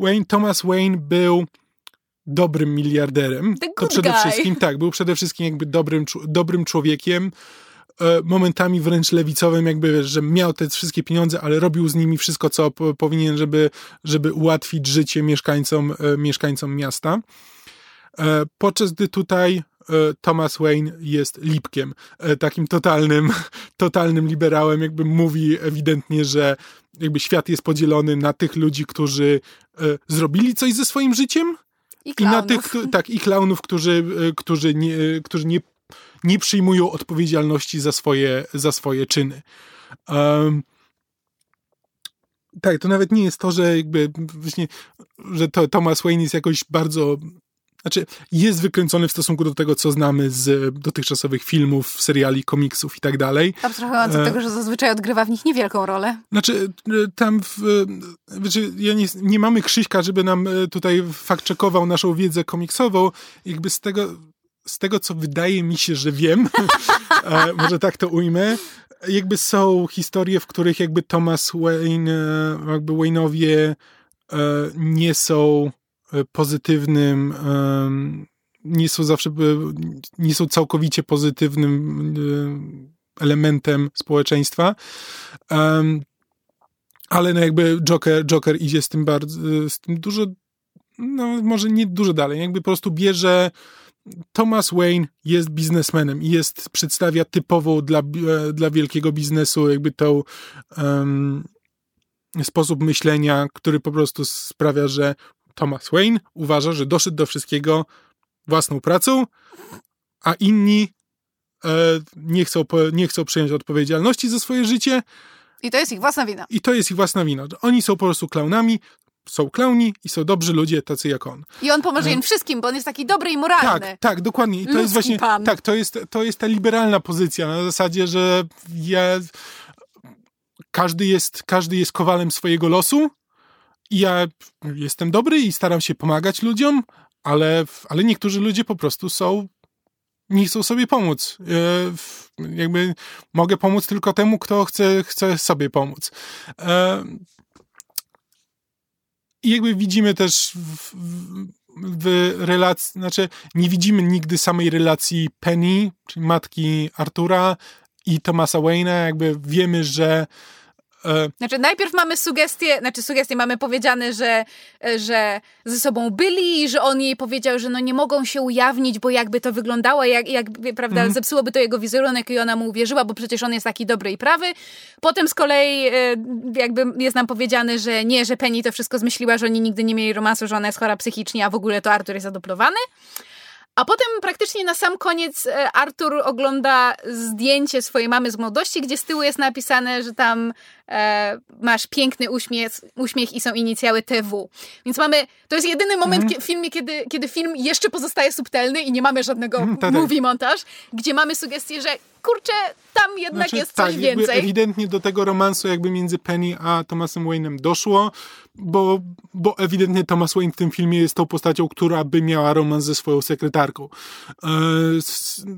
Wayne, Thomas Wayne był dobrym miliarderem. to przede guy. wszystkim, tak, był przede wszystkim jakby dobrym, dobrym człowiekiem, e, momentami wręcz lewicowym, jakby, że miał te wszystkie pieniądze, ale robił z nimi wszystko, co powinien, żeby, żeby ułatwić życie mieszkańcom, e, mieszkańcom miasta. E, podczas gdy tutaj Thomas Wayne jest lipkiem, takim totalnym, <laughs> totalnym liberałem, jakby mówi ewidentnie, że jakby świat jest podzielony na tych ludzi, którzy zrobili coś ze swoim życiem, i, I na tych, tak, i klaunów, którzy, e, którzy, nie, e, którzy nie, nie przyjmują odpowiedzialności za swoje, za swoje czyny. Um, tak, to nawet nie jest to, że jakby właśnie, że to Thomas Wayne jest jakoś bardzo znaczy, jest wykręcony w stosunku do tego, co znamy z dotychczasowych filmów, seriali, komiksów i tak dalej. Abstrahując od e, tego, że zazwyczaj odgrywa w nich niewielką rolę. Znaczy, e, tam w, znaczy, ja nie, nie mamy Krzyśka, żeby nam tutaj fakt-checkował naszą wiedzę komiksową. Jakby z tego, z tego, co wydaje mi się, że wiem, <laughs> może tak to ujmę, jakby są historie, w których jakby Thomas Wayne, jakby Wayne'owie nie są pozytywnym, nie są zawsze, nie są całkowicie pozytywnym elementem społeczeństwa. Ale no jakby Joker, Joker idzie z tym bardzo, z tym dużo, no może nie dużo dalej, jakby po prostu bierze Thomas Wayne jest biznesmenem i jest, przedstawia typową dla, e, dla wielkiego biznesu jakby tą um, sposób myślenia, który po prostu sprawia, że Thomas Wayne uważa, że doszedł do wszystkiego własną pracą, a inni e, nie, chcą, nie chcą przyjąć odpowiedzialności za swoje życie. I to jest ich własna wina. I to jest ich własna wina. Oni są po prostu klaunami, są klauni i są dobrzy ludzie, tacy jak on. I on pomoże im e, wszystkim, bo on jest taki dobry i moralny. Tak, tak, dokładnie. I to jest właśnie, pan. tak, to jest, to jest ta liberalna pozycja na zasadzie, że ja, każdy jest, każdy jest kowalem swojego losu ja jestem dobry i staram się pomagać ludziom, ale, ale niektórzy ludzie po prostu są nie chcą sobie pomóc. E, jakby mogę pomóc tylko temu, kto chce, chce sobie pomóc. E, I jakby widzimy też w, w relacji, znaczy nie widzimy nigdy samej relacji Penny, czyli matki Artura i Thomasa Wayne'a, jakby wiemy, że znaczy, najpierw mamy sugestie, znaczy sugestie mamy powiedziane, że, że ze sobą byli, że on jej powiedział, że no nie mogą się ujawnić, bo jakby to wyglądało, jak, jak prawda, mm. zepsułoby to jego wizerunek i ona mu uwierzyła, bo przecież on jest taki dobry i prawy. Potem z kolei e, jakby jest nam powiedziane, że nie, że Penny to wszystko zmyśliła, że oni nigdy nie mieli romansu, że ona jest chora psychicznie, a w ogóle to Artur jest adoplowany. A potem praktycznie na sam koniec e, Artur ogląda zdjęcie swojej mamy z młodości, gdzie z tyłu jest napisane, że tam e, masz piękny uśmiech, uśmiech i są inicjały TW. Więc mamy, to jest jedyny moment mhm. w filmie, kiedy, kiedy film jeszcze pozostaje subtelny i nie mamy żadnego mhm, tak, tak. movie montaż, gdzie mamy sugestię, że kurczę, tam jednak znaczy, jest coś tak, więcej. ewidentnie do tego romansu jakby między Penny a Thomasem Wayne'em doszło, bo, bo ewidentnie Thomas Wayne w tym filmie jest tą postacią, która by miała romans ze swoją sekretarką. E,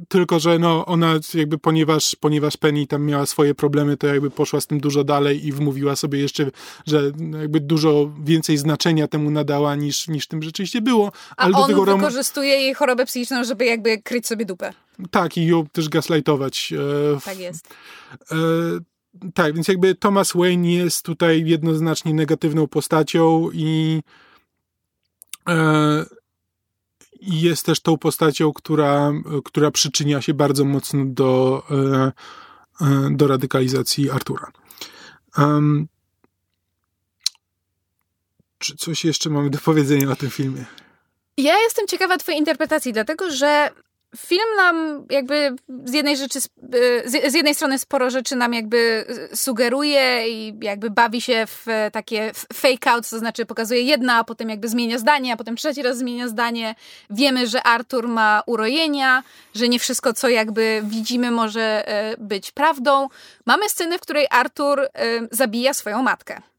tylko, że no ona jakby ponieważ, ponieważ Penny tam miała swoje problemy, to jakby poszła z tym dużo dalej i wmówiła sobie jeszcze, że jakby dużo więcej znaczenia temu nadała niż, niż tym rzeczywiście było. Ale a on do tego wykorzystuje jej chorobę psychiczną, żeby jakby kryć sobie dupę. Tak, i ją też gaslightować. E, tak jest. E, tak, więc jakby Thomas Wayne jest tutaj jednoznacznie negatywną postacią i e, jest też tą postacią, która, która przyczynia się bardzo mocno do, do radykalizacji Artura. Um, czy coś jeszcze mamy do powiedzenia o tym filmie? Ja jestem ciekawa Twojej interpretacji, dlatego że film nam jakby z jednej rzeczy, z jednej strony sporo rzeczy nam jakby sugeruje i jakby bawi się w takie fake out, to znaczy pokazuje jedna, a potem jakby zmienia zdanie, a potem trzeci raz zmienia zdanie. Wiemy, że Artur ma urojenia, że nie wszystko, co jakby widzimy, może e, być prawdą. Mamy scenę, w której Artur e, zabija swoją matkę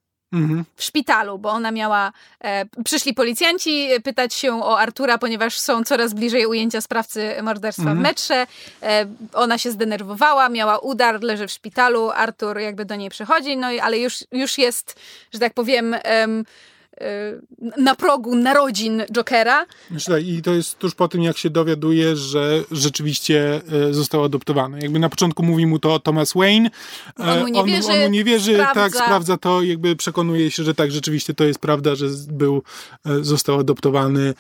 w szpitalu, bo ona miała. E, przyszli policjanci pytać się o Artura, ponieważ są coraz bliżej ujęcia sprawcy morderstwa w mhm. metrze. E, ona się zdenerwowała, miała udar, leży w szpitalu. Artur jakby do niej przychodzi, no i ale już, już jest, że tak powiem. Y, na progu narodzin Jokera. Znaczy I to jest tuż po tym, jak się dowiaduje, że rzeczywiście e, został adoptowany. Jakby na początku mówi mu to Thomas Wayne. On mu nie on, wierzy, on mu nie wierzy sprawdza. tak, sprawdza to, jakby przekonuje się, że tak, rzeczywiście to jest prawda, że był, e, został adoptowany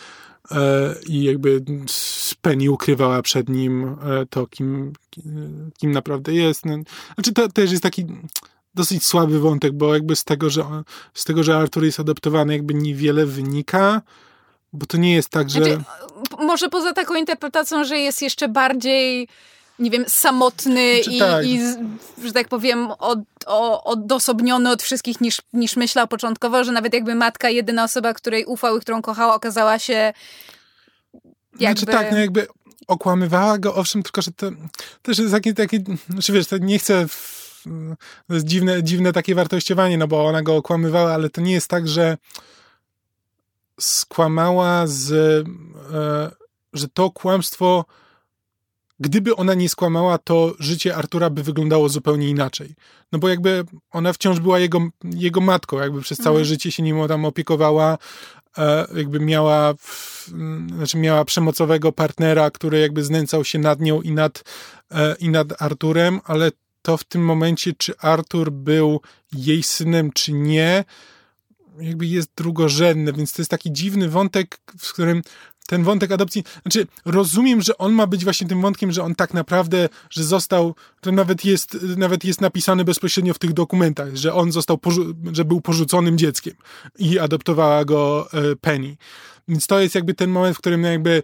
e, i jakby Penny ukrywała przed nim to, kim, kim naprawdę jest. No, znaczy to też jest taki dosyć słaby wątek, bo jakby z tego, że, z tego, że Arthur jest adoptowany, jakby niewiele wynika, bo to nie jest tak, że... Znaczy, może poza taką interpretacją, że jest jeszcze bardziej nie wiem, samotny znaczy, i, tak. i, że tak powiem, od, o, odosobniony od wszystkich niż, niż myślał początkowo, że nawet jakby matka, jedyna osoba, której ufał i którą kochała, okazała się jakby... Znaczy tak, no jakby okłamywała go, owszem, tylko że to też jest taki, taki znaczy wiesz, nie chcę to jest dziwne, dziwne takie wartościowanie, no bo ona go okłamywała, ale to nie jest tak, że skłamała z, e, że to kłamstwo, gdyby ona nie skłamała, to życie Artura by wyglądało zupełnie inaczej. No bo jakby ona wciąż była jego, jego matką, jakby przez całe mhm. życie się nim tam opiekowała, e, jakby miała, znaczy miała przemocowego partnera, który jakby znęcał się nad nią i nad, e, i nad Arturem, ale to w tym momencie, czy Artur był jej synem, czy nie, jakby jest drugorzędne, więc to jest taki dziwny wątek, w którym ten wątek adopcji, znaczy rozumiem, że on ma być właśnie tym wątkiem, że on tak naprawdę, że został, to nawet jest, nawet jest napisane bezpośrednio w tych dokumentach, że on został, że był porzuconym dzieckiem i adoptowała go e, Penny. Więc to jest jakby ten moment, w którym jakby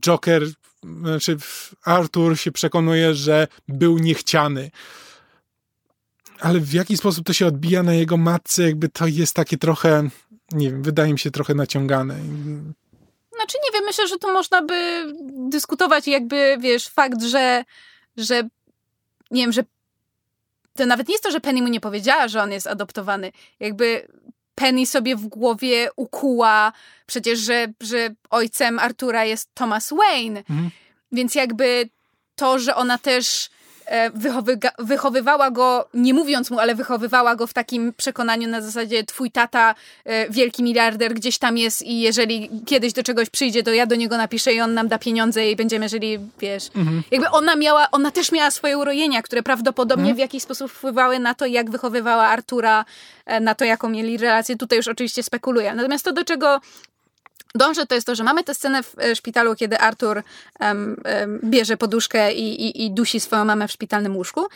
Joker znaczy Arthur się przekonuje, że był niechciany. Ale w jaki sposób to się odbija na jego matce, jakby to jest takie trochę, nie wiem, wydaje mi się trochę naciągane. Znaczy nie wiem, myślę, że tu można by dyskutować jakby, wiesz, fakt, że, że nie wiem, że to nawet nie jest to, że Penny mu nie powiedziała, że on jest adoptowany. Jakby Penny sobie w głowie ukuła przecież, że, że ojcem Artura jest Thomas Wayne. Mhm. Więc jakby to, że ona też e, wychowywała go, nie mówiąc mu, ale wychowywała go w takim przekonaniu na zasadzie twój tata, e, wielki miliarder gdzieś tam jest i jeżeli kiedyś do czegoś przyjdzie, to ja do niego napiszę i on nam da pieniądze i będziemy żyli, wiesz. Mhm. Jakby ona miała, ona też miała swoje urojenia, które prawdopodobnie mhm. w jakiś sposób wpływały na to, jak wychowywała Artura, e, na to, jaką mieli relację. Tutaj już oczywiście spekuluję. Natomiast to, do czego dążę, to jest to, że mamy tę scenę w e, szpitalu, kiedy Artur um, um, bierze poduszkę i, i, i dusi swoją mamę w szpitalnym łóżku.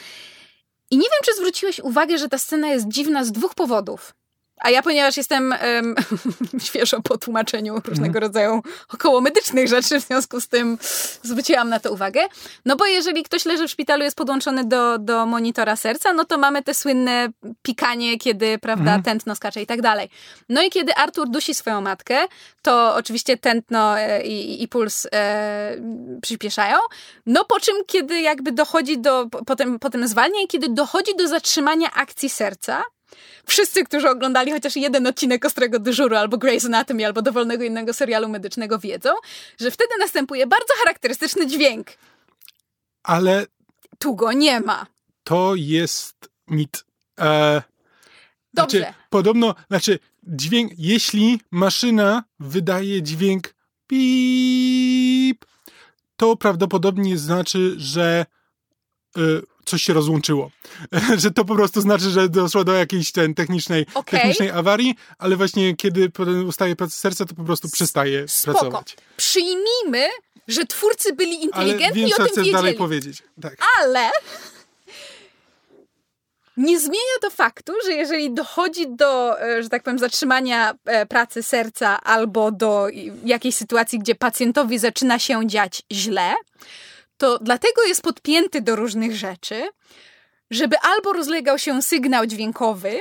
I nie wiem, czy zwróciłeś uwagę, że ta scena jest dziwna z dwóch powodów. A ja, ponieważ jestem um, <laughs> świeżo po tłumaczeniu różnego rodzaju około medycznych rzeczy, w związku z tym zwróciłam na to uwagę. No bo jeżeli ktoś leży w szpitalu, jest podłączony do, do monitora serca, no to mamy te słynne pikanie, kiedy, prawda, mhm. tętno skacze i tak dalej. No i kiedy Artur dusi swoją matkę, to oczywiście tętno e, i, i puls e, przyspieszają. No po czym, kiedy jakby dochodzi do, potem, potem zwalnia i kiedy dochodzi do zatrzymania akcji serca, Wszyscy, którzy oglądali chociaż jeden odcinek Ostrego Dyżuru, albo Grey's Anatomy, albo dowolnego innego serialu medycznego wiedzą, że wtedy następuje bardzo charakterystyczny dźwięk. Ale... Tu go nie ma. To jest mit. E, Dobrze. Znaczy, podobno, znaczy dźwięk, jeśli maszyna wydaje dźwięk pip, to prawdopodobnie znaczy, że y, coś się rozłączyło. <laughs> że to po prostu znaczy, że doszło do jakiejś ten, technicznej, okay. technicznej awarii, ale właśnie kiedy ustaje praca serca, to po prostu przestaje Spoko. pracować. Przyjmijmy, że twórcy byli inteligentni ale wiem, i o co tym chcesz wiedzieli. dalej powiedzieć. Tak. Ale nie zmienia to faktu, że jeżeli dochodzi do, e, że tak powiem, zatrzymania e, pracy serca albo do jakiejś sytuacji, gdzie pacjentowi zaczyna się dziać źle, to dlatego jest podpięty do różnych rzeczy, żeby albo rozlegał się sygnał dźwiękowy,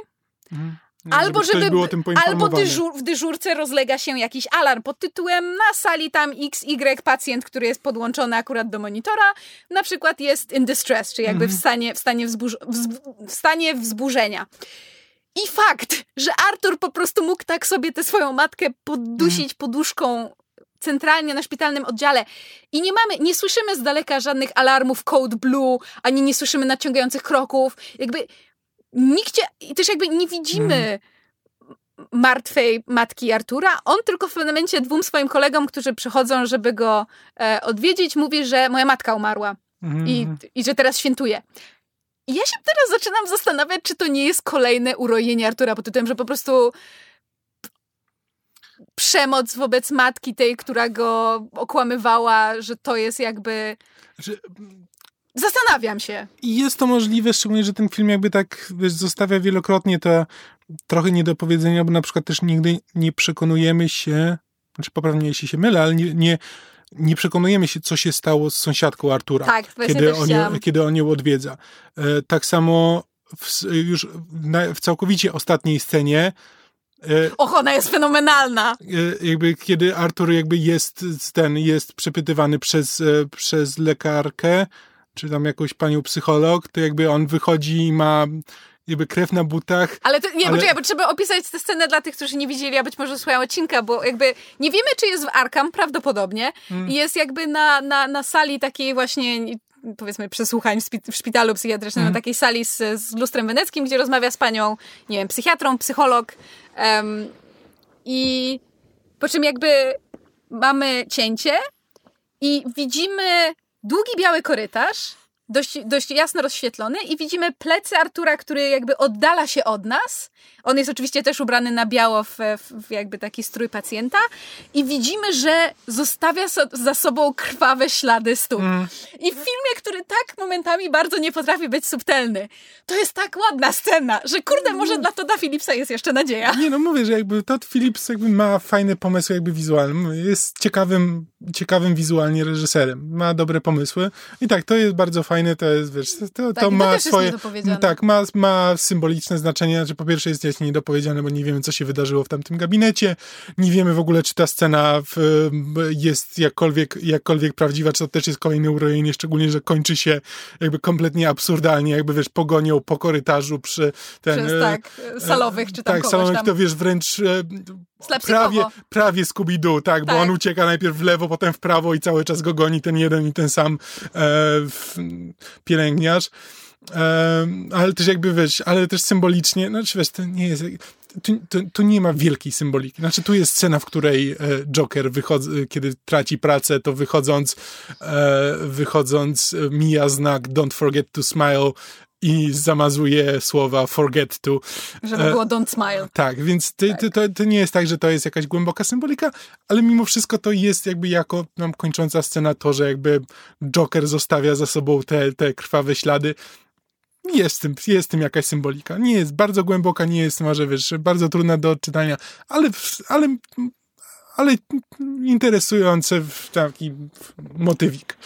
mhm. albo żeby, żeby albo dyżur, w dyżurce rozlega się jakiś alarm pod tytułem na sali tam XY pacjent, który jest podłączony akurat do monitora, na przykład jest in distress, czyli jakby mhm. w stanie, w stanie, wzburz, w stanie wzburzenia. I fakt, że Artur po prostu mógł tak sobie tę swoją matkę poddusić mhm. poduszką centralnie na szpitalnym oddziale i nie mamy, nie słyszymy z daleka żadnych alarmów Code Blue, ani nie słyszymy nadciągających kroków. Jakby nikt i też jakby nie widzimy mm. martwej matki Artura. On tylko w pewnym momencie dwóm swoim kolegom, którzy przychodzą, żeby go e, odwiedzić, mówi, że moja matka umarła mm. i, i że teraz świętuje. I ja się teraz zaczynam zastanawiać, czy to nie jest kolejne urojenie Artura pod tytułem, że po prostu przemoc wobec matki tej, która go okłamywała, że to jest jakby... Że... Zastanawiam się. I jest to możliwe, szczególnie, że ten film jakby tak wiesz, zostawia wielokrotnie to trochę niedopowiedzenia, bo na przykład też nigdy nie przekonujemy się, znaczy poprawnie jeśli się mylę, ale nie, nie, nie przekonujemy się, co się stało z sąsiadką Artura, tak, kiedy, on ją, kiedy on ją odwiedza. E, tak samo w, już w całkowicie ostatniej scenie Och, ona jest fenomenalna. E, jakby kiedy Artur jakby jest ten, jest przepytywany przez, e, przez lekarkę, czy tam jakąś panią psycholog, to jakby on wychodzi i ma jakby krew na butach. Ale to, nie, ale... poczekaj, bo trzeba opisać tę scenę dla tych, którzy nie widzieli, a być może słuchają odcinka, bo jakby nie wiemy, czy jest w Arkham, prawdopodobnie, i jest jakby na, na, na sali takiej właśnie powiedzmy przesłuchań w, szpitalu psychiatrycznym, mm. na takiej sali z, z lustrem weneckim, gdzie rozmawia z panią, nie wiem, psychiatrą, psycholog um, i po czym jakby mamy cięcie i widzimy długi biały korytarz, dość, dość jasno rozświetlony i widzimy plecy Artura, który jakby oddala się od nas. On jest oczywiście też ubrany na biało w, w jakby taki strój pacjenta i widzimy, że zostawia so, za sobą krwawe ślady stóp. Mm. I w filmie, który tak momentami bardzo nie potrafi być subtelny, to jest tak ładna scena, że kurde, może dla Toda Phillipsa jest jeszcze nadzieja. Nie no, mówię, że jakby Todd Phillips jakby ma fajne pomysły jakby wizualne. Jest ciekawym, ciekawym wizualnie reżyserem. Ma dobre pomysły. I tak, to jest bardzo fajne to jest, wiesz, to, tak, to ma to swoje... Tak, ma, ma symboliczne znaczenie, że znaczy, po pierwsze jest jaśnie niedopowiedziane, bo nie wiemy, co się wydarzyło w tamtym gabinecie, nie wiemy w ogóle, czy ta scena w, jest jakkolwiek, jakkolwiek prawdziwa, czy to też jest kolejne urojenie, szczególnie, że kończy się jakby kompletnie absurdalnie, jakby, wiesz, pogonią po korytarzu przy ten... Przez, tak, salowych, czy tam Tak, salowych, tam. to wiesz, wręcz e, prawie, prawie Scooby-Doo, tak, tak, bo on ucieka najpierw w lewo, potem w prawo i cały czas go goni ten jeden i ten sam e, pielęgniarz. E, ale też jakby, wiesz, ale też symbolicznie, no czy wiesz, to nie jest... Tu, tu, tu, nie ma wielkiej symboliki. Znaczy, tu jest scena, w której e, Joker, wychodzi, kiedy traci pracę, to wychodząc, e, wychodząc, e, mija znak Don't forget to smile i zamazuje słowa forget to. Żeby było don't smile. Tak, więc ty, tak. Ty, to, to, nie jest tak, że to jest jakaś głęboka symbolika, ale mimo wszystko to jest jakby jako nam kończąca scena to, że jakby Joker zostawia za sobą te, te krwawe ślady. Jest tym jakaś symbolika. Nie jest bardzo głęboka, nie jest może, wiesz, bardzo trudna do odczytania, ale, ale, ale interesujący taki motywik.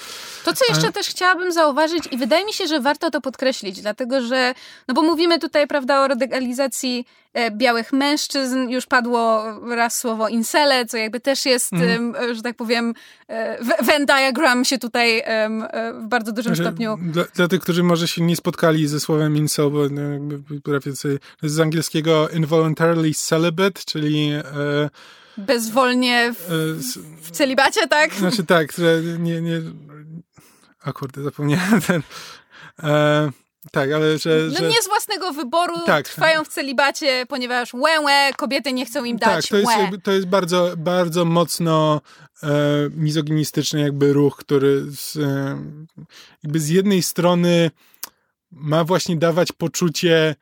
To, co jeszcze też chciałabym zauważyć i wydaje mi się, że warto to podkreślić, dlatego że, no bo mówimy tutaj, prawda, o radykalizacji e, białych mężczyzn, już padło raz słowo incele, co jakby też jest, mm. e, że tak powiem, e, Venn diagram się tutaj w bardzo dużym znaczy, stopniu... Dla, dla, tych, którzy może się nie spotkali ze słowem incel, bo no, jakby, z angielskiego involuntarily celibate, czyli e, bezwolnie w, w celibacie, tak? Znaczy tak, że nie, nie, a kurde, zapomniałem ten... E, tak, ale że, No że... nie z własnego wyboru tak. trwają w celibacie, ponieważ łę, łę, kobiety nie chcą im dać Tak, to jest, jakby, to jest bardzo, bardzo mocno e, mizoginistyczny jakby ruch, który z, e, jakby z jednej strony ma właśnie dawać poczucie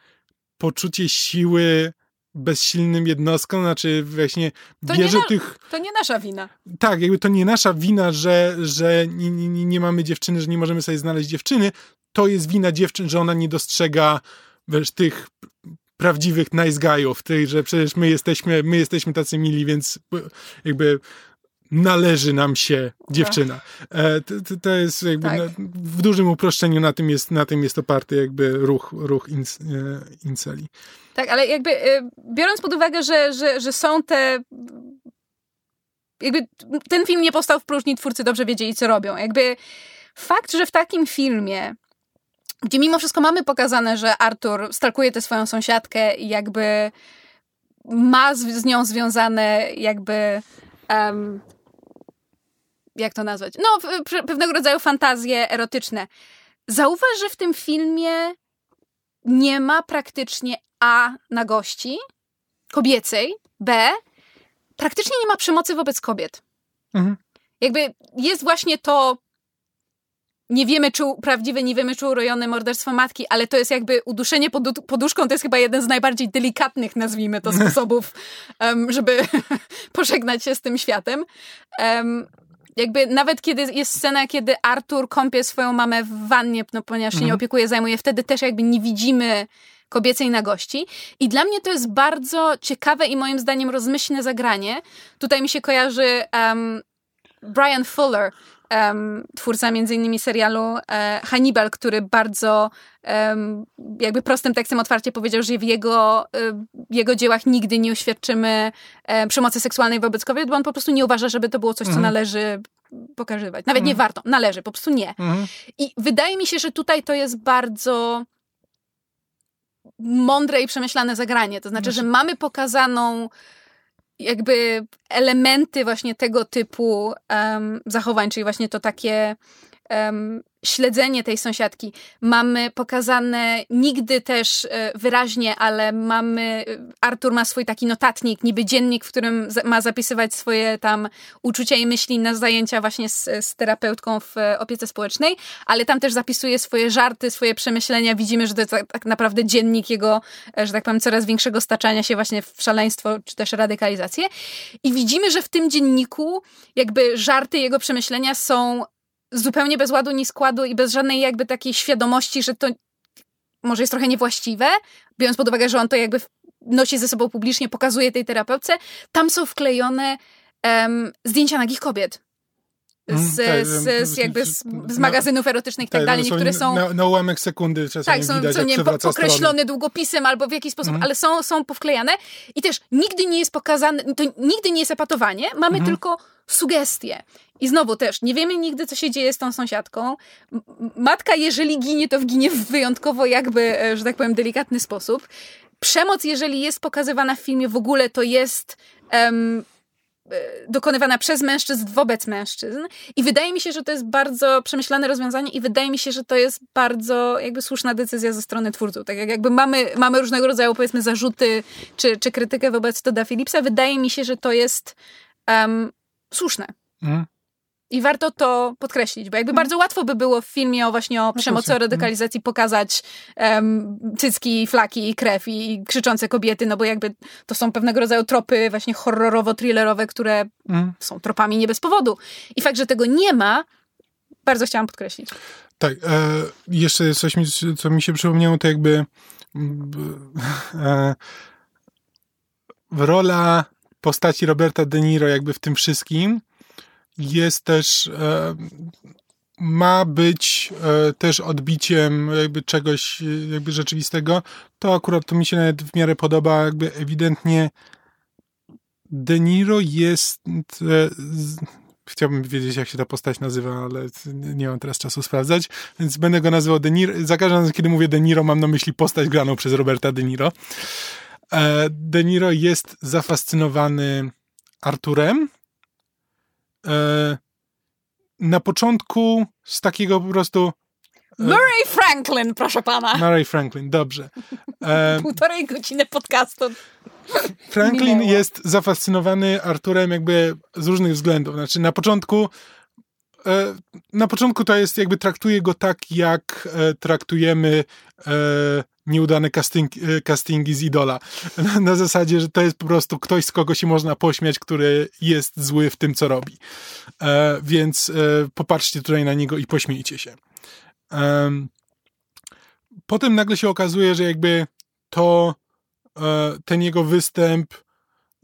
poczucie siły bezsilnym jednostkom, znaczy właśnie to bierze na, tych... To nie nasza wina. Tak, jakby to nie nasza wina, że, że nie, nie, nie mamy dziewczyny, że nie możemy sobie znaleźć dziewczyny. To jest wina dziewczyn, że ona nie dostrzega wiesz, tych prawdziwych nice guyów, tych, że przecież my jesteśmy, my jesteśmy tacy mili, więc jakby należy nam się dziewczyna. E, to, to, jest jakby tak. na, w dużym uproszczeniu na tym jest, na tym jest oparty jakby ruch, ruch ins, e, inceli. Tak, ale jakby y, biorąc pod uwagę, że, że, że są te jakby ten film nie powstał w próżni, twórcy dobrze wiedzieli, co robią. Jakby fakt, że w takim filmie, gdzie mimo wszystko mamy pokazane, że Artur stalkuje tę swoją sąsiadkę i jakby ma z, z nią związane jakby um, jak to nazwać? No, pewnego rodzaju fantazje erotyczne. Zauważ, że w tym filmie nie ma praktycznie A na gości kobiecej, B praktycznie nie ma przemocy wobec kobiet. Mhm. Jakby jest właśnie to nie wiemy, czy prawdziwe, nie wiemy, czy urojone morderstwo matki, ale to jest jakby uduszenie pod, poduszką, to jest chyba jeden z najbardziej delikatnych, nazwijmy to, <laughs> sposobów, um, żeby <laughs> pożegnać się z tym światem. Um, jakby nawet kiedy jest scena, kiedy Artur kąpie swoją mamę w wannie, no, ponieważ się nie mhm. opiekuje, zajmuje, wtedy też jakby nie widzimy kobiecej nagości. I dla mnie to jest bardzo ciekawe i moim zdaniem rozmyślne zagranie. Tutaj mi się kojarzy um, Brian Fuller, twórca między innymi serialu e, Hannibal, który bardzo jakby prostym tekstem otwarcie powiedział, że w jego, e, jego dziełach nigdy nie uświadczymy e, przemocy seksualnej wobec kobiet, bo on po prostu nie uważa, żeby to było coś, co mhm. należy pokazywać. Nawet nie mhm. warto, należy, po prostu nie. Mhm. I wydaje mi się, że tutaj to jest bardzo mądre i przemyślane zagranie. To znaczy, że mamy pokazaną jakby elementy właśnie tego typu um, zachowań, czyli właśnie to takie um, śledzenie tej sąsiadki. Mamy pokazane nigdy też e, wyraźnie, ale mamy, Artur ma swój taki notatnik, niby dziennik, w którym ma zapisywać swoje tam uczucia i myśli na zajęcia właśnie z, z terapeutką w e, opiece społecznej, ale tam też zapisuje swoje żarty, swoje przemyślenia. Widzimy, że to jest tak, tak naprawdę dziennik jego, e, że tak powiem, coraz większego staczania się właśnie w szaleństwo, czy też radykalizację. I widzimy, że w tym dzienniku jakby żarty jego przemyślenia są zupełnie bez ładu ni składu i bez żadnej jakby takiej świadomości, że to może jest trochę niewłaściwe, biorąc pod uwagę, że on to jakby nosi ze sobą publicznie, pokazuje tej terapeutce, tam są wklejone um, zdjęcia nagich kobiet. Mhm, z, tak, z, z, jakby z, z magazynów erotycznych i tak, tak dalej. Niektóre są. Na, na ułamek sekundy czasami tak, są, widać, są nie, pokreślone strony. długopisem albo w jakiś sposób, mm. ale są, są powklejane. I też nigdy nie jest pokazane, to nigdy nie jest epatowanie, mamy mm. tylko sugestie. I znowu też, nie wiemy nigdy, co się dzieje z tą sąsiadką. Matka, jeżeli ginie, to ginie w wyjątkowo jakby, e, że tak powiem, delikatny sposób. Przemoc, jeżeli jest pokazywana w filmie w ogóle, to jest um, dokonywana przez mężczyzn wobec mężczyzn. I wydaje mi się, że to jest bardzo przemyślane rozwiązanie i wydaje mi się, że to jest bardzo jakby słuszna decyzja ze strony twórców. Tak jak jakby mamy, mamy różnego rodzaju powiedzmy zarzuty czy, czy krytykę wobec Toda Phillipsa, wydaje mi się, że to jest um, słuszne. Mhm. I warto to podkreślić, bo jakby hmm. bardzo łatwo by było w filmie o właśnie o no przemocy, o radykalizacji pokazać um, cycki, flaki i krew i, i, krzyczące kobiety, no bo jakby to są pewnego rodzaju tropy właśnie horrorowo-thrillerowe, które hmm. są tropami nie bez powodu. I fakt, że tego nie ma, bardzo chciałam podkreślić. Tak, e, jeszcze coś, mi, co mi się przypomniało, to jakby e, rola postaci Roberta De Niro jakby w tym wszystkim jest też e, ma być e, też odbiciem jakby czegoś jakby rzeczywistego, to akurat to mi się nawet w miarę podoba, jakby ewidentnie De Niro jest e, chciałbym wiedzieć, jak się ta postać nazywa, ale nie mam teraz czasu sprawdzać, więc będę go nazywał De Niro. Za każdym razem, kiedy mówię De Niro, mam na myśli postać graną przez Roberta De Niro. E, De Niro jest zafascynowany Arturem. E, na początku z takiego po prostu. E, Murray Franklin, proszę pana. Murray Franklin, dobrze. <laughs> Półtorej godziny podcastu. Franklin Minęło. jest zafascynowany Arturem jakby z różnych względów. Znaczy na początku na początku to jest jakby traktuje go tak, jak traktujemy nieudane casting, e, castingi z Idola. <laughs> Na, na, zasadzie, że to jest po prostu ktoś, z kogo się można pośmiać, który jest zły w tym, co robi. E, więc e, popatrzcie tutaj na niego i pośmiejcie się. E, potem nagle się okazuje, że jakby to e, ten jego występ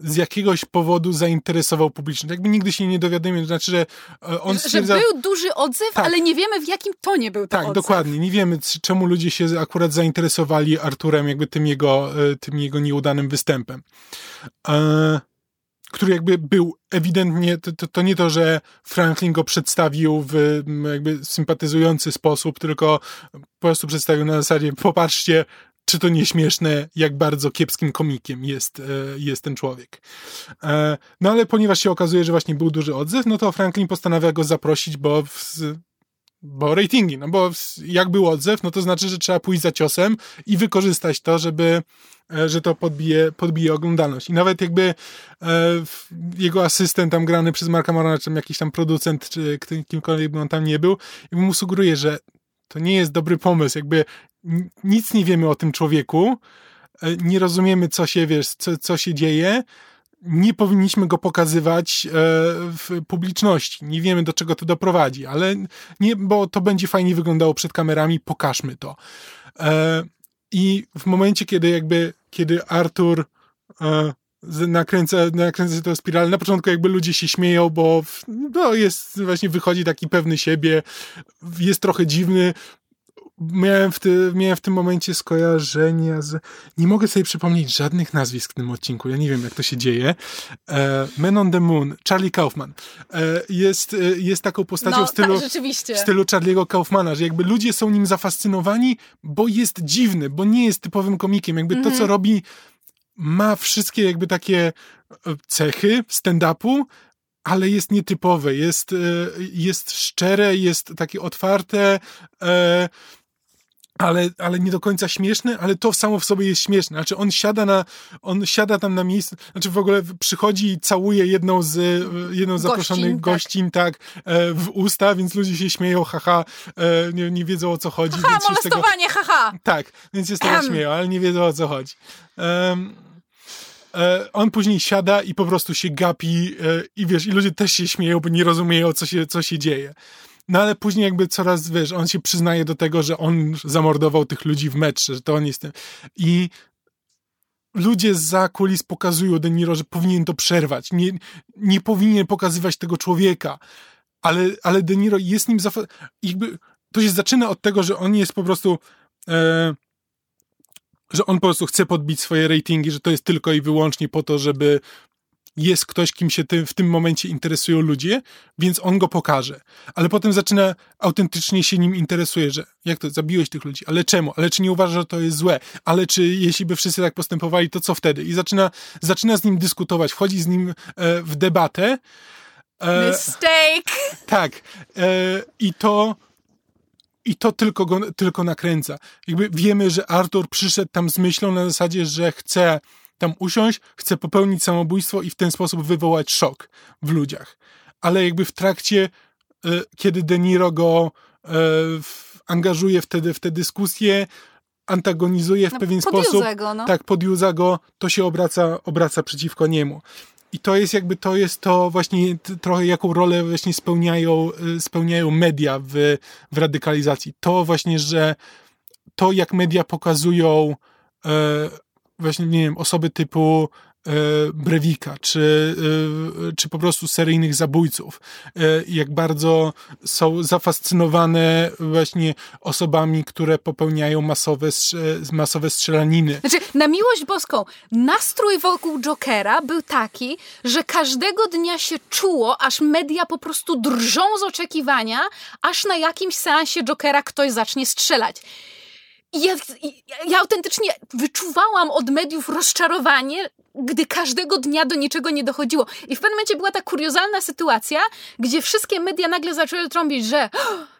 z jakiegoś powodu zainteresował publiczność. Jakby nigdy się nie dowiadujemy, to znaczy, że e, on stwierdza... Że był duży odzew, tak. ale nie wiemy w jakim tonie był to Tak, odzew. dokładnie. Nie wiemy, czemu ludzie się akurat zainteresowali Arturem, jakby tym jego, e, tym jego nieudanym występem. E, który jakby był ewidentnie, to, to, to, nie to, że Franklin go przedstawił w jakby sympatyzujący sposób, tylko po prostu przedstawił na zasadzie, popatrzcie, czy to nieśmieszne, jak bardzo kiepskim komikiem jest, e, jest ten człowiek. E, no ale ponieważ się okazuje, że właśnie był duży odzew, no to Franklin postanawia go zaprosić, bo w, bo ratingi, no bo jak był odzew, no to znaczy, że trzeba pójść za ciosem i wykorzystać to, żeby, e, że to podbije, podbije oglądalność. I nawet jakby e, jego asystent tam grany przez Marka Morona, czy jakiś tam producent, czy kimkolwiek by on tam nie był, mu sugeruje, że to nie jest dobry pomysł, jakby nic nie wiemy o tym człowieku, e, nie rozumiemy, co się, wiesz, co, co się dzieje, nie powinniśmy go pokazywać e, w publiczności. Nie wiemy, do czego to doprowadzi, ale nie, bo to będzie fajnie wyglądało przed kamerami, pokażmy to. E, I w momencie, kiedy jakby, kiedy Artur nakręca, nakręca tę spiralę. Na początku jakby ludzie się śmieją, bo no, jest, właśnie wychodzi taki pewny siebie, jest trochę dziwny, miałem w, ty, miałem w tym momencie skojarzenia z... Nie mogę sobie przypomnieć żadnych nazwisk w tym odcinku. Ja nie wiem, jak to się dzieje. E, Man on the Moon, Charlie Kaufman. E, jest, e, jest taką postacią no, w, stylu, tak, w stylu Charlie'ego Kaufmana, że jakby ludzie są nim zafascynowani, bo jest dziwny, bo nie jest typowym komikiem. Jakby mm -hmm. to, co mhm. robi, ma wszystkie jakby takie e, cechy stand-upu, ale jest nietypowe, jest, e, jest szczere, jest takie otwarte, ale, ale nie do końca śmieszny, ale to samo w sobie jest śmieszne. Znaczy on siada na, on siada tam na miejscu, znaczy w ogóle przychodzi i całuje jedną z, jedną z zaproszonych gościń, tak, tak w usta, więc ludzie się śmieją, haha, e, nie, nie wiedzą o co chodzi. Haha, więc molestowanie, tego, haha! Tak, więc się z tego śmieją, ale nie wiedzą o co chodzi. Um, on później siada i po prostu się gapi e, i wiesz, i ludzie też się śmieją, bo nie rozumieją, co się, co się dzieje. No ale później jakby coraz, wiesz, on się przyznaje do tego, że on zamordował tych ludzi w metrze, że to on jest tym. I ludzie za kulis pokazują De Niro, że powinien to przerwać. Nie, nie powinien pokazywać tego człowieka. Ale, ale De Niro jest nim zafa- jakby to się zaczyna od tego, że on jest po prostu e, że on po prostu chce podbić swoje ratingi, że to jest tylko i wyłącznie po to, żeby jest ktoś, kim się tym, w tym momencie interesują ludzie, więc on go pokaże. Ale potem zaczyna autentycznie się nim interesuje, że jak to, zabiłeś tych ludzi, ale czemu? Ale czy nie uważa, że to jest złe? Ale czy jeśli by wszyscy tak postępowali, to co wtedy? I zaczyna, zaczyna z nim dyskutować, wchodzi z nim e, w debatę. E, Mistake! Tak. E, I to i to tylko go tylko nakręca. Jakby wiemy, że Arthur przyszedł tam z myślą na zasadzie, że chce tam usiąść, chce popełnić samobójstwo i w ten sposób wywołać szok w ludziach. Ale jakby w trakcie, e, kiedy De Niro go e, angażuje wtedy w tę dyskusję, antagonizuje w no, pewien sposób, go, no. tak, podjuza go, to się obraca, obraca przeciwko niemu. i to jest jakby, to jest to właśnie trochę jaką rolę właśnie spełniają, y, spełniają media w, w radykalizacji. To właśnie, że to jak media pokazują e, właśnie, nie wiem, osoby typu E, Brewika, czy, e, czy po prostu seryjnych zabójców. E, jak bardzo są zafascynowane właśnie osobami, które popełniają masowe, masowe strzelaniny. Znaczy, na miłość boską, nastrój wokół Jokera był taki, że każdego dnia się czuło, aż media po prostu drżą z oczekiwania, aż na jakimś seansie Jokera ktoś zacznie strzelać. Ja, ja autentycznie wyczuwałam od mediów rozczarowanie, gdy każdego dnia do niczego nie dochodziło. I w pewnym momencie była ta kuriozalna sytuacja, gdzie wszystkie media nagle zaczęły trąbić, że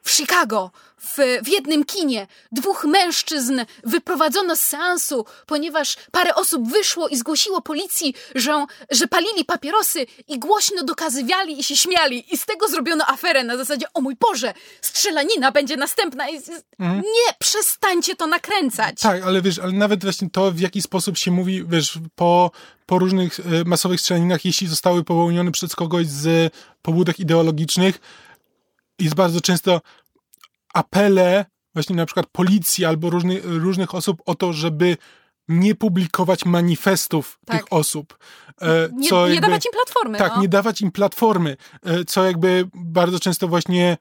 w Chicago w, w jednym kinie dwóch mężczyzn wyprowadzono z seansu, ponieważ parę osób wyszło i zgłosiło policji, że, że palili papierosy i głośno dokazywali i się śmiali. I z tego zrobiono aferę na zasadzie, o mój Boże, strzelanina będzie następna. I, mhm. Nie, przestańcie to nakręcać. Tak, ale wiesz, ale nawet właśnie to, w jaki sposób się mówi, wiesz, po, po różnych e, masowych strzelaninach, jeśli zostały popełnione przez kogoś z pobudek ideologicznych, jest bardzo często apele właśnie na przykład policji albo różny, różnych osób o to, żeby nie publikować manifestów tak. tych osób. E, co nie, nie dawać im platformy. Tak, no. nie dawać im platformy, e, co jakby bardzo często właśnie,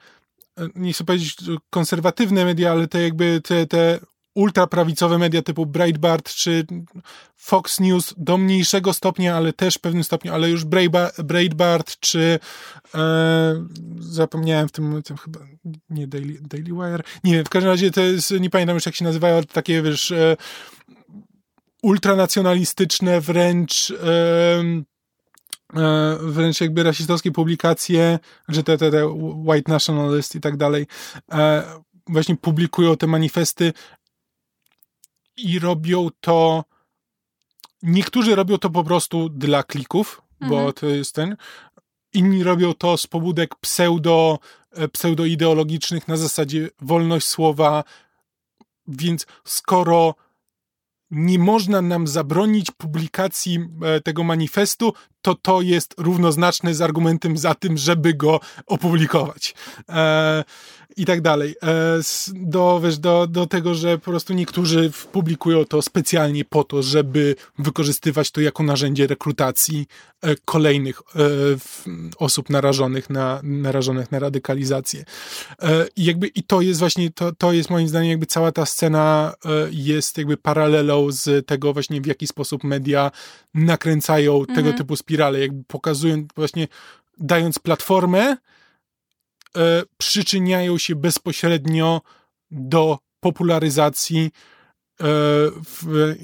nie chcę powiedzieć konserwatywne media, ale te jakby te, te ultraprawicowe media typu Breitbart czy Fox News do mniejszego stopnia, ale też w pewnym stopniu, ale już Breitbart czy e, zapomniałem w tym momencie chyba nie Daily, Daily Wire, nie wiem, w każdym razie to jest, nie pamiętam już jak się nazywają, takie wiesz e, ultranacjonalistyczne wręcz e wręcz jakby rasistowskie publikacje, że te, te, te white nationalist i tak dalej, e, właśnie publikują te manifesty i robią to. Niektórzy robią to po prostu dla klików, mhm. bo to jest ten. Inni robią to z pobudek pseudo, e, pseudoideologicznych na zasadzie wolność słowa. Więc skoro nie można nam zabronić publikacji e, tego manifestu, to to jest równoznaczne z argumentem za tym, żeby go opublikować. E, I tak dalej. E, do, wiesz, do, do tego, że po prostu niektórzy publikują to specjalnie po to, żeby wykorzystywać to jako narzędzie rekrutacji e, kolejnych e, osób narażonych na, narażonych na radykalizację. E, I jakby i to jest właśnie, to, to jest moim zdaniem jakby cała ta scena e, jest jakby paralelą z tego właśnie w jaki sposób media nakręcają mhm. tego typu spirale, jakby pokazują właśnie, dając platformę, e, przyczyniają się bezpośrednio do popularyzacji e,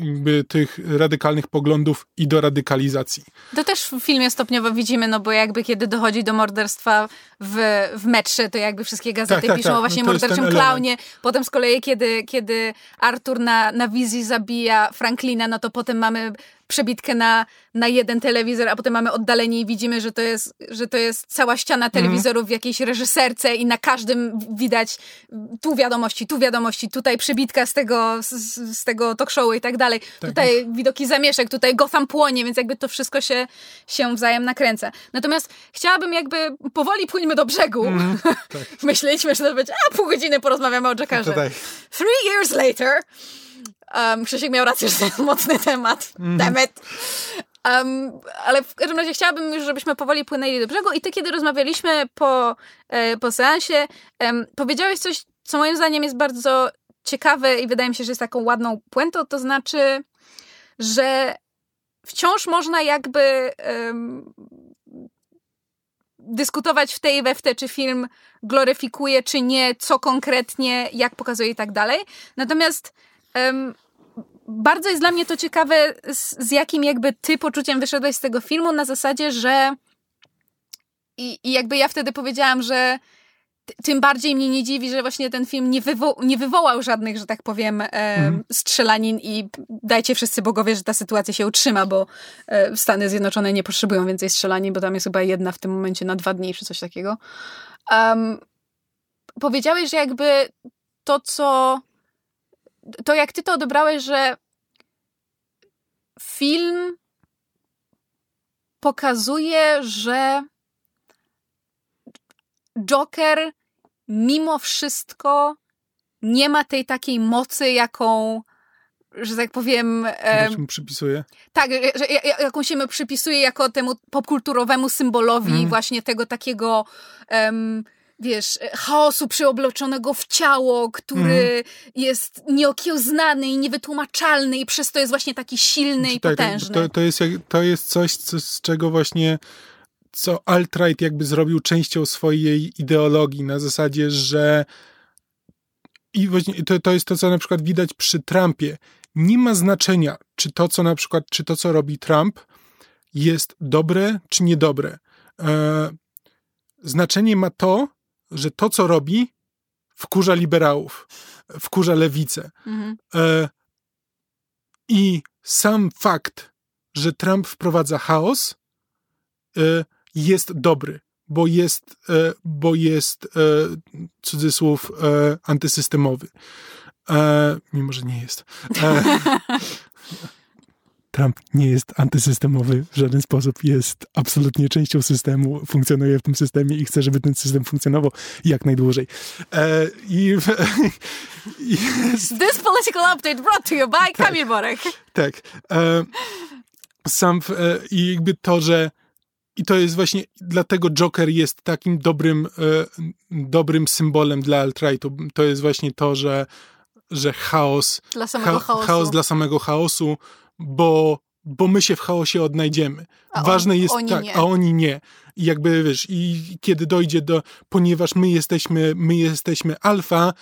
jakby tych radykalnych poglądów i do radykalizacji. To też w filmie stopniowo widzimy, no bo jakby kiedy dochodzi do morderstwa w, w metrze, to jakby wszystkie gazety tak, tak, piszą tak. o właśnie no morderczym klaunie. Potem z kolei, kiedy, kiedy Artur na, na wizji zabija Franklina, no to potem mamy przebitkę na, na jeden telewizor, a potem mamy oddalenie i widzimy, że to jest, że to jest cała ściana telewizorów mm. w jakiejś reżyserce i na każdym widać tu wiadomości, tu wiadomości, tutaj przebitka z tego, z, z tego talk showu i tak dalej. Tak. Tutaj widoki zamieszek, tutaj Gotham płonie, więc jakby to wszystko się, się wzajem nakręca. Natomiast chciałabym jakby powoli płyńmy do brzegu. Mm, <laughs> tak. Myśleliśmy, że to będzie, a pół godziny porozmawiamy o Jackarze. Three years later Um, Krzysiek miał rację, <laughs> że to jest mocny temat. Mm. Demet. Um, ale w każdym razie chciałabym już, żebyśmy powoli płynęli do brzegu i ty, kiedy rozmawialiśmy po, e, po seansie, um, powiedziałeś coś, co moim zdaniem jest bardzo ciekawe i wydaje mi się, że jest taką ładną puentą, to znaczy, że wciąż można jakby um, dyskutować w tej we w te, czy film gloryfikuje, czy nie, co konkretnie, jak pokazuje i tak dalej. Natomiast um, bardzo jest dla mnie to ciekawe, z, z, jakim jakby ty poczuciem wyszedłeś z tego filmu, na zasadzie, że i, i jakby ja wtedy powiedziałam, że tym bardziej mnie nie dziwi, że właśnie ten film nie, wywo nie wywołał żadnych, że tak powiem, e, strzelanin i dajcie wszyscy bogowie, że ta sytuacja się utrzyma, bo e, Stany Zjednoczone nie potrzebują więcej strzelanin, bo tam jest chyba jedna w tym momencie na dwa dni, czy coś takiego. Um, powiedziałeś, że jakby to, co to jak ty to odebrałeś, że film pokazuje, że Joker mimo wszystko nie ma tej takiej mocy, jaką że tak powiem... E, mu przypisuje? Tak, że, jaką się my przypisuje jako temu popkulturowemu symbolowi mm. właśnie tego takiego... wiesz, chaosu przeobloczonego w ciało, który mm. jest nieokiełznany i niewytłumaczalny i przez to jest właśnie taki silny i tak, potężny. To, to, jest, to jest coś, co, z czego właśnie co alt-right jakby zrobił częścią swojej ideologii na zasadzie, że i właśnie to, to jest to, co na przykład widać przy Trumpie. Nie ma znaczenia, czy to, co na przykład, czy to, co robi Trump, jest dobre, czy niedobre. E, znaczenie ma to, że to, co robi, wkurza liberałów, wkurza lewicę. Mhm. E, I sam fakt, że Trump wprowadza chaos, e, jest dobry, bo jest, e, bo jest cudzysłów antysystemowy. Mimo, że nie jest. <laughs> Trump nie jest antysystemowy w żaden sposób, jest absolutnie częścią systemu, funkcjonuje w tym systemie i chce, żeby ten system funkcjonował jak najdłużej. E, i, <laughs> jest, This political update brought to you by tak, Kamil Borek. Tak. E, sam e, i jakby to, że i to jest właśnie, dlatego Joker jest takim dobrym, e, dobrym symbolem dla alt-rightu. To jest właśnie to, że, że chaos, dla samego cha chaosu. chaos dla samego chaosu, bo, bo my się w chaosie odnajdziemy. A Ważne on, jest oni tak, nie. a oni nie. I jakby wiesz, i kiedy dojdzie do, ponieważ my jesteśmy, my jesteśmy alfa,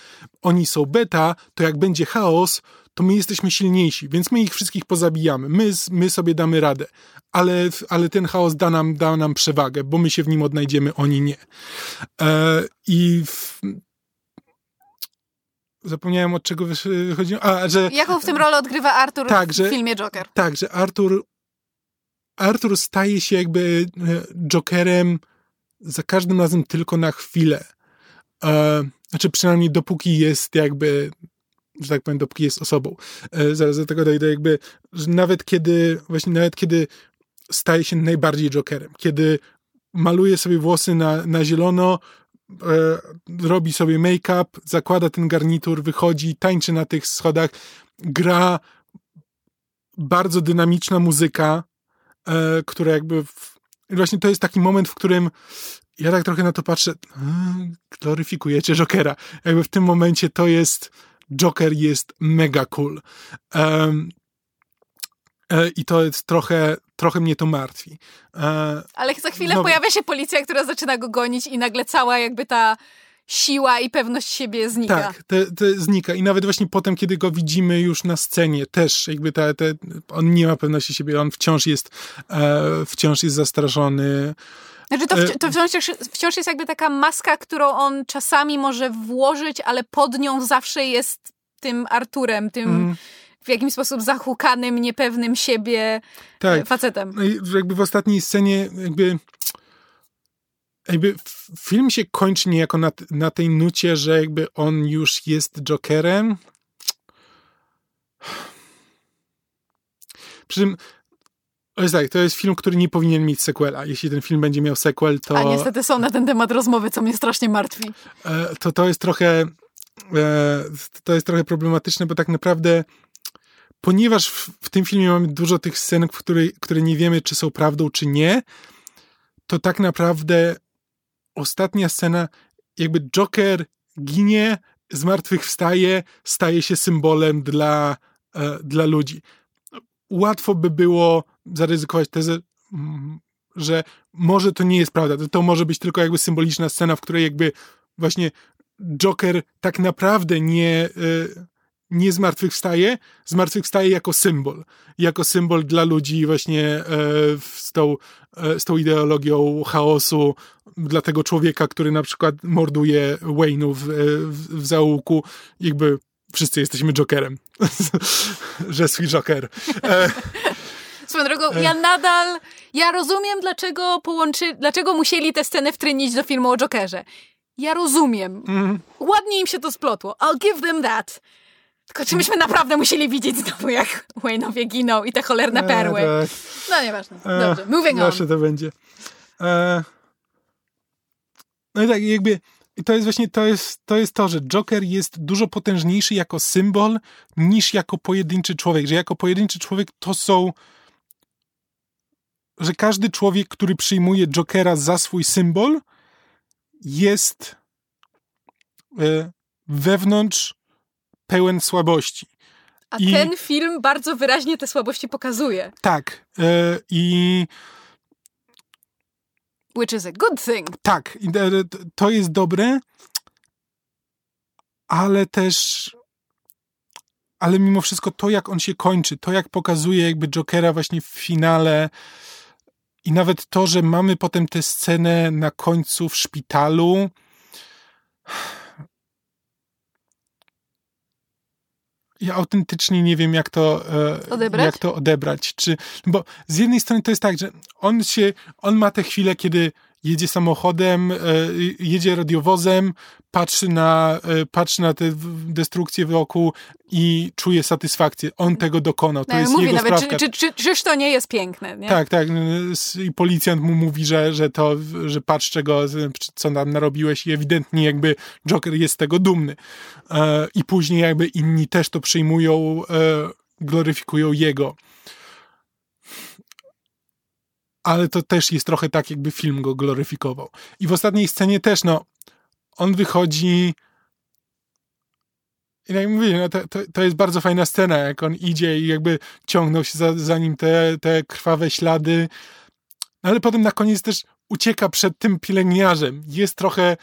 oni są beta, to jak będzie chaos, to my jesteśmy silniejsi, więc my ich wszystkich pozabijamy. My, my sobie damy radę, ale, ale ten chaos da nam, da nam przewagę, bo my się w nim odnajdziemy, oni nie. E, I w, zapomniałem od czego wychodziło. A, że, Jaką w tym rolę odgrywa Arthur tak, w że, filmie Joker? Tak, że Arthur, Arthur staje się jakby e, Jokerem za każdym razem tylko na chwilę. E, znaczy przynajmniej dopóki jest jakby że tak powiem, dopóki jest osobą. E, zaraz do tego dojdę, jakby, że nawet kiedy, właśnie nawet kiedy staje się najbardziej Jokerem, kiedy maluje sobie włosy na, na zielono, robi sobie make-up, zakłada ten garnitur, wychodzi, tańczy na tych schodach, gra bardzo dynamiczna muzyka, e, która jakby w, właśnie to jest taki moment, w którym ja tak trochę na to patrzę, gloryfikujecie Jokera. Jakby w tym momencie to jest Joker jest mega cool. Um, i to jest trochę, trochę mnie to martwi. E, Ale za chwilę no, pojawia się policja, która zaczyna go gonić i nagle cała jakby ta siła i pewność siebie znika. Tak, te, te znika. I nawet właśnie potem, kiedy go widzimy już na scenie, też jakby te, te, on nie ma pewności siebie, on wciąż jest, e, wciąż jest zastraszony. Znaczy to, e, to wciąż, wciąż jest jakby taka maska, którą on czasami może włożyć, ale pod nią zawsze jest tym Arturem, tym mm. W jakiś sposób zahukanym, niepewnym siebie e, tak. facetem. No i jakby w ostatniej scenie jakby jakby film się kończy niejako na, na tej nucie, że jakby on już jest Jokerem. Przy czym jest tak, to jest film, który nie powinien mieć sequela. Jeśli ten film będzie miał sequel, to... A niestety są na ten temat rozmowy, co mnie strasznie martwi. E, to to jest trochę... E, to jest trochę problematyczne, bo tak naprawdę ponieważ w, w tym filmie mamy dużo tych scen, w której, które nie wiemy, czy są prawdą, czy nie, to tak naprawdę ostatnia scena, jakby Joker ginie, zmartwychwstaje, staje się symbolem dla, e, dla ludzi. Łatwo by było zaryzykować tezę, mm, że może to nie jest prawda. To, może być tylko jakby symboliczna scena, w której jakby właśnie Joker tak naprawdę nie, e, nie zmartwychwstaje, zmartwychwstaje jako symbol. Jako symbol dla ludzi właśnie e, z tą, e, z tą ideologią chaosu, dla tego człowieka, który na przykład morduje Wayne'ów w, w, w zaułku. Jakby wszyscy jesteśmy Jokerem. <laughs> że swój Joker. Swoją drogą, ja e. nadal, ja rozumiem, dlaczego połączy, dlaczego musieli tę scenę wtrynić do filmu o Jokerze. Ja rozumiem. Mm. Ładnie im się to splotło. I'll give them that. Tylko czy myśmy naprawdę musieli widzieć znowu, jak Wayne'owie giną i te cholerne E, perły? tak. No nieważne. E, Dobrze, moving on. Zawsze to będzie. E, no i tak, jakby i to jest właśnie to jest, to jest to, że Joker jest dużo potężniejszy jako symbol niż jako pojedynczy człowiek. Że jako pojedynczy człowiek to są. Że każdy człowiek, który przyjmuje Jokera za swój symbol, jest e, wewnątrz pełen słabości. A i- ten film bardzo wyraźnie te słabości pokazuje. Tak. E, I Which is a good thing. Tak, to jest dobre, ale też. Ale mimo wszystko to, jak on się kończy, to jak pokazuje jakby Jokera właśnie w finale i nawet to, że mamy potem tę scenę na końcu w szpitalu. Ja autentycznie nie wiem, jak to, e, Odebrać? jak to odebrać. Czy, bo z jednej strony to jest tak, że on się, on ma tę chwilę, kiedy jedzie samochodem, e, jedzie radiowozem, patrzy na, e, patrzy na tę w- destrukcję wokół i czuje satysfakcję. On tego dokonał. To No, jest mówię jego nawet, sprawka. czy, czy, czy, czyż to nie jest piękne, nie? Tak, tak. s- I policjant mu mówi, że, że to, że patrz czego, co nam narobiłeś i ewidentnie jakby Joker jest z tego dumny. E, I później jakby inni też to przyjmują, gloryfikują jego. Ale to też jest trochę tak, jakby film go gloryfikował. I w ostatniej scenie też, no, on wychodzi i tak jak mówię, no to, to, to jest bardzo fajna scena, jak on idzie i jakby ciągną się za, za nim te, te krwawe ślady, no ale potem na koniec też ucieka przed tym pielęgniarzem. Jest trochę,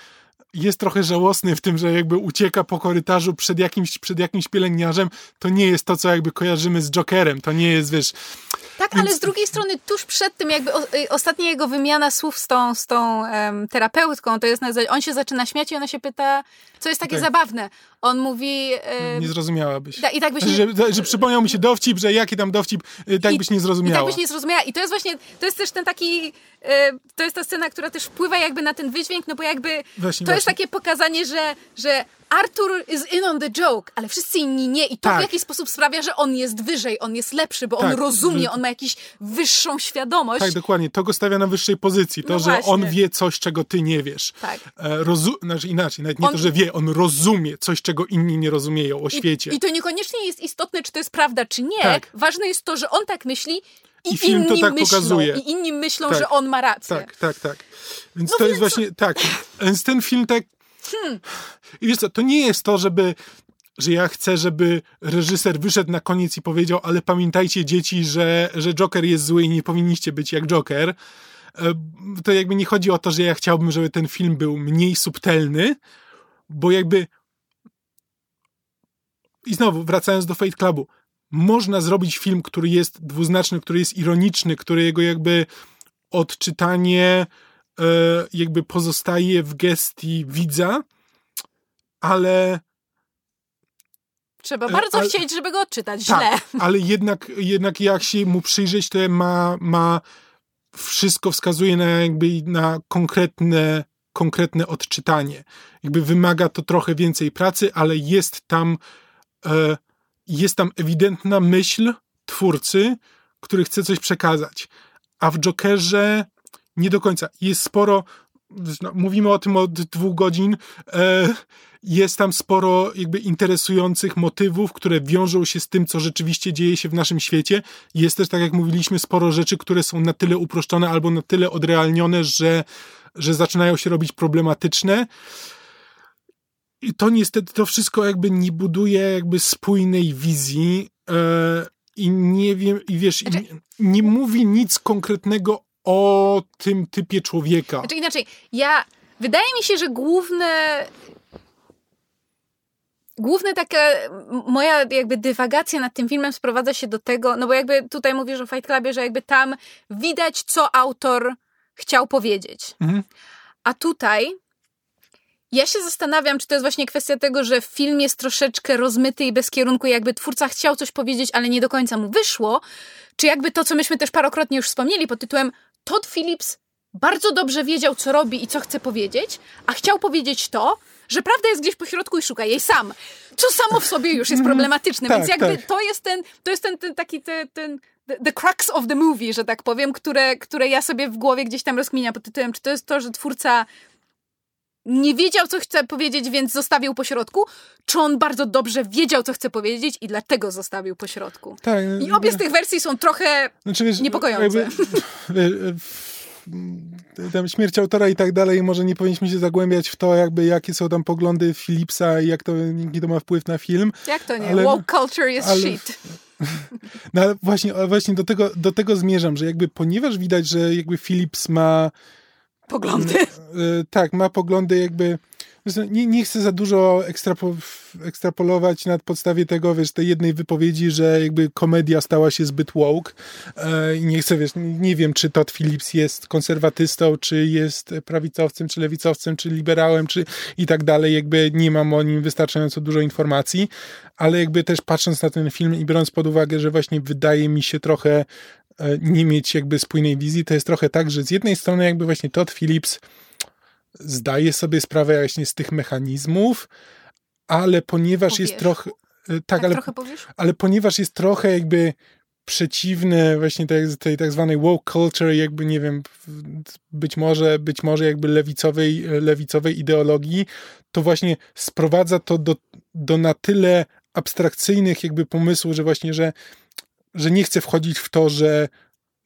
jest trochę żałosny w tym, że jakby ucieka po korytarzu przed jakimś, przed jakimś pielęgniarzem. To nie jest to, co jakby kojarzymy z Jokerem. To nie jest, wiesz... Tak, ale z drugiej strony tuż przed tym jakby o, y, ostatnia jego wymiana słów z tą, z tą em, terapeutką, to jest on się zaczyna śmiać i ona się pyta, co jest takie Tak. zabawne. On mówi... em, Nie zrozumiałabyś. da, I tak byś nie, Że, że, przypomniał mi się dowcip, że jaki tam dowcip, y, tak I- byś nie I zrozumiała. tak byś nie zrozumiała. I to jest właśnie, to jest też ten taki, e, to jest ta scena, która też wpływa jakby na ten wydźwięk, no bo jakby Właśnie, to jest właśnie. takie pokazanie, że, że Arthur is in on the joke, ale wszyscy inni nie. I to Tak. w jakiś sposób sprawia, że on jest wyżej, on jest lepszy, bo on Tak, rozumie, że- on ma jakąś wyższą świadomość. Tak, dokładnie. To go stawia na wyższej pozycji. To, No że właśnie. on wie coś, czego ty nie wiesz. Tak. E, Rozu- znaczy inaczej, nawet nie On- to, że wie, on rozumie coś, czego inni nie rozumieją o świecie. I, I to niekoniecznie jest istotne, czy to jest prawda, czy nie. Tak. Ważne jest to, że on tak myśli i, I film to inni tak myślą. pokazuje. I inni myślą, Tak. że on ma rację. Tak, tak, tak. Więc No to więc- jest właśnie, tak. Więc ten film tak... Hmm. I wiesz co, to nie jest to, żeby że ja chcę, żeby reżyser wyszedł na koniec i powiedział, ale pamiętajcie dzieci, że, że Joker jest zły i nie powinniście być jak Joker. E, To jakby nie chodzi o to, że ja chciałbym, żeby ten film był mniej subtelny, bo jakby i znowu, wracając do Fate Clubu, można zrobić film, który jest dwuznaczny, który jest ironiczny, który jego jakby odczytanie jakby pozostaje w gestii widza, ale Trzeba E, bardzo ale- chcieć, żeby go odczytać źle. tak, <laughs> ale jednak, jednak jak się mu przyjrzeć, to ma, ma wszystko wskazuje na jakby na konkretne, konkretne odczytanie. Jakby wymaga to trochę więcej pracy, ale jest tam e, jest tam ewidentna myśl twórcy, który chce coś przekazać. A w Jokerze nie do końca. Jest sporo, no, mówimy o tym od dwóch godzin, e, jest tam sporo jakby interesujących motywów, które wiążą się z tym, co rzeczywiście dzieje się w naszym świecie. Jest też, tak jak mówiliśmy, sporo rzeczy, które są na tyle uproszczone albo na tyle odrealnione, że, że zaczynają się robić problematyczne. I to niestety, to wszystko jakby nie buduje jakby spójnej wizji e, i nie wiem, i wiesz, i Znaczy- nie, nie mówi nic konkretnego o tym typie człowieka. Znaczy inaczej, ja... Wydaje mi się, że główne... Główne taka moja jakby dywagacja nad tym filmem sprowadza się do tego, no bo jakby tutaj mówisz o Fight Clubie, że jakby tam widać, co autor chciał powiedzieć. Mhm. A tutaj ja się zastanawiam, czy to jest właśnie kwestia tego, że film jest troszeczkę rozmyty i bez kierunku, jakby twórca chciał coś powiedzieć, ale nie do końca mu wyszło, czy jakby to, co myśmy też parokrotnie już wspomnieli pod tytułem Todd Phillips bardzo dobrze wiedział, co robi i co chce powiedzieć, a chciał powiedzieć to, że prawda jest gdzieś po środku i szuka jej sam. Co samo w sobie już jest problematyczne, Tak, więc jakby tak. to jest ten, to jest ten, ten taki ten, ten the, the crux of the movie, że tak powiem, które, które ja sobie w głowie gdzieś tam rozkminiam pod tytułem, czy to jest to, że twórca nie wiedział, co chce powiedzieć, więc zostawił po środku, czy on bardzo dobrze wiedział, co chce powiedzieć i dlatego zostawił po środku. Tak, I obie z tych wersji są trochę Znaczy, wiesz, Niepokojące. jakby, <laughs> tam śmierć autora i tak dalej, może nie powinniśmy się zagłębiać w to, jakby jakie są tam poglądy Philipsa i jak to, jaki to ma wpływ na film. Jak to nie? Ale- Woke culture jest ale- shit. <laughs> No ale właśnie, ale właśnie do, tego, do tego zmierzam, że jakby ponieważ widać, że jakby Philips ma Poglądy. e, tak, ma poglądy jakby zresztą nie, nie chcę za dużo ekstrapo, ekstrapolować na podstawie tego, wiesz, tej jednej wypowiedzi, że jakby komedia stała się zbyt woke. E, i nie chcę, wiesz, nie, wiem, czy Todd Phillips jest konserwatystą, czy jest prawicowcem, czy lewicowcem, czy liberałem, czy i tak dalej, jakby nie mam o nim wystarczająco dużo informacji, ale jakby też patrząc na ten film i biorąc pod uwagę, że właśnie wydaje mi się trochę nie mieć jakby spójnej wizji, to jest trochę tak, że z jednej strony jakby właśnie Todd Phillips zdaje sobie sprawę właśnie z tych mechanizmów, ale ponieważ jest trochę... e, Tak, Tak ale, ale ponieważ jest trochę jakby przeciwny właśnie tej, tej tak zwanej woke culture, jakby nie wiem, być może, być może jakby lewicowej, lewicowej ideologii, to właśnie sprowadza to do, do na tyle abstrakcyjnych jakby pomysłów, że właśnie, że, że nie chce wchodzić w to, że,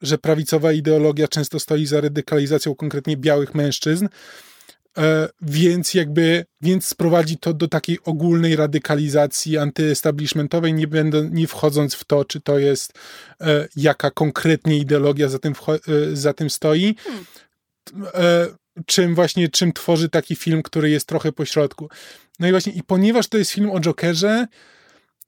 że prawicowa ideologia często stoi za radykalizacją konkretnie białych mężczyzn, E, więc jakby, więc sprowadzi to do takiej ogólnej radykalizacji antyestablishmentowej, nie, będą, nie wchodząc w to, czy to jest e, jaka konkretnie ideologia za tym, e, za tym stoi. E, czym właśnie, czym tworzy taki film, który jest trochę pośrodku. No i właśnie, i ponieważ to jest film o Jokerze,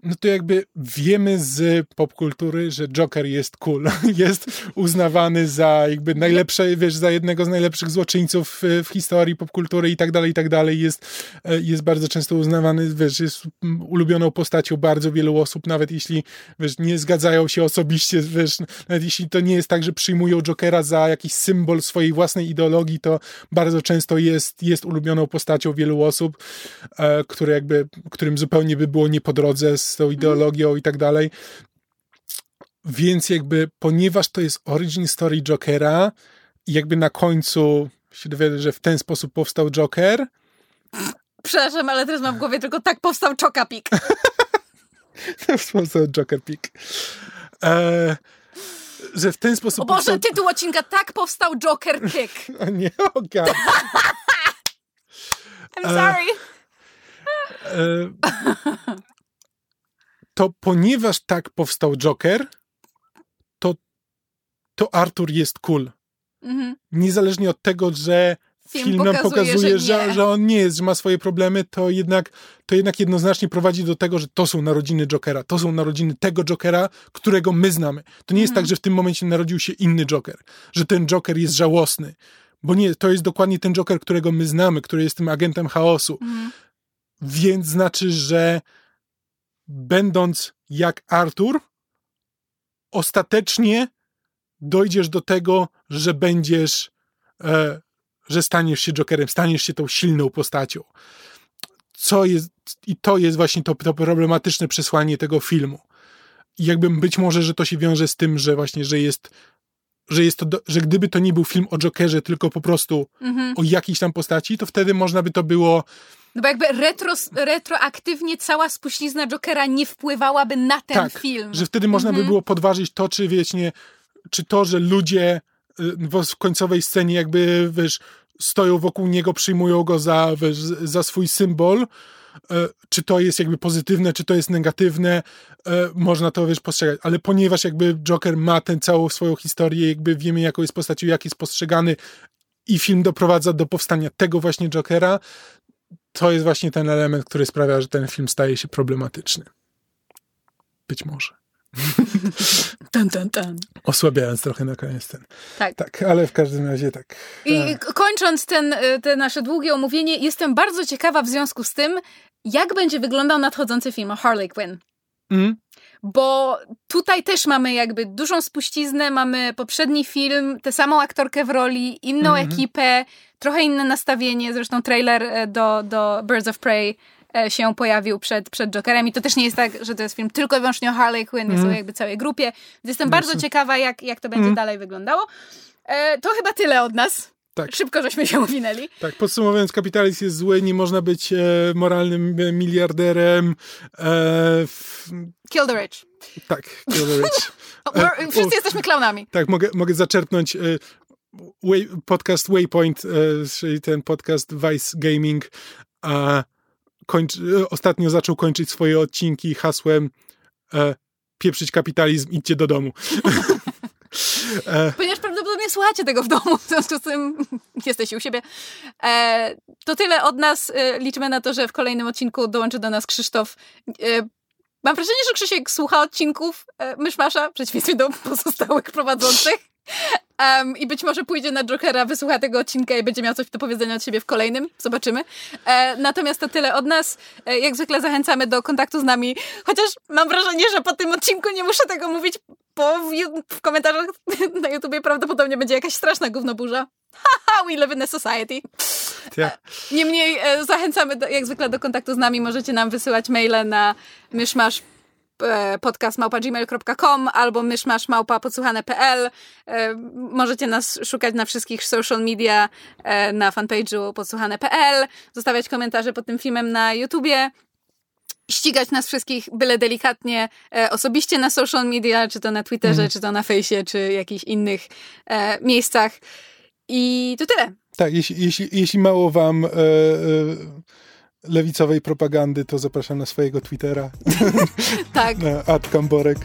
no to jakby wiemy z popkultury, że Joker jest cool. <laughs> Jest uznawany za jakby najlepsze, wiesz, za jednego z najlepszych złoczyńców w, w historii popkultury i tak dalej, i tak dalej. Jest, e, jest bardzo często uznawany, wiesz, jest ulubioną postacią bardzo wielu osób, nawet jeśli, wiesz, nie zgadzają się osobiście, wiesz, nawet jeśli to nie jest tak, że przyjmują Jokera za jakiś symbol swojej własnej ideologii, to bardzo często jest, jest ulubioną postacią wielu osób, e, które jakby, którym zupełnie by było nie po drodze z tą ideologią i tak dalej. Więc jakby, ponieważ to jest origin story Jokera i jakby na końcu się dowiedzę, że w ten sposób powstał Joker, Przepraszam, ale teraz mam w głowie tylko tak powstał Chocapik. <laughs> powstał Joker Pick. E, że w ten sposób O Boże, powstał... tytuł odcinka Tak powstał Joker Pick. O <laughs> nie, o God. <laughs> I'm sorry. E, to ponieważ tak powstał Joker, to, to Arthur jest cool. Mhm. Niezależnie od tego, że Film film, pokazuje, pokazuje, że że, że, on nie jest, że ma swoje problemy, to jednak, to jednak jednoznacznie prowadzi do tego, że to są narodziny Jokera. To są narodziny tego Jokera, którego my znamy. To nie jest Mhm. tak, że w tym momencie narodził się inny Joker, że ten Joker jest żałosny. Bo nie, to jest dokładnie ten Joker, którego my znamy, który jest tym agentem chaosu. Mhm. Więc znaczy, że będąc jak Arthur, ostatecznie dojdziesz do tego, że będziesz, e, że staniesz się Jokerem, staniesz się tą silną postacią. Co jest, i to jest właśnie to, to problematyczne przesłanie tego filmu. I jakby być może, że to się wiąże z tym, że właśnie, że jest, że jest to, że gdyby to nie był film o Jokerze, tylko po prostu Mhm. o jakiejś tam postaci, to wtedy można by to było No bo jakby retro, retroaktywnie cała spuścizna Jokera nie wpływałaby na ten tak, film. że wtedy można by Mhm. było podważyć to, czy wiecie, czy to, że ludzie y, w końcowej scenie jakby, wiesz, stoją wokół niego, przyjmują go za, wiesz, za swój symbol, e, czy to jest jakby pozytywne, czy to jest negatywne, e, można to, wiesz, postrzegać. Ale ponieważ jakby Joker ma tę całą swoją historię, jakby wiemy, jaką jest postacią, jak jest postrzegany i film doprowadza do powstania tego właśnie Jokera, to jest właśnie ten element, który sprawia, że ten film staje się problematyczny. Być może. <laughs> Tan, tan, tan. Osłabiając trochę na koniec ten. Tak. Tak, ale w każdym razie tak. I E, k- kończąc ten, y, te nasze długie omówienie, jestem bardzo ciekawa w związku z tym, jak będzie wyglądał nadchodzący film o Harley Quinn. mm, bo tutaj też mamy jakby dużą spuściznę, mamy poprzedni film, tę samą aktorkę w roli, inną Mhm. ekipę, trochę inne nastawienie, zresztą trailer e, do, do Birds of Prey e, się pojawił przed, przed Jokerem i to też nie jest tak, że to jest film tylko i wyłącznie o Harley Quinn, jest o jakby całej grupie, więc jestem bardzo ciekawa, jak, jak to będzie dalej wyglądało. E, to chyba tyle od nas. Tak. Szybko żeśmy się uwinęli. Tak, podsumowując, kapitalizm jest zły, nie można być e, moralnym e, miliarderem. E, f, Kill the Rich. tak, kill the rich. <laughs> Wszyscy jesteśmy klaunami. Tak, mogę, mogę zaczerpnąć way, podcast Waypoint, e, czyli ten podcast Vice Gaming. A kończ, e, ostatnio zaczął kończyć swoje odcinki hasłem e, pieprzyć kapitalizm, idźcie do domu. <laughs> e, Ponieważ prawdopodobnie słuchacie tego w domu, w związku z tym jesteście u siebie. E, to tyle od nas. E, liczymy na to, że w kolejnym odcinku dołączy do nas Krzysztof. Mam wrażenie, że Krzysiek słucha odcinków Myszmasza, w przeciwieństwie do pozostałych prowadzących. Em, I być może pójdzie na Jokera, wysłucha tego odcinka i będzie miał coś do powiedzenia od siebie w kolejnym. Zobaczymy. E, natomiast to tyle od nas. E, jak zwykle zachęcamy do kontaktu z nami. Chociaż mam wrażenie, że po tym odcinku nie muszę tego mówić, bo w, w komentarzach <laughs> na YouTubie prawdopodobnie będzie jakaś straszna gównoburza. Haha, we live in a society. ja. Niemniej e, zachęcamy do, jak zwykle do kontaktu z nami. Możecie nam wysyłać maile na myszmasz e, podcastmałpa.gmail.com albo myszmaszmałpa.podsłuchane.pl e, Możecie nas szukać na wszystkich social media e, na fanpage'u podsłuchane.pl zostawiać komentarze pod tym filmem na YouTubie ścigać nas wszystkich byle delikatnie e, osobiście na social media, czy to na Twitterze, czy to na fejsie, czy jakichś innych e, miejscach. I to tyle. Tak, jeśli, jeśli, jeśli mało wam e, e, lewicowej propagandy, to zapraszam na swojego Twittera, <laughs> Tak. na @kamborek.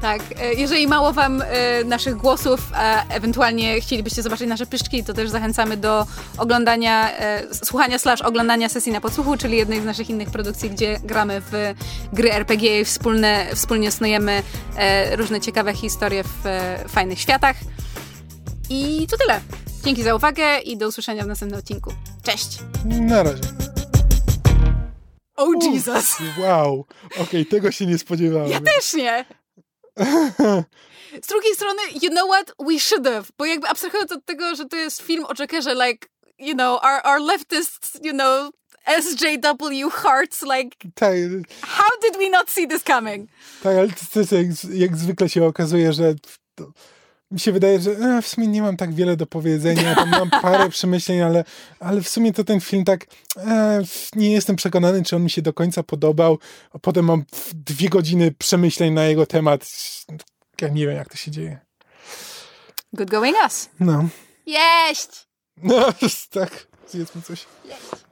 Tak, e, jeżeli mało wam e, naszych głosów, a ewentualnie chcielibyście zobaczyć nasze pyszczki, to też zachęcamy do oglądania, e, słuchania slash oglądania sesji na podsłuchu, czyli jednej z naszych innych produkcji, gdzie gramy w gry RPG i wspólne, wspólnie snujemy e, różne ciekawe historie w e, fajnych światach. I to tyle. Dzięki za uwagę i do usłyszenia w następnym odcinku. Cześć! Na razie. Oh Jesus! Wow, okej, tego się nie spodziewałem. Ja też nie! Z drugiej strony, you know what? We should have. Bo jakby abstrahując od tego, że to jest film o Jokerze, like, you know, our, our leftists, you know, SJW hearts, like, Tak, how did we not see this coming? tak ale to, to jest jak, jak zwykle się okazuje, że mi się wydaje, że e, w sumie nie mam tak wiele do powiedzenia, tam mam parę <laughs> przemyśleń, ale, ale w sumie to ten film tak e, nie jestem przekonany, czy on mi się do końca podobał, a potem mam dwie godziny przemyśleń na jego temat. Ja nie wiem, jak to się dzieje. Good going us. No, Jeść! no <laughs> tak, zjedzmy coś. Jeść.